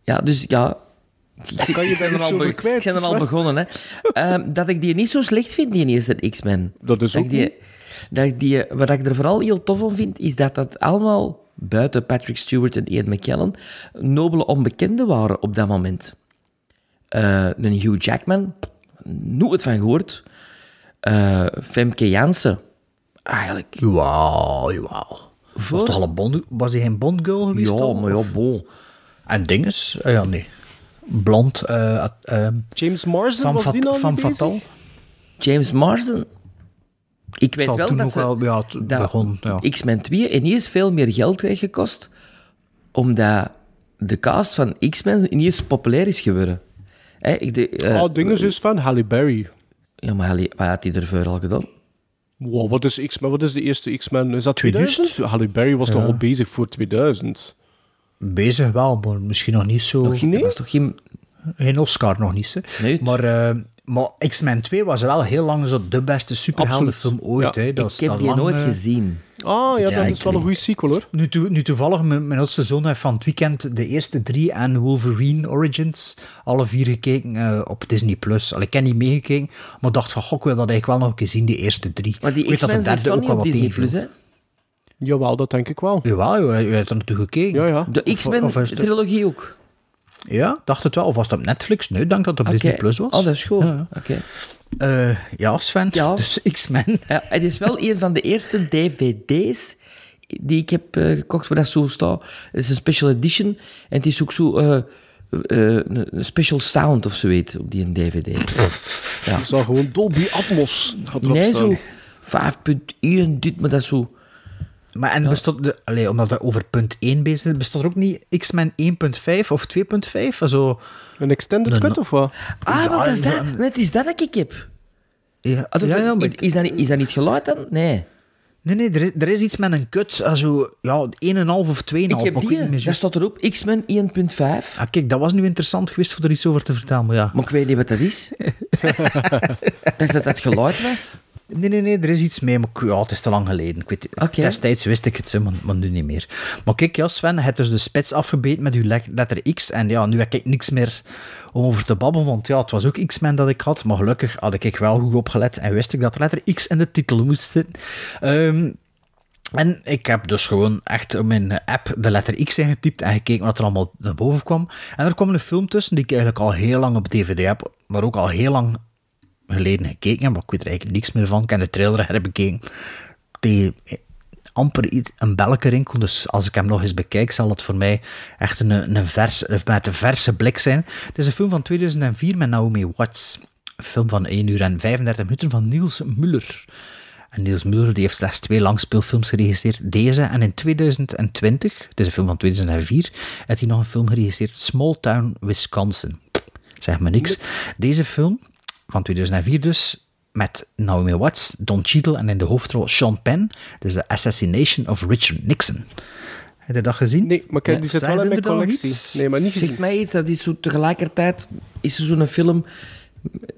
Ja, dus ja... Ik, Kan je (laughs) ben er al, be- kwijt, ik ben er al begonnen, hè. Ehm, dat ik die niet zo slecht vind, die eerste X-Men. Dat is Dat ook die, dat ik die, wat ik er vooral heel tof van vind, is dat dat allemaal, buiten Patrick Stewart en Ian McKellen, nobele onbekenden waren op dat moment. Eh, een Hugh Jackman, nooit van gehoord. Eh, Femke Jansen. Eigenlijk. Jawel, jawel. Was, toch al een Bond, was hij geen Bondgirl geweest? Ja, maar ja, bon. En dinges? Ah ja, nee. Blond. eh, eh, James Marsden, van was Fat- die nou van? Fatal. James Marsden. Ik weet Zal wel toen dat ook ze, wel- ja, het dat begon, ja. X-Men 2 ineens veel meer geld heeft gekost, omdat de cast van X-Men ineens populair is geworden. Hè, ik de, eh, oh, dinges is van Halle Berry. Ja, maar Halle- wat had hij ervoor al gedaan? Wow, wat is X-Men? Wat is de eerste X-Men? Is dat 2000? 2000? Halle Berry was toch Ja. al bezig voor 2000? Bezig wel, maar misschien nog niet zo... Nog, Dat was toch geen... Geen Oscar nog niet, hè. Nee. Maar, eh, maar X-Men 2 was wel heel lang zo de beste superheldenfilm ooit. Ja. Hè. Dat ik is heb die lang, nooit eh, gezien. Ah, ja, dat is wel een goede sequel, hoor. Nu, nu toevallig, mijn, mijn oudste zoon heeft van het weekend de eerste drie en Wolverine Origins alle vier gekeken eh, op Disney+. Plus. Al ik heb niet meegekeken, maar dacht van, gok, ik wil dat eigenlijk wel nog een keer zien, die eerste drie. Maar die X-Men ook niet wel op wat Disney+, Plus, hè? Jawel, dat denk ik wel. Jawel, je, je hebt er natuurlijk gekeken. Ja, ja. De is het- X-Men-trilogie ook. Ja, dacht het wel. Of was het op Netflix? Nee, ik denk dat het op. Disney Plus was. Oh, dat is goed. Ja. Oké. Eh, ja, Sven. Ja. Dus X-Men. (laughs) Ja, het is wel een van de eerste dvd's die ik heb eh, gekocht waar dat zo staat. Het is een special edition en het is ook zo eh, eh, een special sound of zoiets op die dvd. (laughs) Ja. Ik zag gewoon Dolby Atmos. Gaat Nee, staan. zo 5.1 dit, maar dat is zo... Maar en bestond de, allee, omdat het over punt 1 bezig is, bestond er ook niet X-Men 1.5 of 2.5? Zo, Een extended Nee, cut of wat? Ah, Ja, want dat is dat, ja. het is dat dat ik heb. ja, Ah, dat- ja, ja, maar- is, dat niet, is dat niet geluid dan? Nee. Nee, nee, er is, er is iets met een cut. Also, ja, 1,5 of 2,5. Ik heb die, daar staat erop, X-Men 1.5. Ah, kijk, dat was nu interessant geweest voor er iets over te vertellen. Maar ja. Maar ik weet niet wat dat is. (laughs) ik dacht dat dat geluid was. Nee, nee, nee, er is iets mee, maar ja, het is te lang geleden. Ik weet. Destijds wist ik het, zo, maar, maar nu niet meer. Maar kijk, ja, Sven, je hebt dus de spits afgebeten met uw le- letter X. En ja, nu heb ik niks meer om over te babbelen, want ja, het was ook X-Men dat ik had. Maar gelukkig had ik wel goed opgelet en wist ik dat de letter X in de titel moest zitten. Ehm, en ik heb dus gewoon echt op mijn app de letter X ingetypt en gekeken wat er allemaal naar boven kwam. En er kwam een film tussen die ik eigenlijk al heel lang op DVD heb, maar ook al heel lang geleden gekeken maar ik weet er eigenlijk niks meer van. Ik heb de trailer (laughs) herbekeken. Die amper iets, een belkenrinkel, dus als ik hem nog eens bekijk, zal het voor mij echt een, een vers, met een verse blik zijn. Het is een film van 2004 met Naomi Watts. Een film van 1 uur en 35 minuten van Niels Muller. En Niels Muller die heeft slechts twee langspeelfilms geregisseerd. Deze en in 2020, het is een film van 2004, heeft hij nog een film geregisseerd, Small Town, Wisconsin. Zeg maar niks. Deze film, van 2004 dus, met Naomi Watts, Don Cheadle en in de hoofdrol Sean Penn. Dat is The Assassination of Richard Nixon. Heb je dat gezien? Nee, maar kijk, die zit wel in mijn collectie. Nee, maar niet Zeg gezien. mij iets, dat is zo tegelijkertijd... Is er zo'n film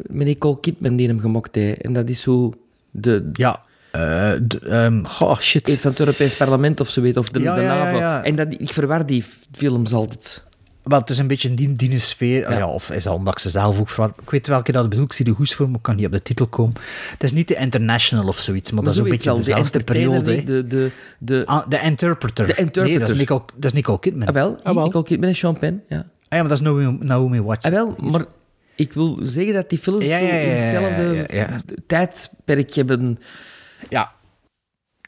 met Nicole Kidman die hem gemaakt heeft. En dat is zo... De, Ja. eh, d- ehm, goh, shit. Van het Europees Parlement of zoiets, of de, Ja, de ja, ja, NAVO. ja. En dat, ik verwar die films altijd. Wel, het is een beetje die, die sfeer. Ja. Ja. of is dat omdat ik ze zelf ook verwar- Ik weet welke dat bedoel. Ik zie de hoes voor me, ik kan niet op de titel komen. Het is niet de International of zoiets, maar, dat is een beetje wel, de dezelfde entertainer, periode. nee, De, de, de, Ah, de Interpreter. De Interpreter. Nee, dat is Nicole, dat is Nicole Kidman. ah, wel, Ah, wel. Nicole Kidman en Sean Penn, ja. Ah, ja, maar dat is Naomi, Naomi Watts. Ah, wel, maar ik wil zeggen dat die films Ja, zo ja, ja, in hetzelfde ja, ja. tijdperk hebben. Ja.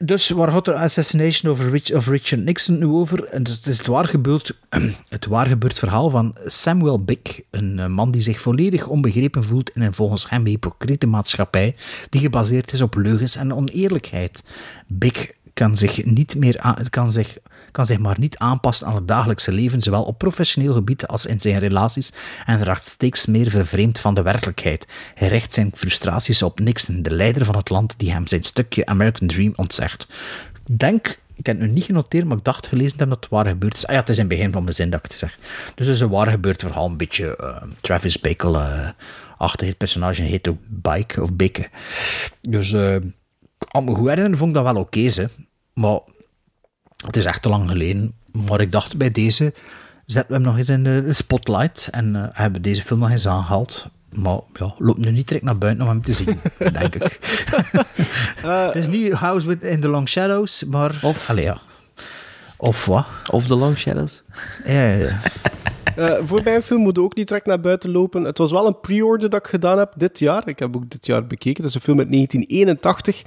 Dus waar gaat de Assassination of, Rich, of Richard Nixon nu over? En dus het is het waar gebeurd, (clears throat) het waar gebeurd verhaal van Samuel Bick, een eh, man die zich volledig onbegrepen voelt in een volgens hem hypocriete maatschappij die gebaseerd is op leugens en oneerlijkheid. Bick kan zich, niet meer aan, kan, zich, kan zich maar niet aanpassen aan het dagelijkse leven, zowel op professioneel gebied als in zijn relaties, en raakt steeds meer vervreemd van de werkelijkheid. Hij richt zijn frustraties op Nixon, de leider van het land, die hem zijn stukje American Dream ontzegt. Denk, ik heb het nu niet genoteerd, maar ik dacht gelezen dat het waar gebeurd is. Ah ja, het is in het begin van mijn zin dat ik het zeg. Dus het is een waar gebeurd verhaal, een beetje eh, Travis Bickle, eh achter het personage heet ook Bike of Bikke. Dus eh me goed herinneren vond ik dat wel oké, ze. maar het is echt te lang geleden. Maar ik dacht bij deze zetten we hem nog eens in de spotlight en eh, hebben deze film nog eens aangehaald. Maar ja, loop nu niet direct naar buiten om hem te zien, (laughs) denk ik. (laughs) het is niet House with in the Long Shadows, maar... Of- Allee, ja. Of wat? Of The Long Shadows. Eh, voor mijn film moet ook niet direct naar buiten lopen. Het was wel een pre-order dat ik gedaan heb dit jaar. Ik heb ook dit jaar bekeken. Dat is een film uit 1981.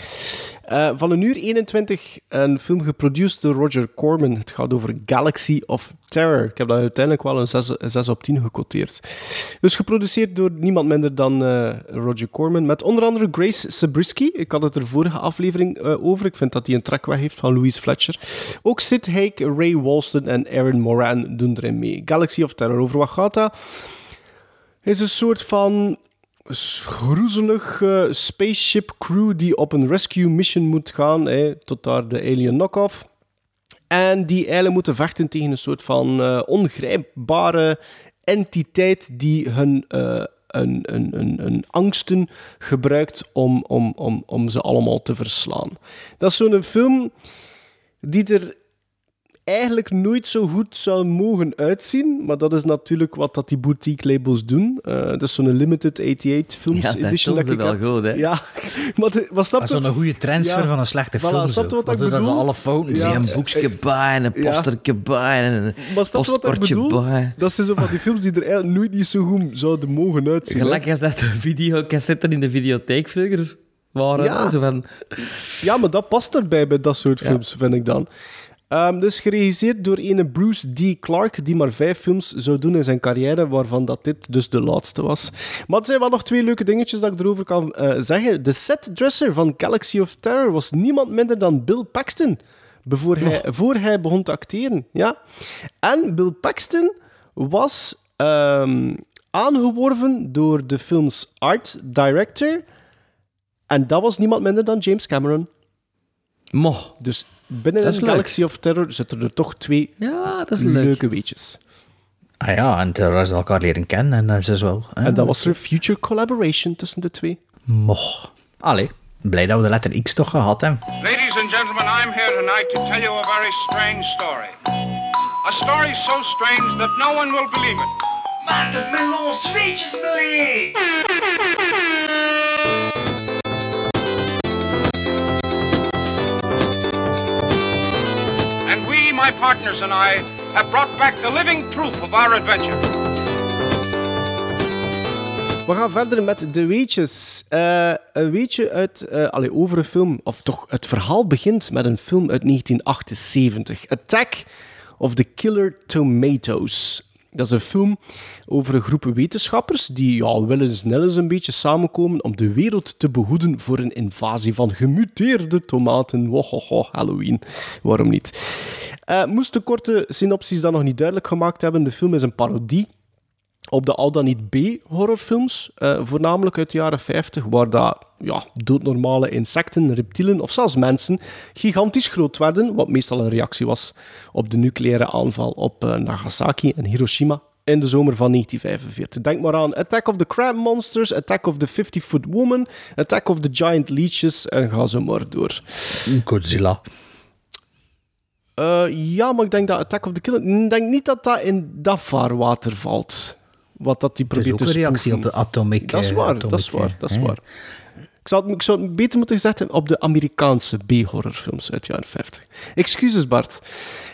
Eh, van een uur 21. Een film geproduceerd door Roger Corman. Het gaat over Galaxy of Terror. Ik heb dat uiteindelijk wel een 6, een 6 op 10 gequoteerd. Dus geproduceerd door niemand minder dan eh, Roger Corman. Met onder andere Grace Zabriskie. Ik had het er vorige aflevering over. Ik vind dat hij een track heeft van Louise Fletcher. Ook Sid Haig, Ray Walston en Aaron Moran doen erin mee. Galaxy of Terror. Over wat gaat dat? is een soort van groezelig eh, spaceship crew die op een rescue mission moet gaan, hè, tot daar de alien knock-off. En die eigenlijk moeten vechten tegen een soort van eh, ongrijpbare entiteit die hun, eh, een, een, een, een angsten gebruikt om, om, om, om ze allemaal te verslaan. Dat is zo'n film die er eigenlijk nooit zo goed zou mogen uitzien. Maar dat is natuurlijk wat dat die boutique labels doen. Eh dat is zo'n limited 88 films Ja, dat edition. Dat ik wel heb. goed, hè. Ja, (laughs) maar, de, maar snap Dat je- is zo'n goede transfer Ja. van een slechte Voilà, film. snap je zo. wat ik Dat er bedoel? alle fouten Ja. Een boekje bij en een postertje bij en een Maar snap je wat ik bedoel? bij. Dat zijn zo van die films die er eigenlijk nooit niet zo goed zouden mogen uitzien. Gelijk als dat de videocassetten in de videotheek vroeger waren. Ja. Zo van, Ja, maar dat past erbij bij dat soort Ja. films, vind ik dan. Ehm dus geregisseerd door ene Bruce D. Clark, die maar vijf films zou doen in zijn carrière, waarvan dat dit dus de laatste was. Maar er zijn wel nog twee leuke dingetjes dat ik erover kan eh, zeggen. De setdresser van Galaxy of Terror was niemand minder dan Bill Paxton, voor hij, voor hij begon te acteren. Ja. En Bill Paxton was ehm, aangeworven door de films art director, en dat was niemand minder dan James Cameron. Mo. Dus binnen Dat is een leuk. Galaxy of Terror zitten er toch twee Ja, dat is leuk. leuke weetjes. Ah ja, en terwijl ze elkaar leren kennen. En dat is dus wel... hè. En dat was er een future collaboration tussen de twee. Moch. Allee, blij dat we de letter X toch gehad hebben. Ladies and gentlemen, I'm here tonight to tell you a very strange story. A story so strange that no one will believe it. Maarten Melon Zweetjes And my partners and I, have brought back the living proof of our adventure. We gaan verder met de weetjes. Eh, een weetje uit, eh, allee, over een film, of toch het verhaal begint met een film uit 1978. Attack of the Killer Tomatoes. Dat is een film over een groep wetenschappers die ja, willens nillens een beetje samenkomen om de wereld te behoeden voor een invasie van gemuteerde tomaten. Wohoho, Halloween. Waarom niet? Eh, moest de korte synopsis dan nog niet duidelijk gemaakt hebben. De film is een parodie op de al dan niet B-horrorfilms, eh, voornamelijk uit de jaren 50, waar dat, ja, doodnormale insecten, reptielen of zelfs mensen gigantisch groot werden, wat meestal een reactie was op de nucleaire aanval op eh, Nagasaki en Hiroshima in de zomer van 1945. Denk maar aan Attack of the Crab Monsters, Attack of the 50-Foot Woman, Attack of the Giant Leeches en ga zo maar door. Godzilla. Eh, ja, maar ik denk dat Attack of the Killer... Ik denk niet dat dat in dat vaarwater valt. Wat dat die Het is probeert ook te een reactie op de atomic... Dat is eh, waar, dat is waar, dat is waar. Ik zou, het, ik zou het beter moeten gezegd hebben op de Amerikaanse B-horrorfilms uit de jaren 50. Excuses, Bart.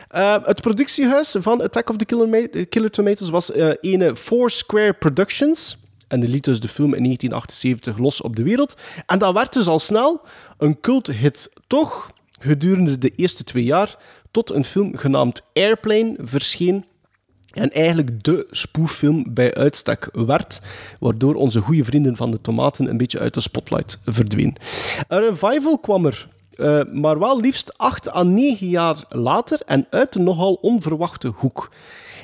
Eh, het productiehuis van Attack of the Killer, Killer Tomatoes was eh ene Four Square Productions. En die liet dus de film in 1978 los op de wereld. En dat werd dus al snel een culthit. Toch, gedurende de eerste twee jaar, tot een film genaamd Airplane verscheen en eigenlijk de spoeffilm bij uitstek werd, waardoor onze goede vrienden van de tomaten een beetje uit de spotlight verdween. Een revival kwam er, eh, maar wel liefst acht à negen jaar later en uit een nogal onverwachte hoek.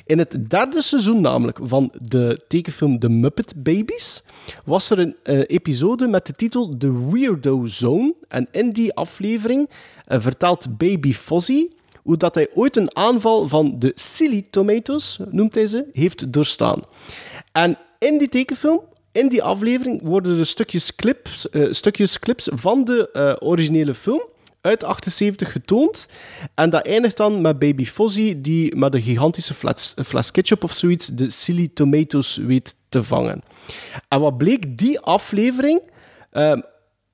In het derde seizoen namelijk van de tekenfilm The Muppet Babies was er een eh, episode met de titel The Weirdo Zone. En in die aflevering eh, vertelt Baby Fozzie hoe dat hij ooit een aanval van de silly tomatoes, noemt hij ze, heeft doorstaan. En in die tekenfilm, in die aflevering, worden er stukjes clips, eh, stukjes clips van de eh, originele film uit 78 getoond. En dat eindigt dan met Baby Fozzie, die met een gigantische fles, fles ketchup of zoiets de silly tomatoes weet te vangen. En wat bleek die aflevering... ehm,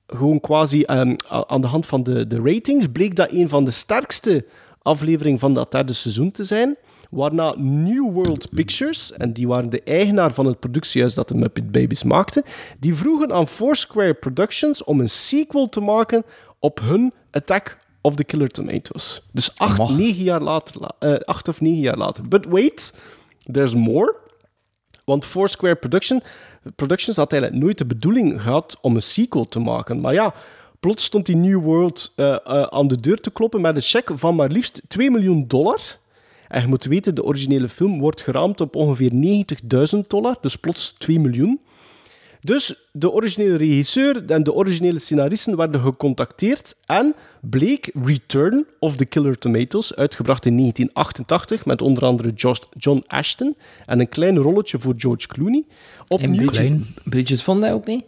gewoon quasi ehm, aan de hand van de, de ratings, bleek dat een van de sterkste afleveringen van dat derde seizoen te zijn. Waarna New World Pictures, en die waren de eigenaar van het productiehuis dat de Muppet Babies maakte, die vroegen aan Foursquare Productions om een sequel te maken op hun Attack of the Killer Tomatoes. Dus acht, negen jaar later, la- eh, acht of negen jaar later. But wait, there's more. Want Foursquare Production, Productions had eigenlijk nooit de bedoeling gehad om een sequel te maken. Maar ja, plots stond die New World eh, eh, aan de deur te kloppen met een cheque van maar liefst 2 miljoen dollar. En je moet weten, de originele film wordt geraamd op ongeveer 90.000 dollar, dus plots 2 miljoen. Dus de originele regisseur en de originele scenaristen werden gecontacteerd en bleek Return of the Killer Tomatoes, uitgebracht in 1988 met onder andere Josh- John Ashton en een klein rolletje voor George Clooney. En Opnieuw, Bridget, Bridget Fonda ook niet?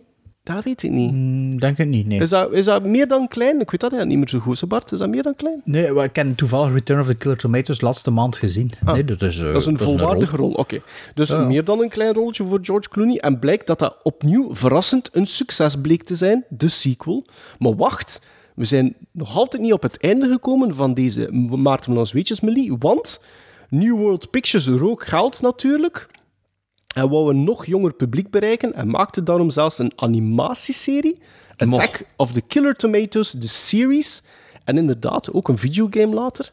Dat weet ik niet. Mm, denk het niet, nee. Is, dat, is dat meer dan klein? Ik weet dat niet meer zo goed, hè, Bart. Is dat meer dan klein? Nee, ik ken toevallig Return of the Killer Tomatoes laatste maand gezien. nee, dat is, eh, Ah, dat is een volwaardige rol. Oké. Dus Ja. meer dan een klein rolletje voor George Clooney. En blijkt dat dat opnieuw verrassend een succes bleek te zijn, de sequel. Maar wacht, we zijn nog altijd niet op het einde gekomen van deze Maarten Melans Weetjes Melie, want New World Pictures rook geld natuurlijk. En wou een nog jonger publiek bereiken en maakte daarom zelfs een animatieserie, Attack of the Killer Tomatoes, de series. En inderdaad, ook een videogame later.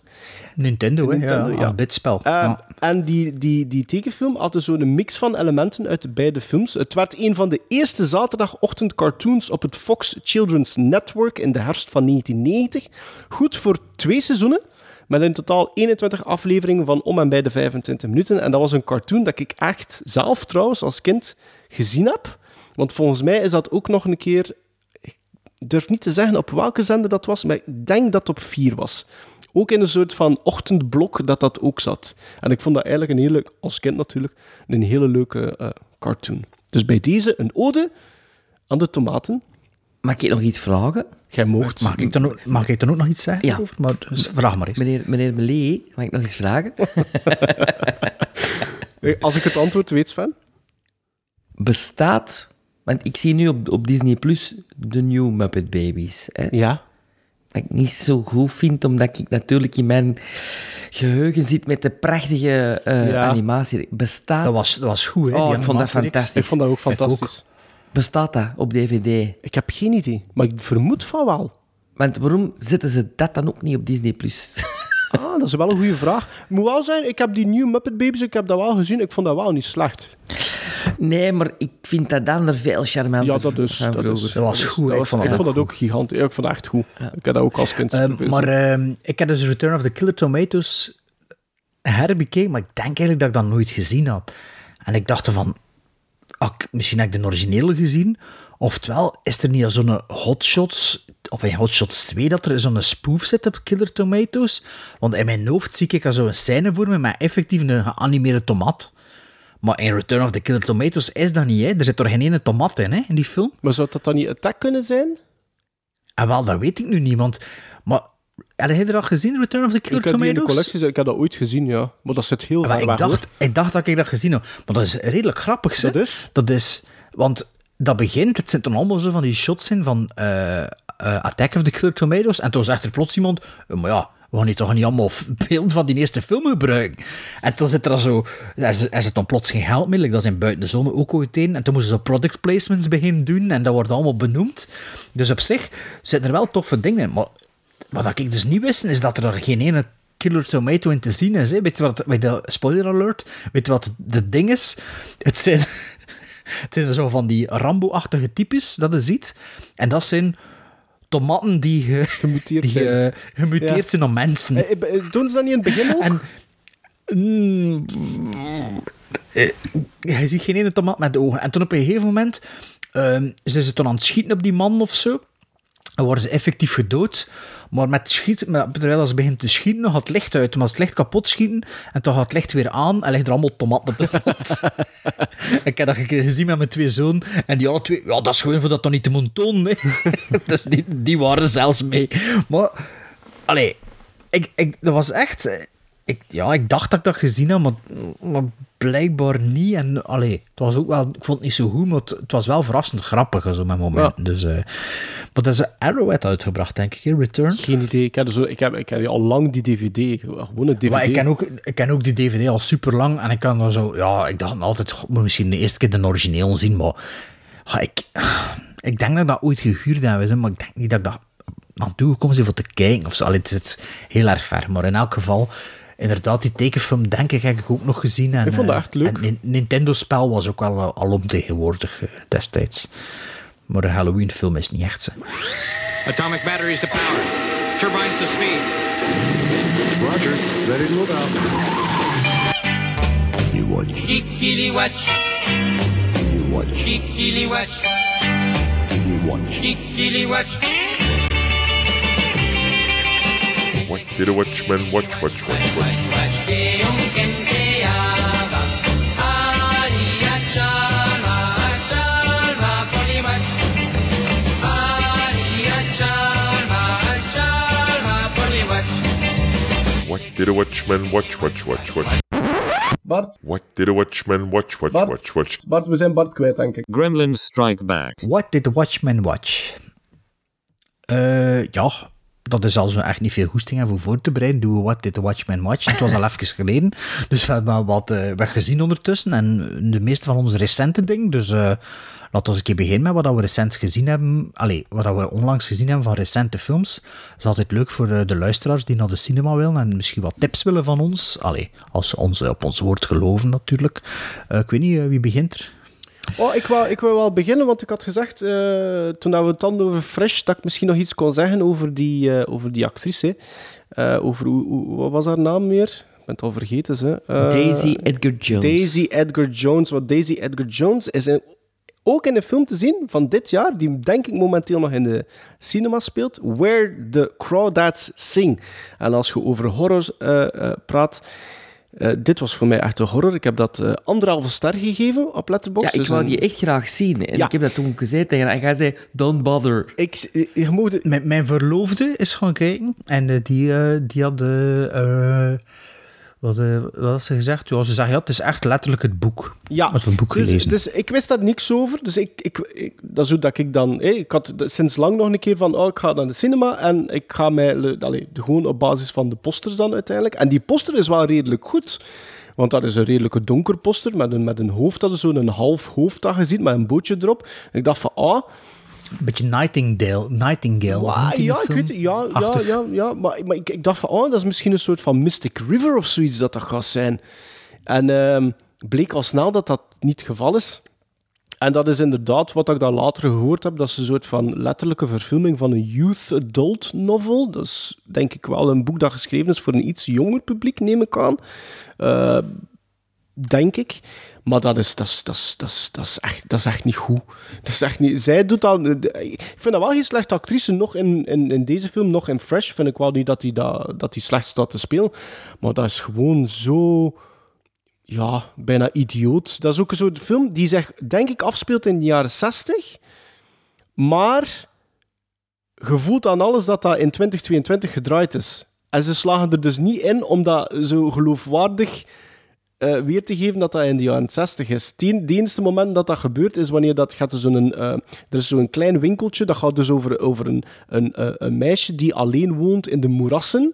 Nintendo, hè? Nintendo, ja, ja. een bitspel. Eh, Ja. En die, die, die tekenfilm had dus zo'n mix van elementen uit de beide films. Het werd een van de eerste zaterdagochtend-cartoons op het Fox Children's Network in de herfst van 1990. Goed voor twee seizoenen, met in totaal 21 afleveringen van om en bij de 25 minuten. En dat was een cartoon dat ik echt zelf trouwens als kind gezien heb. Want volgens mij is dat ook nog een keer ik durf niet te zeggen op welke zender dat was, maar ik denk dat het op 4 was. Ook in een soort van ochtendblok dat dat ook zat. En ik vond dat eigenlijk een hele, als kind natuurlijk, een hele leuke eh, cartoon. Dus bij deze een ode aan de tomaten. Mag ik nog iets vragen? Jij mocht. Mag ik dan ook, mag ik dan ook nog iets zeggen? Ja. Over? Maar, dus vraag maar eens. Meneer, meneer Melee, mag ik nog iets vragen? (laughs) Als ik het antwoord weet, Sven. Bestaat, want ik zie nu op, op Disney Plus de New Muppet Babies. Hè? Ja. Wat ik niet zo goed vind, omdat ik natuurlijk in mijn geheugen zit met de prachtige eh, Ja. animatie. Bestaat... Dat was, dat was goed, hè? Oh, die ik vond dat fantastisch. Ik vond dat ook fantastisch. Bestaat dat op DVD? Ik heb geen idee, maar ik vermoed van wel. Want waarom zetten ze dat dan ook niet op Disney Plus? Ah, (laughs) dat is wel een goede vraag. Moet wel zijn, ik heb die New Muppet Babies, ik heb dat wel gezien. Ik vond dat wel niet slecht. nee, maar ik vind dat dan er veel charmanter Ja, dat is. Dat, is, Dat was goed, Ik vond dat ik ook vond dat ook gigantisch. Ik vond dat echt goed. Ik heb dat ook als kind Ehm, maar ehm, ik heb dus Return of the Killer Tomatoes herbekeken, maar ik denk eigenlijk dat ik dat nooit gezien had. En ik dacht van, ik- misschien heb ik de originele gezien, oftewel is er niet al zo'n Hot Shots, of in Hot Shots 2, dat er zo'n spoof zit op Killer Tomatoes? Want in mijn hoofd zie ik al zo'n scène voor me met effectief een geanimeerde tomat. Maar in Return of the Killer Tomatoes is dat niet, hè? Er zit er geen ene tomat in, hè, in die film. Maar zou dat dan niet Attack kunnen zijn? En wel, dat weet ik nu niet, want... Maar, heb er al gezien, Return of the Killer Ik heb die in de Tomatoes? collectie, ik heb dat ooit gezien, ja. Maar dat zit heel Maar ver ik, weg, dacht, hoor. ik dacht dat ik dat gezien had. Maar dat is redelijk grappig, zeg. Dat is? Dat is... Want dat begint, het zitten allemaal zo van die shots in van eh, eh, Attack of the Killer Tomatoes. En toen zegt er plots iemand, "Eh, maar ja, we gaan hier toch niet allemaal f- (laughs) beeld van die eerste film gebruiken. En toen zit er zo... Er zit- er zit dan plots geen geld meer, dat is in buiten de zone ook ooit een. En toen moesten ze product placements beginnen doen en dat wordt allemaal benoemd. Dus op zich zitten er wel toffe dingen in. Maar wat ik dus niet wist, is dat er geen ene Killer Tomato in te zien is. Hè. Weet je wat, weet je, spoiler alert, weet je wat de ding is? Het zijn, (laughs) het zijn zo van die Rambo-achtige types dat je ziet. En dat zijn tomaten die, ge- Gemuteerd (laughs) die zijn. eh, gemuteerd Ja. zijn om mensen. Eh, eh, Doen ze dat niet in het begin ook? En Mm, hij ziet geen ene tomaat met de ogen. En toen op een gegeven moment ehm zijn ze toen aan het schieten op die man of zo. En worden ze effectief gedood. Maar met schieten, met, terwijl ze beginnen te schieten, gaat het licht uit. Maar het licht kapot schieten en toch gaat het licht weer aan en ligt er allemaal tomaten op de grond. (laughs) ik heb dat gezien met mijn twee zonen. En die alle twee, ja, dat is gewoon voor dat toch niet te moeten tonen. dus (laughs) die, die waren zelfs mee. Maar, allee, ik, ik, dat was echt... eh, ik, ja, ik dacht dat ik dat gezien had, maar, maar blijkbaar niet. En allee, het was ook wel, ik vond het niet zo goed, maar het, het was wel verrassend grappig zo met momenten. Dus, eh, maar dat is Arrowhead uitgebracht, denk ik, Return. Geen idee. Ik heb, zo, ik heb, ik heb al lang die DVD. Gewoon een DVD. Maar ik ken, ook, ik ken ook die DVD al super lang en ik kan dan zo, ja, ik dacht altijd, god, moet misschien de eerste keer de origineel zien, maar ja, ik, ik denk dat ik dat ooit gehuurd heb, hè, maar ik denk niet dat ik dat aan toegekomen ben voor te kijken of zo. Allee, het is heel erg ver, maar in elk geval, inderdaad, die tekenfilm denk ik heb ik ook nog gezien. En, Ik vond dat eh, echt leuk. En Nin- Nintendo-spel was ook wel eh, alomtegenwoordig eh, destijds. Maar de Halloween-film is niet echt zo. Atomic batteries to power. Turbines to speed. Roger. Ready to move out. You watch. Kikili watch. You watch. Kikili watch. You watch. Kikili watch. What did a watchman watch, watch, watch, watch? What did a watchman watch, watch, watch, watch? Bart, What did a watchman watch, watch, Bart. watch, watch? Bart, we zijn Bart kwijt, denk ik. Gremlins Strike Back. What did the Watchman watch? Eh, ja, dat is al zo echt niet veel goesting aan voor voor te bereiden. Doen we What did the Watchman watch? Het was al (laughs) even geleden. Dus we hebben wat eh, wat gezien ondertussen. En de meeste van onze recente dingen. Dus eh, laten we een keer beginnen met wat we recent gezien hebben. Allee, wat we onlangs gezien hebben van recente films. Dat is altijd leuk voor eh, de luisteraars die naar de cinema willen. En misschien wat tips willen van ons. Allee, als ze ons op ons woord geloven natuurlijk. Ik weet niet, wie begint er? Oh, ik wil, ik wil wel beginnen, want ik had gezegd, eh, toen dat we het hadden over Fresh, dat ik misschien nog iets kon zeggen over die, eh, over die actrice. Eh, over, hoe, hoe- wat was haar naam weer? Ik ben het al vergeten, ze. Daisy Edgar Jones. Daisy Edgar Jones. Want Daisy Edgar Jones is in- ook in een film te zien van dit jaar, die denk ik momenteel nog in de cinema speelt, Where the Crawdads Sing. En als je over horror praat... eh, dit was voor mij echt een horror. Ik heb dat eh, anderhalve ster gegeven op Ja, Letterboxd. ik Dus wou een- die echt graag zien. En Ja. ik heb dat toen gezegd tegen haar. En hij zei, don't bother. Ik, je moet Mijn, mijn verloofde is gaan kijken en eh, die, die had. eh, wat, eh, wat had ze gezegd? Ja, ze zei ja, het is echt letterlijk het boek. Ja, Als het boek dus, gelezen. dus ik wist daar niks over. Dus ik, ik, ik, dat is hoe dat ik dan... hé, ik had sinds lang nog een keer van, oh, ik ga naar de cinema en ik ga mij... de- gewoon op basis van de posters dan uiteindelijk. En die poster is wel redelijk goed. Want dat is een redelijke donker poster met een, met een hoofd, dat is zo'n half hoofd dat je ziet, met een bootje erop. Ik dacht van, ah... Een beetje Nightingale. Nightingale ja, ik weet het, ja, ja, ja, ja, maar, maar ik, ik dacht van, oh, dat is misschien een soort van Mystic River of zoiets dat dat gaat zijn. En ehm, bleek al snel dat dat niet het geval is. En dat is inderdaad wat ik dan later gehoord heb, dat is een soort van letterlijke verfilming van een youth-adult novel. Dat is denk ik wel een boek dat geschreven is voor een iets jonger publiek, neem ik aan. Eh, denk ik. Maar dat is, dat, is, dat, is, dat, is, dat, echt, dat is echt niet goed. Dat is echt niet... Zij doet dat... Ik vind dat wel geen slechte actrice, nog in, in, in deze film, nog in Fresh, vind ik wel niet dat hij dat, dat die slecht staat te spelen. Maar dat is gewoon zo... Ja, bijna idioot. Dat is ook zo'n film die zich, denk ik, afspeelt in de jaren 60. Maar je voelt aan alles dat dat in 2022 gedraaid is. En ze slagen er dus niet in om dat zo geloofwaardig eh, weer te geven dat dat in de jaren 60 is. Het enige moment dat dat gebeurt is wanneer dat gaat zo'n eh, er is zo'n klein winkeltje dat gaat dus over, over een, een, eh, een meisje die alleen woont in de moerassen.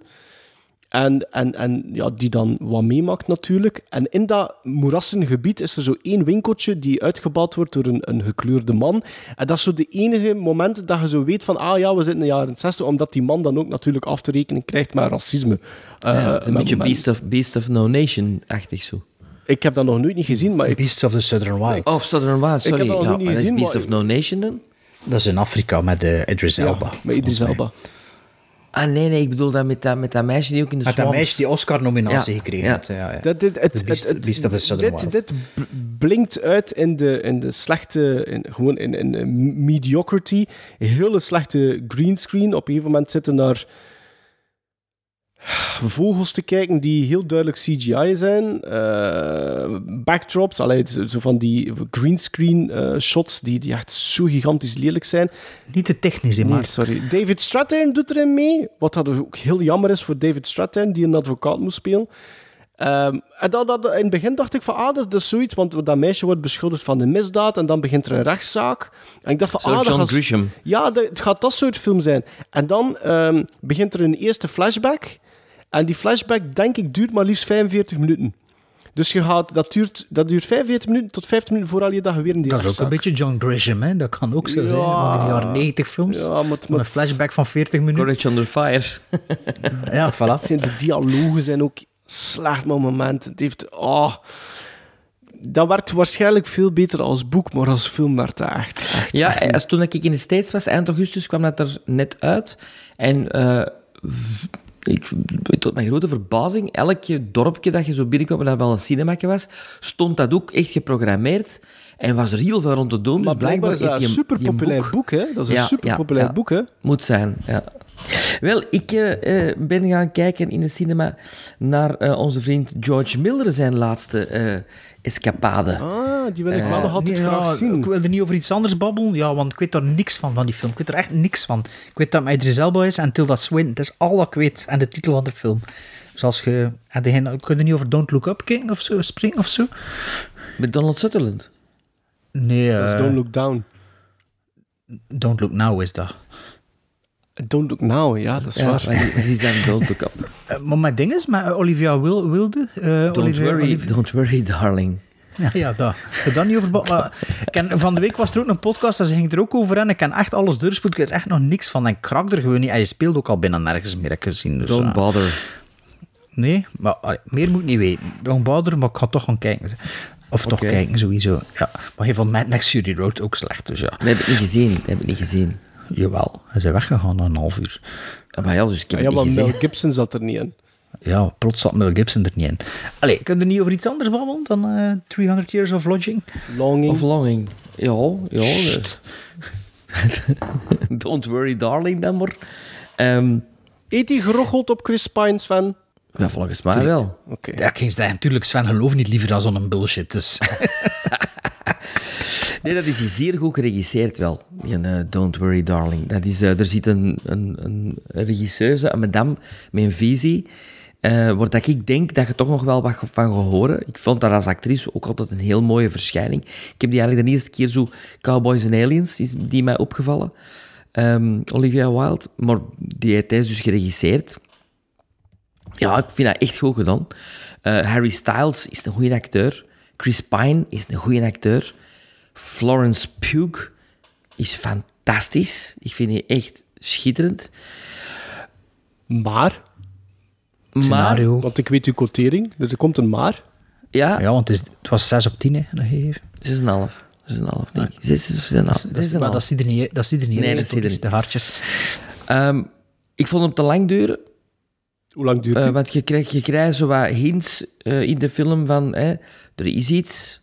En, en, en ja, die dan wat meemaakt natuurlijk. En in dat moerassengebied is er zo één winkeltje die uitgebouwd wordt door een, een gekleurde man. En dat is zo de enige moment dat je zo weet van, ah ja, we zitten in de jaren 60, omdat die man dan ook natuurlijk af te rekenen krijgt met racisme. Ja, Eh, het is een beetje Beast of, Beast of No Nation-achtig zo. Ik heb dat nog nooit niet gezien, maar ik... Beasts of the Southern Wild. Of Southern Wild, Ik heb sorry. dat nog Ja, niet gezien, Beast maar- of No Nation dan? Dat is in Afrika met eh, Idris Elba. met Idris Elba. Ah, nee, nee, ik bedoel dat met dat, met dat meisje die ook in de Met dat meisje die Oscar-nominatie Ja, gekregen ja. heeft. Ja, ja. Dat, dit, het, Beast, het- het- Beast dit, dit blinkt uit in de, in de slechte, in, gewoon in, in, in mediocrity. Een hele slechte greenscreen. Op een gegeven moment zitten daar vogels te kijken die heel duidelijk CGI zijn. eh, backdrops, allee, zo van die greenscreen eh shots die, die echt zo gigantisch lelijk zijn. Niet te technisch, hè, Nee, maar... sorry. David Strathairn doet erin mee, wat dat ook heel jammer is voor David Strathairn, die een advocaat moest spelen. Ehm, en dat, dat, in het begin dacht ik van, ah, dat, is zoiets, want dat meisje wordt beschuldigd van een misdaad en dan begint er een rechtszaak. En ik dacht van, ah, dat John gaat-. Ja, dat, het gaat dat soort film zijn. En dan ehm, begint er een eerste flashback. En die flashback, denk ik, duurt maar liefst 45 minuten. Dus je gaat, dat, duurt, dat duurt 45 minuten tot 50 minuten vooral je dat je weer in die Dat is ook een beetje John Grisham, hè? Dat kan ook zo Ja. zijn. Van die jaren 90 films. Ja, Met een flashback van 40 minuten. Courage Under Fire. (laughs) Ja, voilà. de dialogen zijn ook slecht moment. Het heeft... Oh, dat werkt waarschijnlijk veel beter als boek, maar als film werd dat echt... echt Ja, echt als toen ik in de States was, eind augustus, kwam dat er net uit. En eh, ik, tot mijn grote verbazing, elke dorpje dat je zo binnenkwam, dat wel een cinemake was, stond dat ook echt geprogrammeerd. En was er heel veel rond te doen. Maar dus blijkbaar is dat een superpopulair boek, hè? Dat is een Ja, superpopulair ja, ja. boek, hè? Moet zijn, ja. Wel, ik eh, eh, ben gaan kijken in de cinema naar eh, onze vriend George Miller zijn laatste eh, escapade. Ah, die wil ik wel nog altijd Nee, graag ja, zien. Ik wilde niet over iets anders babbelen, ja, want ik weet daar niks van, van die film. Ik weet er echt niks van. Ik weet dat Idris Elba is en Tilda Swinton. Dat is al wat ik weet. En de titel van de film. Dus als je... En degene, kun je niet over Don't Look Up kijken of zo, springen of zo? Met Donald Sutherland. Nee, Dat is Don't Look Down. Don't Look Now is dat. Don't Look Now, ja, dat is Ja, waar. maar die, die zijn (laughs) Don't Look Up. Eh, maar mijn ding is, met Olivia Wil- Wilde... eh, Don't Olivia, worry, Olivia- don't worry, darling. Ja, ja, dat. Ik heb daar niet over... Maar ken, van de week was er ook een podcast en ze ging er ook over en ik ken echt alles doorspoed. Ik weet er echt nog niks van. En ik krak er gewoon niet. En je speelt ook al binnen nergens meer, heb ik gezien. Dus, Don't bother. Nee, maar allee, meer moet ik niet weten. Don't bother, maar ik ga toch gaan kijken. Of toch kijken, sowieso. Ja. Maar je vond Mad Max Fury Road ook slecht, dus ja. Dat heb ik niet gezien. Dat heb ik niet gezien. Jawel, hij is weggegaan na een half uur. Ja, maar ja, dus ik heb Ja, het maar Mel. Gibson zat er niet in. Ja, plots zat Mel Gibson er niet in. Allee, kun je niet over iets anders babbelen dan eh 300 Years of Lodging? Longing. Of Longing. Ja, ja. eh. (laughs) Don't worry, darling, dan maar. Ehm, Eet die gerocheld op Chris Pine, Sven? ja, volgens mij wel. Oké. Ja, ik ging zeggen, natuurlijk, Sven gelooft niet liever dan zo'n bullshit, dus... (laughs) Nee, dat is zeer goed geregisseerd wel. Die eh, Don't Worry Darling. Dat is, eh, er zit een, een, een regisseuse, een madame, met een visie. eh waar dat ik denk dat je toch nog wel wat van horen. Ik vond haar als actrice ook altijd een heel mooie verschijning. Ik heb die eigenlijk de eerste keer zo Cowboys and Aliens, is die mij opgevallen. Ehm, Olivia Wilde. Maar die heeft hij dus geregisseerd. Ja, ik vind dat echt goed gedaan. Harry Styles is een goede acteur. Chris Pine is een goede acteur. Florence Pugh is fantastisch. Ik vind die echt schitterend. Maar, Maar, Scenario. want ik weet uw quotering, er komt een maar. ja, Ja, want het, is, het was 6 op 10, hè, dat gegeven. 6,5. 6,5, denk ik. 6 of 6,5. Dat, dat ziet er niet, dat ziet er niet Nee, dat ziet er niet. De hartjes. Ehm, ik vond hem te lang duren. Hoe lang duurt Eh, die? want je krijgt, je krijgt zo wat hints eh, in de film van hè, er is iets.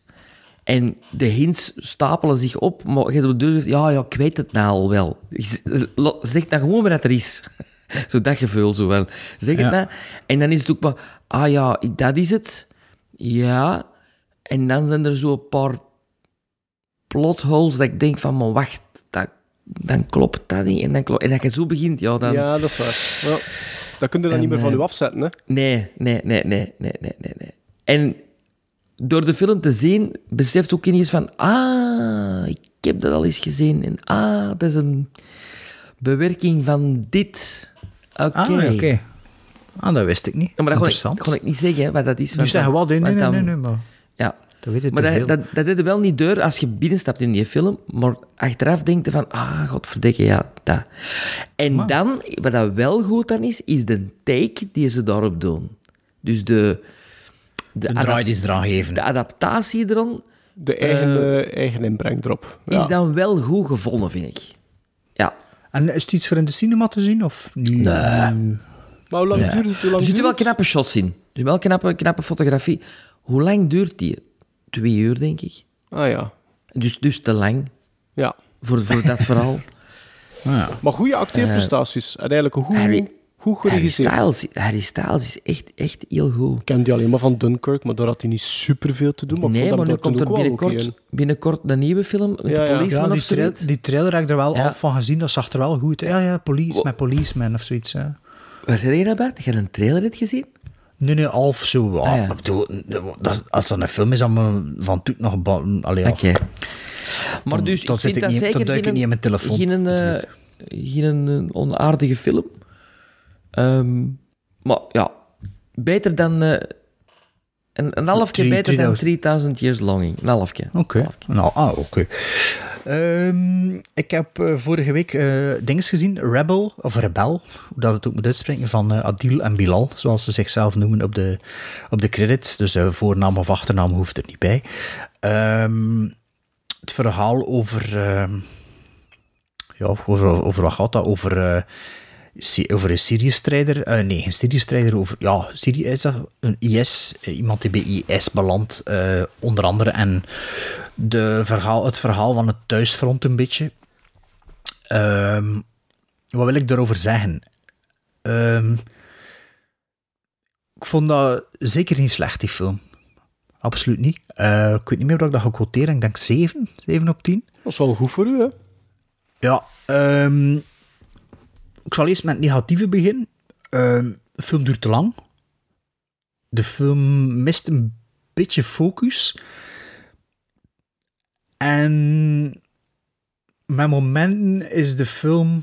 En de hints stapelen zich op, maar je hebt de deur ja, ja, ik weet het nou al wel. Zeg dan gewoon maar dat er is. (laughs) Zo dat gevoel, zo wel. Zeg het Ja. nou. En dan is het ook maar, ah ja, dat is het. Ja. En dan zijn er zo een paar plotholes dat ik denk van, maar wacht, dat, dan klopt dat niet. En, dan klopt, en dat je zo begint, ja, dan... Ja, dat is waar. Ja. Dat kun je dan En, niet meer van eh, u afzetten, hè? Nee, nee, nee, nee, nee, nee, nee, nee. En door de film te zien, beseft ook ineens van... Ah, ik heb dat al eens gezien. En ah, dat is een bewerking van dit. Oké. Ah. Ah, dat wist ik niet. Ja, maar dat kon ik, kon ik niet zeggen, wat dat is. Nu zeggen wat, nee, nee, nee, nee, nee, maar... Ja. Dat weet je Maar dat, dat, dat deed wel niet deur als je binnenstapt in die film, maar achteraf denk je van, ah, godverdikke, ja, dat. En dan, wat dat wel goed dan is, is de take die ze daarop doen. Dus de... De, Een draai die ze eraan geven. De adaptatie eraan De eigen, eh, eigen inbreng erop. Ja. is dan wel goed gevonden, vind ik. Ja. En is het iets voor in de cinema te zien, of niet? Maar hoe lang duurt het? Hoe lang Er zitten wel knappe shots in. Er zit wel knappe, knappe fotografie. Hoe lang duurt die? Twee uur, denk ik. Ah ja. Dus, dus te lang Ja. voor, voor dat (laughs) verhaal. Ah, ja. Maar goede acteerprestaties. En eigenlijk een goede, Goed Harry. Styles, Harry Styles is echt, echt heel goed. Ik ken die alleen maar van Dunkirk, maar daar had hij niet superveel te doen. Maar nee, maar nu komt er binnenkort, in. binnenkort een nieuwe film met Ja, de policeman Ja, die, of trail- zoiets. die trailer heb ik er wel Ja. al van gezien. Dat zag er wel goed uit. Ja, ja, Policeman, Policeman of zoiets. Ja. Wat zei je daarbij? Dat je een trailer hebt gezien? Nee, nee, half zo. Ah, ja. ik bedoel, dat, als dat een film is, dan me van toen nog... Allee. Maar Dan- dus, dan ik zit vind dat niet- dan zeker duik ik geen, niet in mijn telefoon, Geen, eh, geen onaardige film. Ehm, maar ja, beter dan... eh, een, een halfje Drie- beter dan 3000. 3000 Years Longing. Een halfje. Oké. Nou, ah, oké. Ehm, ik heb eh, vorige week eh dinges gezien, Rebel, of Rebel, hoe dat het ook moet uitspreken, van eh, Adil en Bilal, zoals ze zichzelf noemen op de, op de credits. Dus voornaam of achternaam hoeft er niet bij. Ehm, het verhaal over... ja, over, over wat gaat dat? Over... over een Syrië-strijder. eh, nee, geen Syrië-strijder. Over, ja, Syrië is dat. Een IS. eh, iemand die bij IS belandt, eh, onder andere. En de verhaal, het verhaal van het thuisfront een beetje. Ehm, wat wil ik daarover zeggen? Ehm, ik vond dat zeker niet slecht, die film. Absoluut niet. Ik weet niet meer wat ik dat ga quoteren. Ik denk 7, 7 op 10. Dat is wel goed voor u, hè? Ja, ehm, ik zal eerst met het negatieve beginnen. Ehm, de film duurt te lang. De film mist een beetje focus. En met momenten is de film...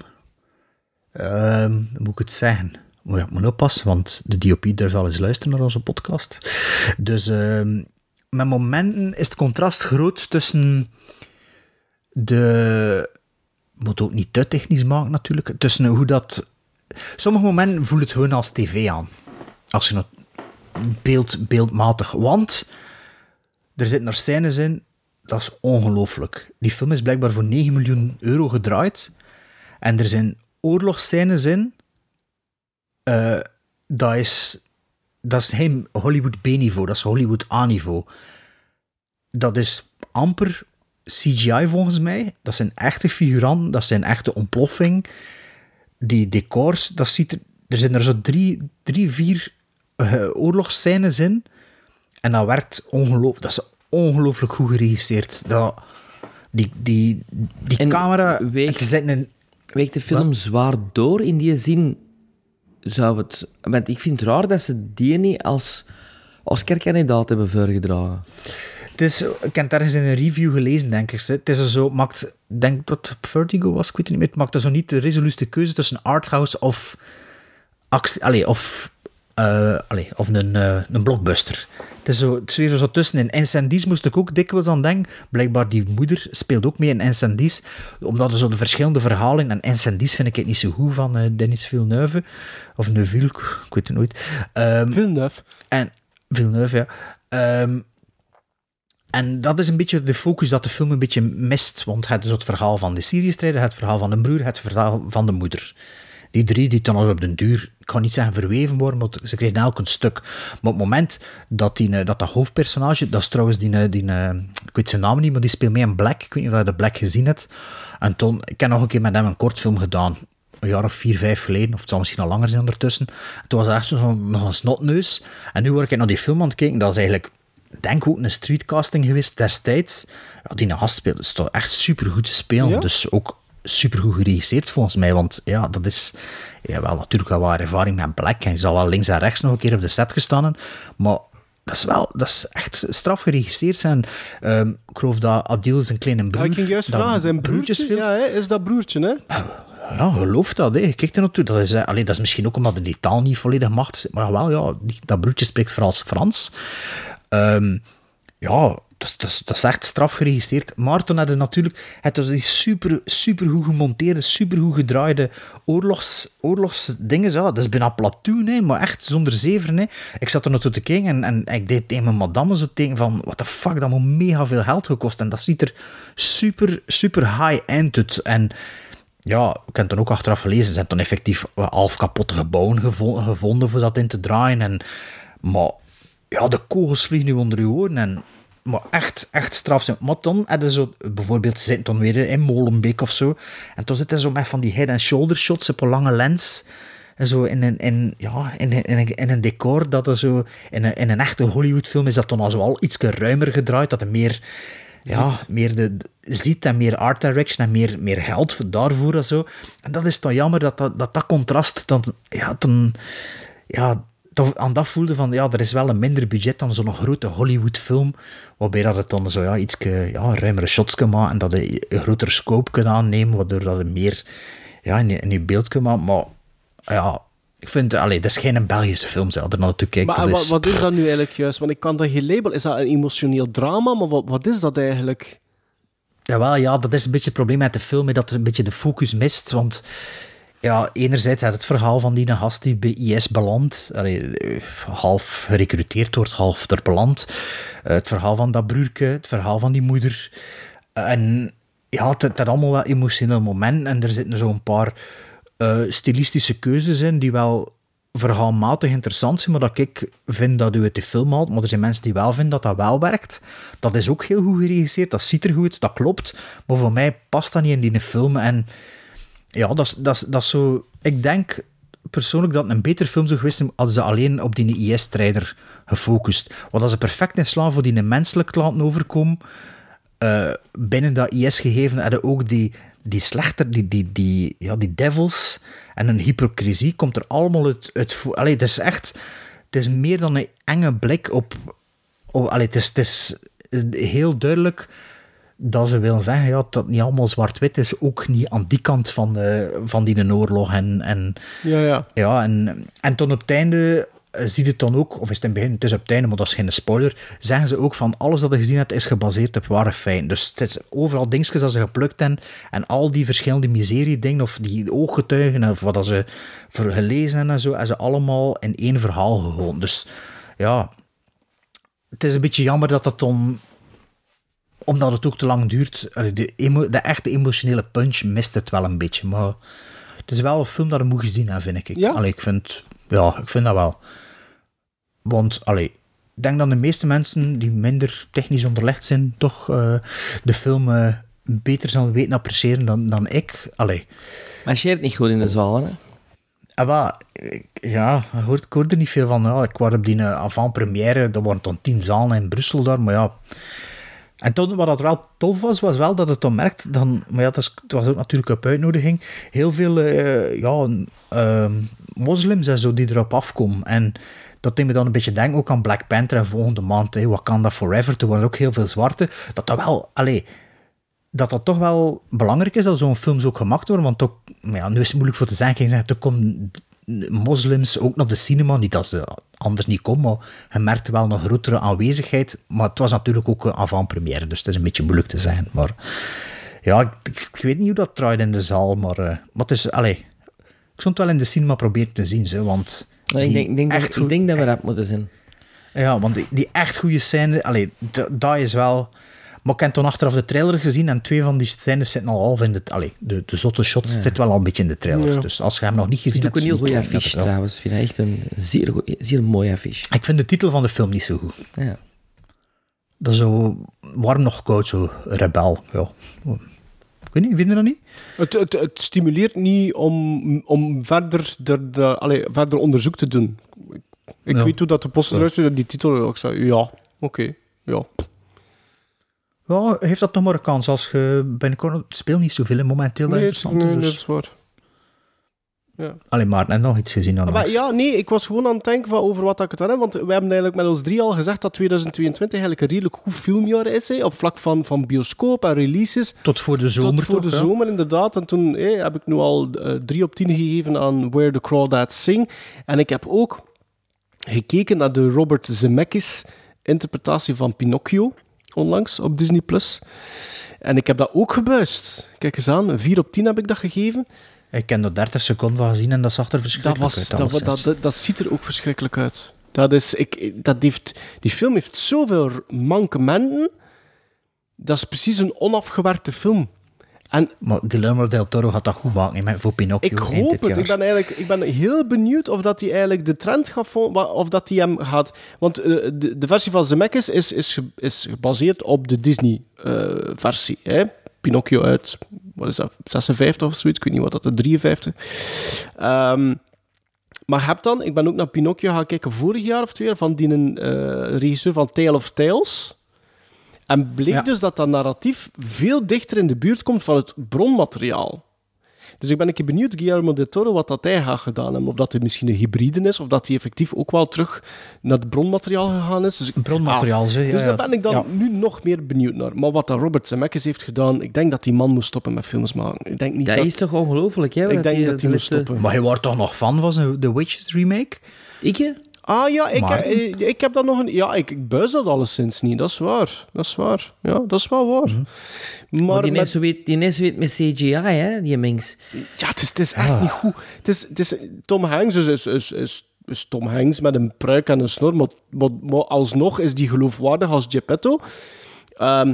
hoe moet ik het zeggen? Moet ik moet oppassen, want de DOP durft wel eens luisteren naar onze podcast. Dus ehm, met momenten is het contrast groot tussen de moet ook niet te technisch maken natuurlijk. Tussen hoe dat... Sommige momenten voelt het gewoon als tv aan. Als je het beeld, beeldmatig... Want er zitten er scènes in, dat is ongelooflijk. Die film is blijkbaar voor 9 miljoen euro gedraaid. En er zijn oorlogsscènes in. eh, dat is... Dat is geen Hollywood B-niveau, dat is Hollywood A-niveau. Dat is amper CGI volgens mij. Dat zijn echte figuranten, dat zijn echte ontploffing. Die decors, dat ziet er, er zijn er zo drie, drie vier eh, oorlogsscènes in. En dat werd ongelooflijk, dat is ongelooflijk goed geregisseerd. Dat, die die, die camera, weegt- Weegt de film zwaar door in die zin? Zou het... Want ik vind het raar dat ze die niet als Oscar-kandidaat hebben voorgedragen. Het is, ik heb het ergens in een review gelezen, denk ik. Het is zo, maakt, ik denk dat het Vertigo was, ik weet het niet meer. Het maakt er zo niet de resoluute keuze tussen arthouse of, actie, of, allee, of een, eh, een blockbuster. Het is zo, het weer zo tussenin. Incendies moest ik ook dikwijls aan denken. Blijkbaar die moeder speelt ook mee in Incendies. Omdat er zo de verschillende verhalen... En Incendies vind ik het niet zo goed van eh, Denis Villeneuve. Of Neuville, ik weet het nooit. Ehm, Villeneuve. En Villeneuve, ja. Ehm, en dat is een beetje de focus dat de film een beetje mist. Want het is het verhaal van de Syrië-strijder, het verhaal van de broer, het verhaal van de moeder. Die drie die dan op den duur, ik kan niet zeggen verweven worden, maar ze kregen elk een stuk. Maar op het moment dat die, eh, dat, dat hoofdpersonage, dat is trouwens die, eh, die eh, ik weet zijn naam niet, maar die speelt mee in Black. Ik weet niet of je de Black gezien hebt. En toen, ik heb nog een keer met hem een kortfilm gedaan. Een jaar of vier, vijf geleden, of het zal misschien al langer zijn ondertussen. Toen was echt zo'n nog een snotneus. En nu word ik naar die film aan het kijken, dat is eigenlijk denk ook een streetcasting geweest destijds. Ja, die gast speelt is toch echt supergoed te spelen. Ja? Dus ook supergoed geregisseerd volgens mij. Want ja, dat is ja, wel natuurlijk wel wat ervaring met Black. En je zal wel links en rechts nog een keer op de set gestaan. Maar dat is wel, dat is echt straf geregisseerd zijn. Ehm, ik geloof dat Adil zijn kleine broer... Ja, ik ging juist vragen, zijn broertje, speelt. ja, hè, is dat broertje, hè? Ja, geloof dat. Hè. Kijk er naartoe. Dat is, eh, allee, dat is misschien ook omdat hij die taal niet volledig mag. Maar wel, ja, die, dat broertje spreekt vooral Frans. Ehm, ja, dat dat, dat is echt straf geregistreerd. Maar toen hadden natuurlijk... Het was die super, super goed gemonteerde, super goed gedraaide oorlogs, oorlogsdingen. Ja, dat is bijna platoon, hè, maar echt zonder zeven. Hè. Ik zat er naartoe te kijken en, en ik deed tegen mijn madame zo tegen van... What the fuck, dat moet mega veel geld gekost. En dat ziet er super, super high-end uit. En ja, ik heb dan ook achteraf gelezen. Ze zijn toen effectief half kapotte gebouwen gevo- gevonden voor dat in te draaien. En, maar ja, de kogels vliegen nu onder je oren. En, maar echt, echt straf zijn. Maar dan hadden zo, bijvoorbeeld, ze zitten dan weer in Molenbeek of zo. En toen zitten ze zo met van die head and shoulder shots op een lange lens. En zo in een, in, ja, in, in, in, in een decor dat er zo... In een, in een echte Hollywoodfilm is dat dan al al iets ruimer gedraaid, dat er meer... Ja, Ziet. meer de, ziet en meer art direction en meer, meer geld voor daarvoor en zo. En dat is dan jammer dat dat, dat, dat contrast dan... Ja, dan... Ja, toch aan dat voelde van, ja, er is wel een minder budget dan zo'n grote Hollywood-film, waarbij dat het dan zo ja, iets ja, ruimere shots kan maken en dat je een grotere scope kan aannemen, waardoor dat je meer ja, in, je, in je beeld kan maken. Maar ja, ik vind, allee, dat is geen Belgische film, als je er naartoe kijkt. Maar dat wat, is, wat is dat nu eigenlijk juist? Want ik kan dat geen label... Is dat een emotioneel drama? Maar wat, wat is dat eigenlijk? Jawel, ja, dat is een beetje het probleem met de film, dat er een beetje de focus mist. Want ja, enerzijds had het verhaal van die gast die bij IS belandt, eh, half gerecruiteerd wordt, half er belandt. Eh, het verhaal van dat broertje, het verhaal van die moeder. En ja, het, het had allemaal wel emotioneel momenten en er zitten zo'n paar eh, stilistische keuzes in die wel verhaalmatig interessant zijn, maar dat ik vind dat u het de film haalt. Maar er zijn mensen die wel vinden dat dat wel werkt. Dat is ook heel goed geregisseerd, dat ziet er goed, dat klopt. Maar voor mij past dat niet in die film. En ja, dat is, dat is, zo... Ik denk persoonlijk dat het een betere film zou geweest zijn hadden ze alleen op die IS-strijder gefocust. Want als ze perfect in slaan voor die menselijk te laten overkomen, eh, binnen dat IS-gegeven hadden ook die, die slechter, die, die, die, ja, die devils en een hypocrisie komt er allemaal uit. uit vo- allee, het is echt... Het is meer dan een enge blik op... op allee, het, is, het is heel duidelijk dat ze willen zeggen ja, dat het niet allemaal zwart-wit is, ook niet aan die kant van, de, van die oorlog. En, en, Ja, ja. ja, en, en toen op het einde eh, ziet het dan ook, of is het in het begin, het is op het einde, maar dat is geen spoiler, zeggen ze ook van alles dat je gezien hebt is gebaseerd op ware feiten. Dus het is overal dingetjes dat ze geplukt hebben en al die verschillende miserie-dingen, of die ooggetuigen, of wat dat ze voor gelezen hebben en zo, hebben ze allemaal in één verhaal gehouden. Dus ja, het is een beetje jammer dat dat dan omdat het ook te lang duurt, de, emo- de echte emotionele punch mist het wel een beetje. Maar het is wel een film dat je moet gezien hebben, vind ik. Ja? Allee, ik vind, ja, ik vind dat wel. Want, allee, ik denk dat de meeste mensen die minder technisch onderlegd zijn, toch eh, de film eh, beter zullen weten appreciëren dan, dan ik. Allee. Marcheert niet goed in de zaal, hè? Ah, wel, ik- ja, ik hoorde, ik hoorde er niet veel van. Ja, ik was op die eh, avant-première, er waren dan tien zalen in Brussel daar, maar ja... En toen, wat dat wel tof was, was wel dat het dan merkt, dan, maar ja, het, is, was ook natuurlijk op uitnodiging, heel veel eh, ja, ehm, moslims en zo die erop afkomen. En dat deed me dan een beetje denken ook aan Black Panther en volgende maand, hey, Wakanda Forever, toen waren er ook heel veel zwarte. Dat dat wel, allee, dat dat toch wel belangrijk is dat zo'n films ook gemaakt worden, want ook, ja, nu is het moeilijk voor te zeggen, er komen moslims ook naar de cinema, niet dat ze anders niet komen, maar je merkte wel een grotere aanwezigheid, maar het was natuurlijk ook een avant-première, dus het is een beetje moeilijk te zeggen, maar ja, ik, ik weet niet hoe dat draait in de zaal, maar, eh, maar het is, allee, ik het wel in de cinema proberen te zien, zo, want Ik denk, denk, dat, ik denk dat we dat moeten zijn. ja, want die, die echt goede scène, allee, d- dat is wel... Maar ik heb toen achteraf de trailer gezien en twee van die scènes zitten al half in de... Allee, de, de zotte shots Ja. zitten wel al een beetje in de trailer. Ja. Dus als je hem nog niet Het gezien is ook hebt... een heel zie goede affiche trouwens. Ik vind echt een zeer, goeie- zeer mooie affiche. Ik vind de titel van de film niet zo goed. Ja. Dat is zo warm nog koud, zo rebel. Ja. Ik weet niet, vind je dat niet? Het, het, het stimuleert niet om, om verder, de, de, allee, verder onderzoek te doen. Ik, ik Ja. weet hoe dat de post eruit ziet, die titel, ik zei, ja, oké, ja. Ja, heeft dat nog maar een kans als je binnenkort... Het speelt niet zoveel momenteel Nee, interessant nee, is. dat Dus... is waar. Ja. Allee, maar net nog iets gezien dan. Maar ja, nee, ik was gewoon aan het denken van over wat ik het aan heb. Want we hebben eigenlijk met ons drie al gezegd dat 2022 eigenlijk een redelijk goed filmjaar is. Hè, op vlak van, van bioscoop en releases. Tot voor de zomer Tot voor toch, de ja? zomer, inderdaad. En toen heb ik nu al eh, drie op tien gegeven aan Where the Crawdads Sing. En ik heb ook gekeken naar de Robert Zemeckis interpretatie van Pinocchio. Onlangs op Disney+. Plus. En ik heb dat ook gebuist. Kijk eens aan, 4 op 10 heb ik dat gegeven. Ik heb er 30 seconden van gezien en dat zag er Dat, verschrikkelijk was, uit. dat, dat, dat, dat ziet er ook verschrikkelijk uit. Dat is, ik, dat heeft, die film heeft zoveel mankementen. Dat is precies een onafgewerkte film. En Maar Guillermo del Toro gaat dat goed maken hè, voor Pinocchio. ik hoop het. jaar. Ik ben, eigenlijk, ik ben heel benieuwd of dat hij eigenlijk de trend gaat volgen, of dat hij hem gaat... Want eh, de, de versie van Zemeckis is, is, is gebaseerd op de Disney-versie. hè Pinocchio uit, wat is dat, 56 of zoiets, ik weet niet wat dat is, 53. Ehm, Maar je hebt dan, ik ben ook naar Pinocchio gaan kijken vorig jaar of twee jaar, van die een eh, regisseur van Tale of Tales. En bleek dus dat dat narratief veel dichter in de buurt komt van het bronmateriaal. Dus ik ben een keer benieuwd, Guillermo del Toro, wat dat hij gaat gedaan hebben. Of dat het misschien een hybride is, of dat hij effectief ook wel terug naar het bronmateriaal gegaan is. Dus ik- Bronmateriaal, Ah, ja, Dus ja. daar ben ik dan Ja. nu nog meer benieuwd naar. Maar wat dat Robert Zemeckis heeft gedaan, ik denk dat die man moest stoppen met films maken. Ik denk niet Dat dat... is toch ongelooflijk, hè? Ik denk die- dat hij de moest stoppen. Maar hij wordt toch nog fan van zijn The Witches remake? Ik, hè? Ah ja, ik, Maar- eh, ik heb dat nog een... Ja, ik, ik buis dat alleszins niet. Dat is waar. Dat is waar. Ja, dat is wel waar. Mhm. Maar, Maar die met- mensen weet, die mensen weet met CGI, hè? Die mens. Ja, het is, het is echt niet goed. Het is, het is, Tom Hanks is, is, is, is, is Tom Hanks met een pruik en een snor, maar, maar, maar alsnog is die geloofwaardig als Geppetto. Ehm,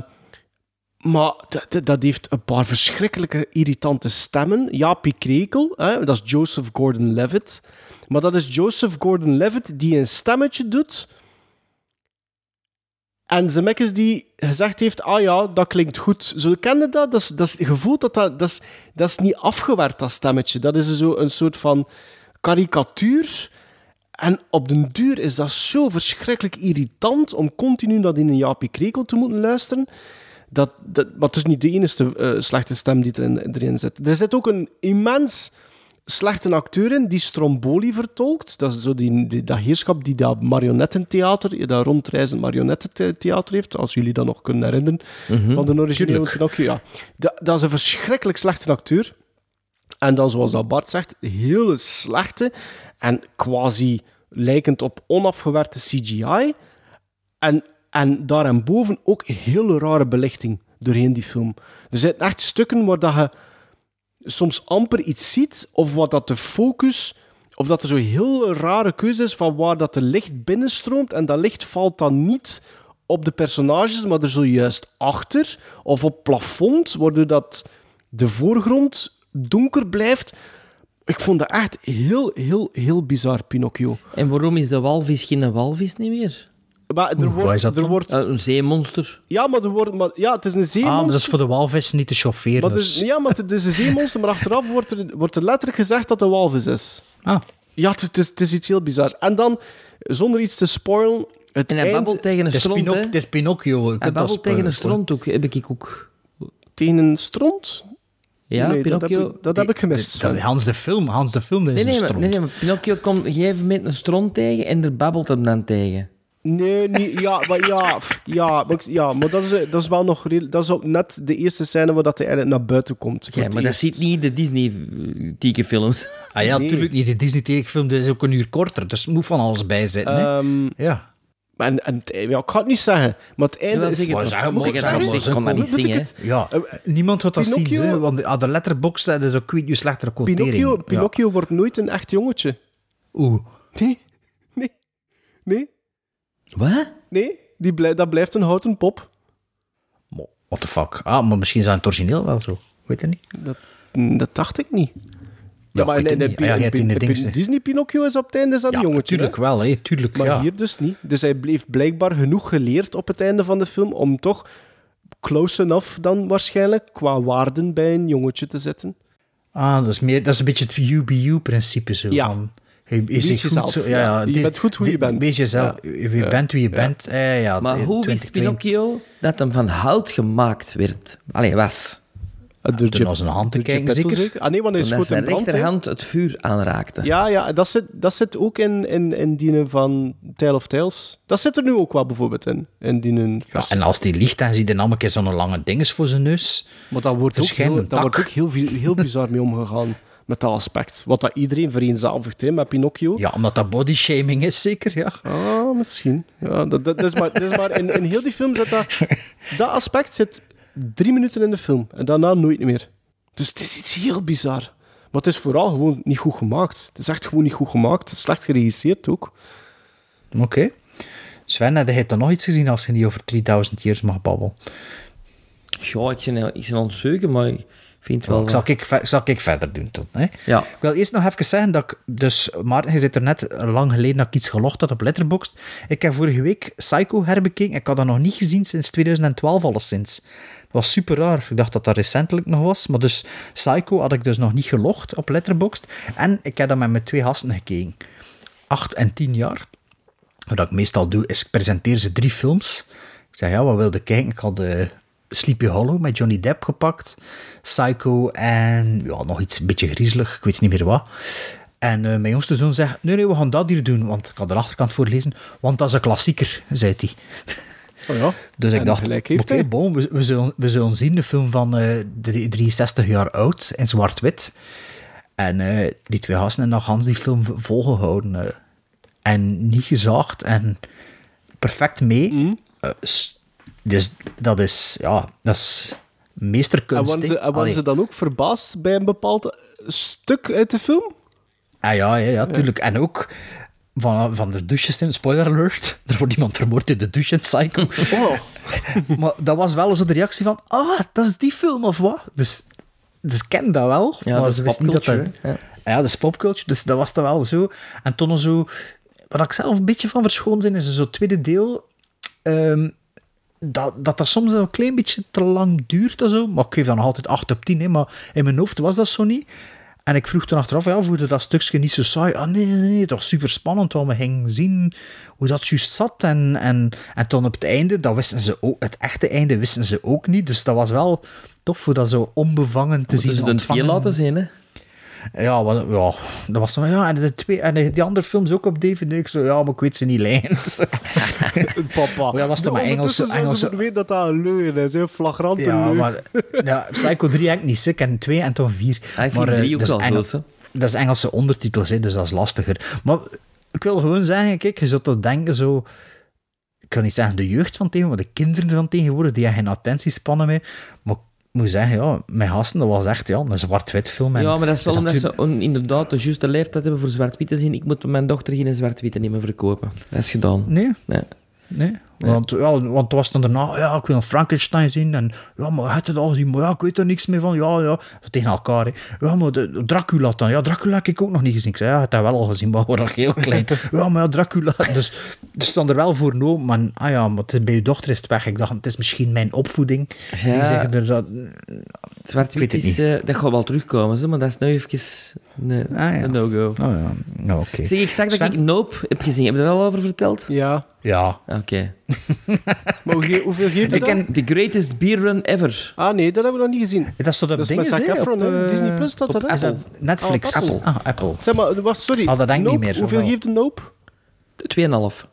maar dat, heeft een paar verschrikkelijke, irritante stemmen. Jaapie Krekel, hè, dat is Joseph Gordon-Levitt. Maar dat is Joseph Gordon-Levitt die een stemmetje doet... En Zemeckis die gezegd heeft, ah ja, dat klinkt goed. Zo kende dat, dat is, dat is gevoel dat dat, dat is, niet afgewerkt, dat stemmetje. Dat is zo een soort van karikatuur. En op den duur is dat zo verschrikkelijk irritant om continu dat in een Jaapie Krekel te moeten luisteren. Dat, dat, maar het is niet de enige eh, slechte stem die erin zit. Er zit ook een immens slechte acteur in die Stromboli vertolkt. Dat is zo die, die, dat heerschap die dat marionettentheater, dat rondreizend marionettentheater heeft, als jullie dat nog kunnen herinneren, Mhm. van de originele. Pinocchio. Ja. Dat, dat is een verschrikkelijk slechte acteur. En dan, zoals dat Bart zegt, hele slechte en quasi lijkend op onafgewerkte CGI. En, en daarboven ook hele rare belichting doorheen die film. Er zijn echt stukken waar dat je soms amper iets ziet, of wat dat de focus, of dat er zo'n heel rare keuze is van waar dat de licht binnenstroomt, en dat licht valt dan niet op de personages, maar er zojuist achter, of op plafond, waardoor dat de voorgrond donker blijft. Ik vond dat echt heel, heel, heel bizar, Pinocchio. En waarom is de walvis geen walvis niet meer? Maar er wordt, er wordt, Eh, een zeemonster. ja, maar er wordt, maar, ja, het is een zeemonster. Ah, maar dat is voor de walvissen niet te chaufferen. Maar dus- ja, maar het is een zeemonster, maar achteraf wordt er, wordt er letterlijk gezegd dat het een walvis is. Ah. Ja, het, is, het is iets heel bizars. En dan, zonder iets te spoilen, het En hij eind... babbelt tegen een stront, hè? het is Pinocchio. Hij dat babbelt tegen een stront ook, heb ik ook. Tegen een stront? Ja, Nee, dat Pinocchio... heb ik- dat heb ik gemist. Dat is Hans de film. Hans de film, dat is Nee, nee, een maar, stront. nee, nee, maar Pinocchio komt op een gegeven moment een stront tegen en daar babbelt hem dan tegen. Nee, niet, ja, maar ja, ja, maar, ja, maar dat, is, dat is wel nog dat is ook net de eerste scène waar dat hij eigenlijk naar buiten komt. Ja, maar dat eerst. ziet niet in de Disney-tekenfilms. Ah ja, Nee. natuurlijk niet. De Disney-tekenfilm dat is ook een uur korter, dus er moet van alles bij zitten. hè. Ehm, ja. en, en, ja, ik ga het niet zeggen, maar het einde is... zeg het Maar nog. zeg- Moet ik zeg het het zeggen? maar, zeg, kon dat niet zingen. Ja, Eh, niemand had dat zien, Pinocchio- hè, want aan de letterbox staat dus ook weet je slechtere quotering. Pinocchio, Ja. Pinocchio wordt nooit een echt jongetje. Oeh. Nee, nee, nee, Wat? nee. Die blij, dat blijft een houten pop. What the fuck? Ah, maar misschien in het origineel wel zo. Weet je niet? Dat, dat dacht ik niet. Ja, maar in, ja, de dingste. Disney Pinocchio is op het einde dat een jongetje. tuurlijk hè? wel, hè. tuurlijk. Maar ja. hier dus niet. Dus hij bleef blijkbaar genoeg geleerd op het einde van de film om toch close enough dan waarschijnlijk qua waarden bij een jongetje te zetten. Ah, dat is, meer, dat is een beetje het UBU-principe zo. Ja. Van, je, je Wees jezelf, Goed, zo, ja. ja, Je bent goed hoe je bent. Wees jezelf. Ja. Je Ja. bent wie je Ja. bent. Eh, ja, Maar eh, hoe wist 2020. Pinocchio dat hem van hout gemaakt werd? Allee, was. Door Toen als een hand te kijken, zeker? Ah nee, want hij Toen schoot zijn brand. rechterhand het vuur aanraakte. Ja, ja dat, zit, dat zit ook in, in, in die van Tale of Tales. Dat zit er nu ook wel bijvoorbeeld in. in die Ja, en als die ligt, dan zie je dan een keer zo'n lange dinges voor zijn neus. Maar daar wordt ook, heel, daar wordt ook heel, heel bizar mee omgegaan. (laughs) Met dat aspect. Wat dat iedereen vereenzelvigt hè, met Pinocchio. Ja, omdat dat bodyshaming is, zeker, ja. Ah, misschien. Ja, dat, dat, dat is maar, dat is maar in, in heel die film zit dat... Dat aspect zit drie minuten in de film. En daarna nooit meer. Dus het is iets heel bizar. Maar het is vooral gewoon niet goed gemaakt. Het is echt gewoon niet goed gemaakt. Het is slecht geregisseerd ook. Oké. Sven, heb jij dan nog iets gezien als je niet over 3000 years mag babbelen? Ja, ik ben, ik ben aan het maar vind wel... Zal, ik, zal ik verder doen dan? Hè? Ja. Ik wil eerst nog even zeggen dat ik... Dus, Maarten, je zit er net lang geleden dat ik iets gelogd had op Letterboxd. Ik heb vorige week Psycho herbekeken. Ik had dat nog niet gezien sinds 2012 alleszins. was super raar. Ik dacht dat dat recentelijk nog was. Maar dus Psycho had ik dus nog niet gelogd op Letterboxd. En ik heb dat met mijn twee gasten gekeken. Acht en tien jaar. Wat ik meestal doe, is ik presenteer ze drie films. Ik zeg, ja, wat wilde kijken? Ik had uh, Sleepy Hollow met Johnny Depp gepakt. Psycho en ja, nog iets een beetje griezelig. Ik weet niet meer wat. En uh, mijn jongste zoon zegt, nee, nee, we gaan dat hier doen. Want ik had de achterkant voorlezen. Want dat is een klassieker, zei hij. (laughs) Oh ja. Dus ik dacht, oké, bon, we, we, zullen, we zullen zien. De film van eh, drie- 63 jaar oud, in zwart-wit. En eh, die twee gasten en nog Hans die film volgehouden. eh, en niet gezaagd en perfect mee. Eh, s- dus dat is, ja, dat is En meesterkunst. waren, ze, en waren Allee. ze dan ook verbaasd bij een bepaald stuk uit de film? Ah ja, ja, ja, tuurlijk. En ook van, van de douchescène, spoiler alert, (laughs) er wordt iemand vermoord in de douche in Psycho. (laughs) Oh. (laughs) maar dat was wel zo de reactie van, ah, dat is die film of wat? Dus, dus ken dat wel. Ja, maar dat ze wisten niet dat dat- hè. Ja, dat is popculture, dus dat was dan wel zo. En toen nog zo, wat ik zelf een beetje van verschoond ben, is zo'n tweede deel, ehm, dat, dat dat soms een klein beetje te lang duurt en zo. Maar ik geef dan nog altijd 8 op 10, hè, maar in mijn hoofd was dat zo niet. En ik vroeg toen achteraf, ja, voelde dat stukje niet zo saai? Ah, nee, nee, nee, het was super spannend, want we gingen zien hoe dat juist zat. En, en, en toen op het einde, dat wisten ze ook, het echte einde wisten ze ook niet. Dus dat was wel tof voor dat zo onbevangen te zien Dus het een ontvangen. veel laten zien, hè? Ja, wat, ja, dat was zo, ja, en de, twee, en die andere films ook op DVD. Ik zo, ja, maar ik weet ze niet lijns. (laughs) Papa. Ja, dat is toch maar Engelse... Engelse verweten dat dat een leugen is, een flagrante ja, leugen. maar ja, Psycho 3 heb ik niet sick en 2 en toch 4. Ah, maar, eh, drie ook dat is wel Engel- goed, hè. Dat is Engelse ondertitels, hè, dus dat is lastiger. Maar ik wil gewoon zeggen, kijk, je zult toch denken zo... Ik kan niet zeggen de jeugd van tegenwoordig, de kinderen van tegenwoordig, die hebben geen attentiespannen mee. Maar moet zeggen, ja, mijn gasten, dat was echt ja, een zwart-wit film. En Ja, maar dat is wel omdat ze natuurlijk- inderdaad de juiste leeftijd hebben voor zwart-wit te zien. Ik moet mijn dochter geen zwart-witte niet meer verkopen. Dat is gedaan. Nee. Nee. Nee, want, ja, want het was dan daarna, ja, ik wil een Frankenstein zien. En ja, maar had het al gezien? Maar ja, ik weet er niks meer van. Ja, ja, zo tegen elkaar. Hè. Ja, maar de, Dracula dan. Ja, Dracula heb ik ook nog niet gezien. Ik zei, ja, heb dat wel al gezien, (laughs) maar nog heel klein. (laughs) ja, maar ja, Dracula. Dus er stond er wel voor no, maar ah ja, maar het bij je dochter is het weg. Ik dacht, het is misschien mijn opvoeding. Die zeggen er dat... Zwart-wit is, eh, dat gaat wel terugkomen, ze, maar dat is nu even een, een no-go. Oh ja, nou oké. Zeg, ik zag dat Sven? ik Nope heb gezien. Heb je er al over verteld? Ja. Ja. Oké. (laughs) Maar hoe ge- hoeveel geeft het dan? The greatest beer run ever. Ah nee, dat hebben we nog niet gezien. Dat is toch dat Dat is ding met Zac is, Efron, hè? eh, Disney Plus dat op dat, dat Apple. Netflix. Ah, Apple. Ah, Apple. Zeg maar, wacht, sorry. Ah, dat denk ik niet Nope, meer, Hoeveel geeft een Nope? 2,5.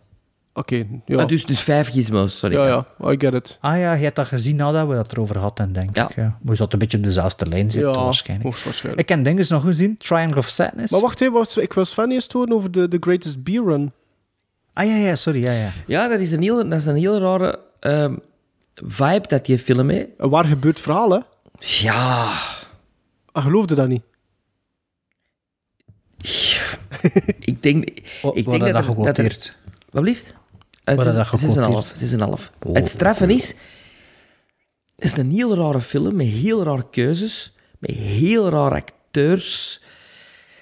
Oké, ja. Ah, dus, dus vijf gizmos, sorry. ja, ja, I get it. Ah ja, je hebt dat gezien nadat we dat erover hadden, denk Ja. ik. Ja. Maar je zat een beetje op dezelfde lijn zitten, Ja, waarschijnlijk. hoogstwaarschijnlijk. Ik heb dingen nog gezien, Triangle of Sadness. Maar wacht even, ik wil Sven eerst horen over de, de Greatest Beer Run. Ah ja, ja, sorry, ja, ja. Ja, dat is een heel, dat is een heel rare ehm, vibe dat die film heeft. Een waar gebeurd verhaal, hè? Ja. Ah, geloofde dat niet? Ik denk, ik denk dat, dat dat gequoteerd? Wat blieft? Wat had dat gequoteerd? 6,5. Oh, Het straffen is... Het is een heel rare film met heel rare keuzes, met heel rare acteurs,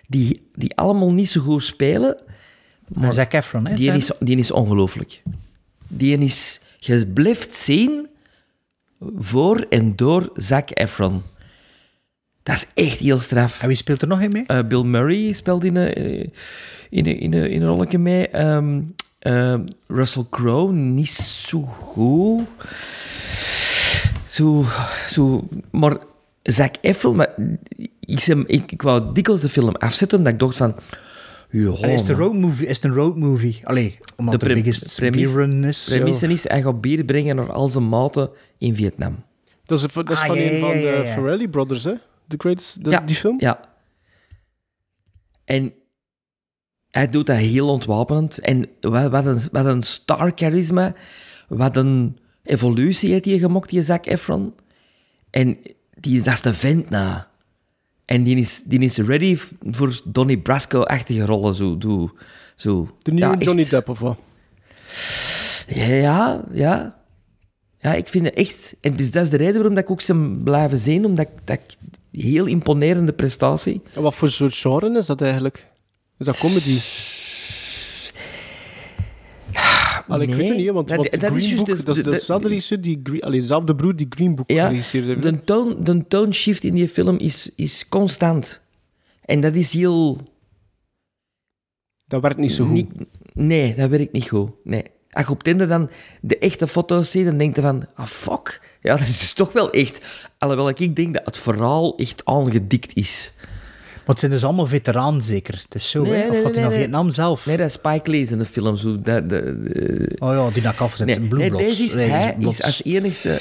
die, die allemaal niet zo goed spelen. Maar Zac Efron, hè? Die is, die is ongelooflijk. Die is... Je blijft zien voor en door Zac Efron. Dat is echt heel straf. En wie speelt er nog in mee? Eh, Bill Murray speelt in een, eh, in een, in een, in een rolletje mee. Ehm, ehm, Russell Crowe, niet zo goed. Zo, zo, maar Zac Efron, maar ik, ik, ik wou dikwijls de film afzetten, omdat ik dacht van... En is het een road movie? Is het een road movie? Allee, omdat de, pre- biggest premis- beer run is. premisse is, hij gaat bier brengen naar al zijn maten in Vietnam. Dat is, dat is Ah, van ja, een ja, van ja, de ja. Farrelly Brothers, hè? The Greatest, de- Ja. die film? Ja. En hij doet dat heel ontwapenend. En wat, wat, een, wat een star charisma. Wat een evolutie heeft hij gemokt, die Zac Efron. En die, dat is de vent na. En die is, die is ready voor Donnie Brasco-achtige rollen. Zo, zo, zo. De nieuwe Ja, echt. Johnny Depp, of wat? Ja, ja. Ja, ik vind het echt... En dus dat is de reden waarom dat ik ook ze blijven zien. Omdat ik, dat ik heel imponerende prestatie... En wat voor soort genre is dat eigenlijk? Is dat comedy? Allee, ik weet het niet, want, dat, is Green Book, de- dat is de- dezelfde regisseur die... Green, allee, dezelfde broer die Green Book Ja, geregisseerd heeft. de tone, de tone shift in die film is, is constant. En dat is heel... Dat werkt niet zo goed. Niet- nee, dat werkt niet goed. Nee. Als je op het einde dan de echte foto's ziet, dan denk je van... Ah, fuck. Ja, (laughs) dat is dus toch wel echt... Alhoewel ik denk dat het verhaal echt aangedikt is. Het zijn dus allemaal veteranen zeker. Het is zo, Nee, hè? nee, Of gaat hij naar. Vietnam zelf? Nee, dat is Spike Lee in de film. Zo, dat, Oh ja, die nak afzet. Nee, Blue nee, Bloods. deze is, Nee, hij is als enigste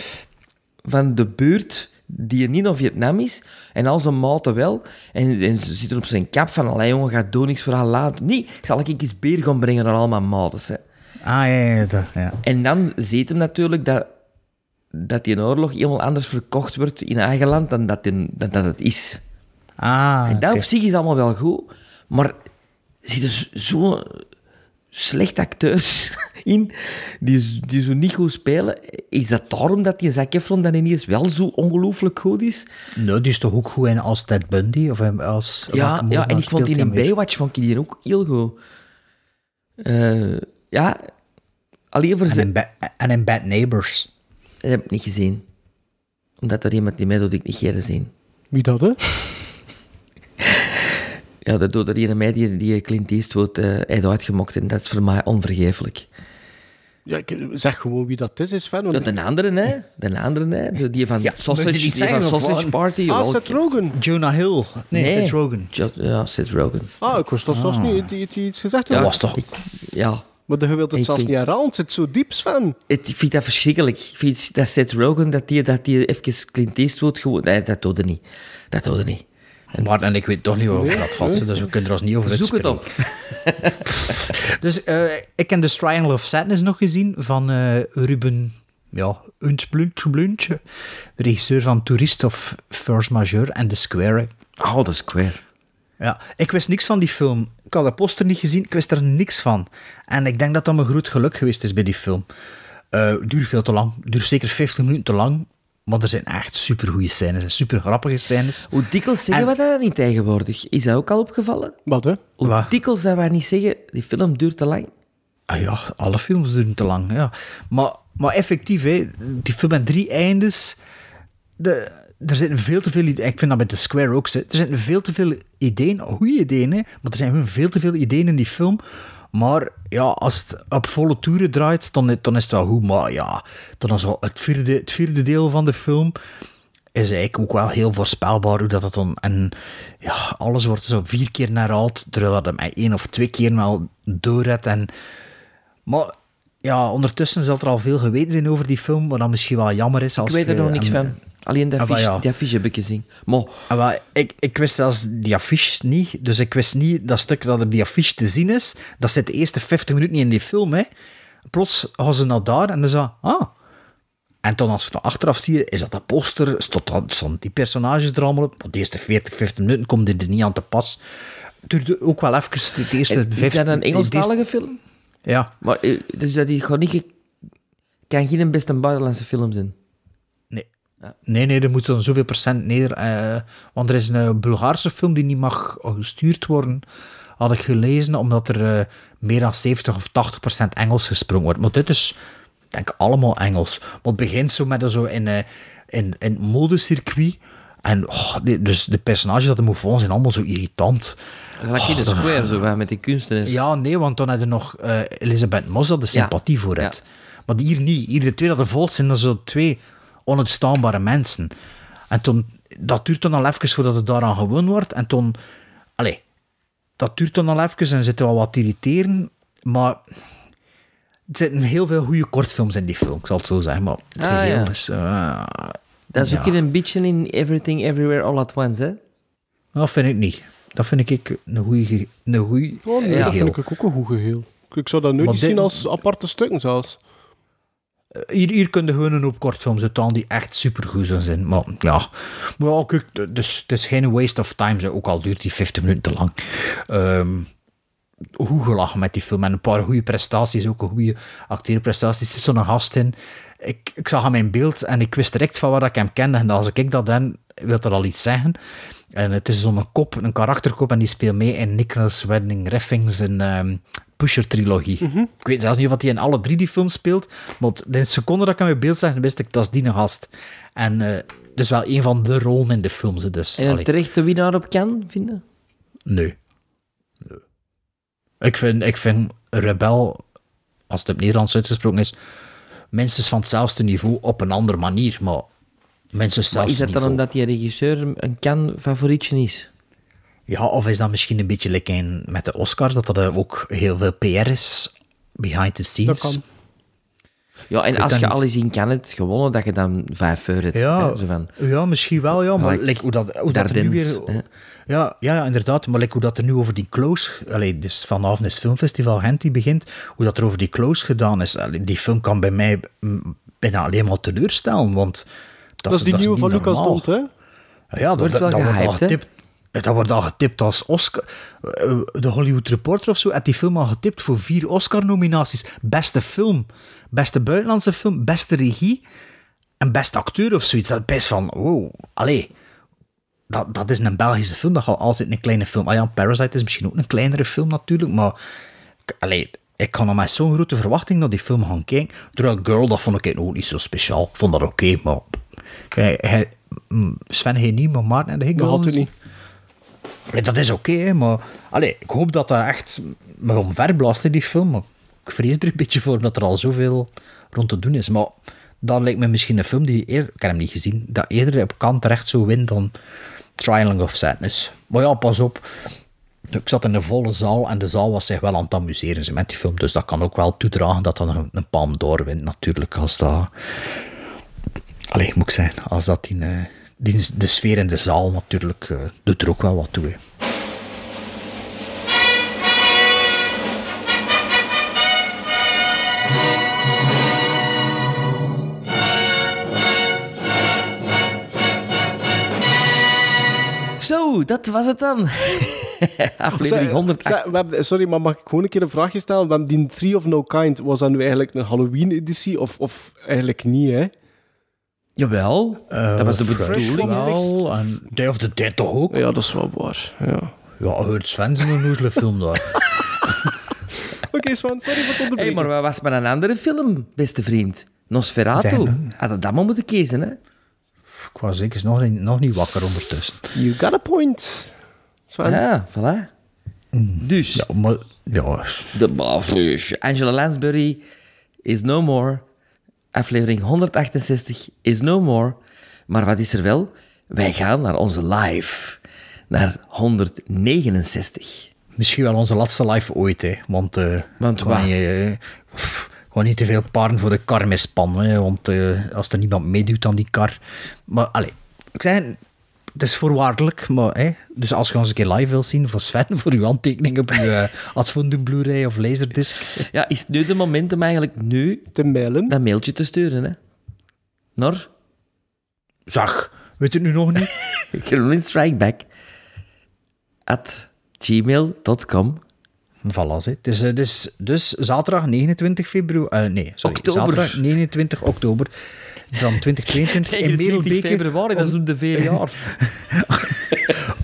van de buurt die niet naar Vietnam is. En al zijn maten wel. En, en ze zitten op zijn kap van... Allee, jongen, ga doe niks voor haar laten. Nee, ik zal ik eens beer gaan brengen naar al mijn maten. Hè. Ah, ja, ja, dat, ja. En dan ziet hem natuurlijk dat, dat die oorlog helemaal anders verkocht wordt in eigen land dan dat, die, dan dat het is. Ah, en dat op zich is allemaal wel goed, maar er zitten zo- slecht acteurs (laughs) in die, die zo niet goed spelen. Is dat daarom dat die Zac Efron dan ineens wel zo ongelooflijk goed is? Nou, die is toch ook goed in als Ted Bundy? Of als... Ja, ja en ik vond die in? Baywatch vond ik die ook heel goed. Eh, ja, alleen voor En zijn... in, Ba- en in Bad Neighbors. Dat heb ik niet gezien. Omdat er iemand die mij doet, die ik niet ga zien. Wie dat, hè? Ja, dat doet er mij die, die Clint Eastwood eh heeft uitgemokt. En dat is voor mij onvergeeflijk. Ja, ik- zeg gewoon wie dat is, is fan. Ja, Want... de andere, hè. De andere, hè. Die van Sausage, je niet die van zeggen, of sausage? Party. Ah. Seth Rogen. Jonah Hill. Nee, Seth Rogen. Just- ja, Seth Rogen. Ah, ik wist dat zelfs Ah. niet. Die, die iets gezegd Ja, was toch- ik- ja. Maar je wilt het Ik zelfs vind- niet herhalen. Het zit zo diep, Sven. Het, ik vind dat verschrikkelijk. Ik vind dat Seth Rogen, dat die, dat die even Clint Eastwood gewoon... Nee, dat doet er niet. Dat doet er niet. Maar en ik weet toch niet over Nee, dat gaat, nee. dus we kunnen er ons niet over Zoek het op. (laughs) Dus eh, ik heb The Triangle of Sadness nog gezien van eh, Ruben ja, Untbluntje, de regisseur van Tourist of Force Majeure en The Square. Oh, de Square. Ja, ik wist niks van die film. Ik had de poster niet gezien, ik wist er niks van. En ik denk dat dat mijn groot geluk geweest is bij die film. Eh duurt veel te lang, duurt zeker 50 minuten te lang. Maar er zijn echt supergoeie scènes en super grappige scènes. Hoe dikwijls zeggen En- we dat niet tegenwoordig? Is dat ook al opgevallen? Wat, hè? Hoe Wat? dikwijls dat wij niet zeggen, die film duurt te lang? Ah ja, alle films duren te lang. Ja. Maar, maar effectief, hè, die film met drie eindes. De, er zitten veel te veel ideeën. Ik vind dat met The Square ook. zo. Er zitten veel te veel ideeën, goede ideeën, hè, maar er zijn gewoon veel te veel ideeën in die film. Maar ja, als het op volle toeren draait, dan, dan is het wel goed. Maar ja, dan is wel het vierde, het vierde deel van de film is eigenlijk ook wel heel voorspelbaar hoe dat, dat dan... En ja, alles wordt zo vier keer herhaald, terwijl dat hem één of twee keer wel doorredt. En maar ja, ondertussen zal er al veel geweten zijn over die film, wat dan misschien wel jammer is. Als Ik weet er nog niks van. Alleen dat Ah, maar affiche, ja. die affiche heb ik gezien. Maar Ah, wel, ik, ik wist zelfs die affiche niet, dus ik wist niet dat stuk dat op die affiche te zien is, dat zit de eerste 50 minuten niet in die film. Hè. Plots gaan ze naar daar en dan zo, ah. En dan als je naar achteraf zie, is dat dat poster, stond, die personages er allemaal op. De eerste 40, 50 minuten komt er niet aan te pas. Het duurde ook wel even, de eerste is 15 dat een Engelstalige eerste- film? Ja. Maar eh, dus dat die gewoon niet... kan geen beste buitenlandse film zijn. Nee. Nee, nee, er moet dan zoveel procent neder. eh, want er is een eh, Bulgaarse film die niet mag gestuurd worden, had ik gelezen, omdat er eh, meer dan 70 of 80 procent Engels gesproken wordt. Maar dit is, denk ik, allemaal Engels. Maar het begint zo met een zo in, eh, in, in modecircuit. En oh, die- dus de personages dat er moet volgen zijn allemaal zo irritant. Gelijk in de dan- Square, zo, met die kunstenaars. Ja, nee, want dan had je nog Elisabeth Moss dat de sympathie voor het. Maar hier niet. Hier de twee dat er volgt zijn, dat zo twee onuitstaanbare mensen. En toen, dat duurt dan al even voordat het daaraan gewoon wordt. En toen, allee, dat duurt dan al even en zit er wel wat te irriteren. Maar er zitten heel veel goede kortfilms in die film, ik zal het zo zeggen. Maar het Ah, geheel ja. is... eh, Dat is ja. ook een beetje in Everything Everywhere All At Once, hè? Dat vind ik niet. Dat vind ik een goede... Een goeie Oh, nee, geheel. dat vind ik ook een goed geheel. Ik zou dat nu Maar niet dit- zien als aparte stukken zelfs. Hier, hier kun je gewoon een hoop kortfilms uithalen die echt supergoed zijn. Maar ja, maar ja dus, het is geen waste of time, zo, ook al duurt die 50 minuten te lang. Ehm goed gelachen met die film. En een paar goede prestaties, ook een goede acteerprestaties. Er zit zo'n gast in. Ik, ik zag hem in beeld en ik wist direct van waar ik hem kende. En als ik dat dan wil dat al iets zeggen. En het is zo'n kop, een karakterkop, en die speelt mee in Nicholas Winding Refn's een ehm, Pusher-trilogie. Mhm. Ik weet zelfs niet of hij in alle drie die films speelt, maar de seconde dat ik aan mijn beeld zag, wist ik, dat is die gast. En eh, dus wel een van de rollen in de films. Dus, En een terechte winnaar op kan vinden? Nee. Nee. Ik vind, ik vind Rebel, als het op Nederlands uitgesproken is, minstens van hetzelfde niveau op een andere manier, maar is dat dan omdat die regisseur een kan favorietje is? Ja, of is dat misschien een beetje like in, met de Oscars, dat dat eh, ook heel veel PR is, behind the scenes? Dat kan. Ja, en Ik als je al eens in kan het gewonnen, dat je dan vijf euro hebt. Ja, hè, zo van. ja, misschien wel, ja. Maar Like like, hoe dat, hoe dat er nu weer... hè. Ja, ja, ja, inderdaad. Maar like, hoe dat er nu over die close... Allee, dus vanavond is het filmfestival Gent die begint. Hoe dat er over die close gedaan is. allee, die film kan bij mij bijna alleen maar teleurstellen, want... Dat, Dat is die nieuwe van Lucas. Dont, hè? Ja, dat, Wordt dat, dat wordt getipt. Dat wordt al getipt als Oscar. eh, De Hollywood Reporter of zo had die film al getipt voor vier Oscar-nominaties. Beste film, beste buitenlandse film, beste regie en beste acteur of zoiets. Dat is best van, wow, allee. Dat, dat is een Belgische film, dat gaat altijd een kleine film. Ah ja, Parasite is misschien ook een kleinere film natuurlijk, maar ik- allee, ik kan er met zo'n grote verwachting naar die film gaan kijken. Terwijl Girl, dat vond ik ook niet zo speciaal. Ik vond dat oké, maar... Hij, hij, mm, Sven heeft niet, maar Maarten en de Dat had u niet. Dat is oké, maar allee, ik hoop dat dat echt me omverblaast in die film. Maar ik vrees er een beetje voor dat er al zoveel rond te doen is. Maar dat lijkt me misschien een film die eerder, ik heb hem niet gezien, dat eerder op kant terecht zou winnen dan Triangle of Sadness. Maar ja, pas op. Ik zat in een volle zaal en de zaal was zich wel aan het amuseren met die film. Dus dat kan ook wel toedragen dat dan een, een palm door wint, natuurlijk. Als dat. Allee, moet ik zeggen, als dat die, eh, die, de sfeer in de zaal natuurlijk eh, doet er ook wel wat toe. hè. Zo, dat was het dan. (laughs) Aflevering Zeg- 108. zeg, we hebben- sorry, maar mag ik gewoon een keer een vraagje stellen? We hebben die Three of No Kind, was dat nu eigenlijk een Halloween-editie of, of eigenlijk niet, hè? Jawel, dat was de bedoeling. Wel, en Day of the Dead toch ook? Ja, dat is wel waar. Ja. Ja, hoort Sven zijn noezele film daar. (laughs) Oké, Sven, sorry voor het Hé, onderbreken. maar wat was maar een andere film, beste vriend? Nosferatu. Zijn Had dat maar moeten kiezen, hè? Ik was zeker nog niet, nog niet wakker ondertussen. You got a point. Sven. Ja, voilà. Dus, Ja, maar... Ja, de baflush. Angela Lansbury is no more. Aflevering 168 is no more. Maar wat is er wel? Wij gaan naar onze live. Naar 169. misschien wel onze laatste live ooit, hè. Want, eh Want gewoon, je, pff, gewoon niet te veel paarden voor de kar mispannen, hè. Want eh, als er niemand meedoet aan die kar... Maar, allee, ik zei... Het is voorwaardelijk, maar hè, dus als je ons een keer live wil zien voor Sven, (laughs) voor uw handtekening op uw uh, Blu-ray of laserdisc, Ja, is het nu de moment om eigenlijk nu Te mailen. dat mailtje te sturen, hè? Nor? zag, weet het nu nog niet? (laughs) Gremlin Strikeback. At gmail.com. Voilà, hè. het is, eh, het is dus zaterdag 29 februari, eh, nee, sorry, Oktober. zaterdag 29 oktober van 2022 in 29 Merelbeke. februari, dat is de vier jaar. (laughs)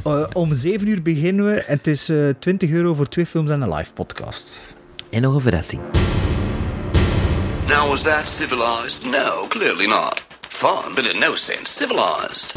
Eh, om 7 uur beginnen we en het is eh 20 euro voor twee films en een live podcast. En nog een verrassing. Now, was that civilized? No, clearly not. Fun, but in no sense civilized.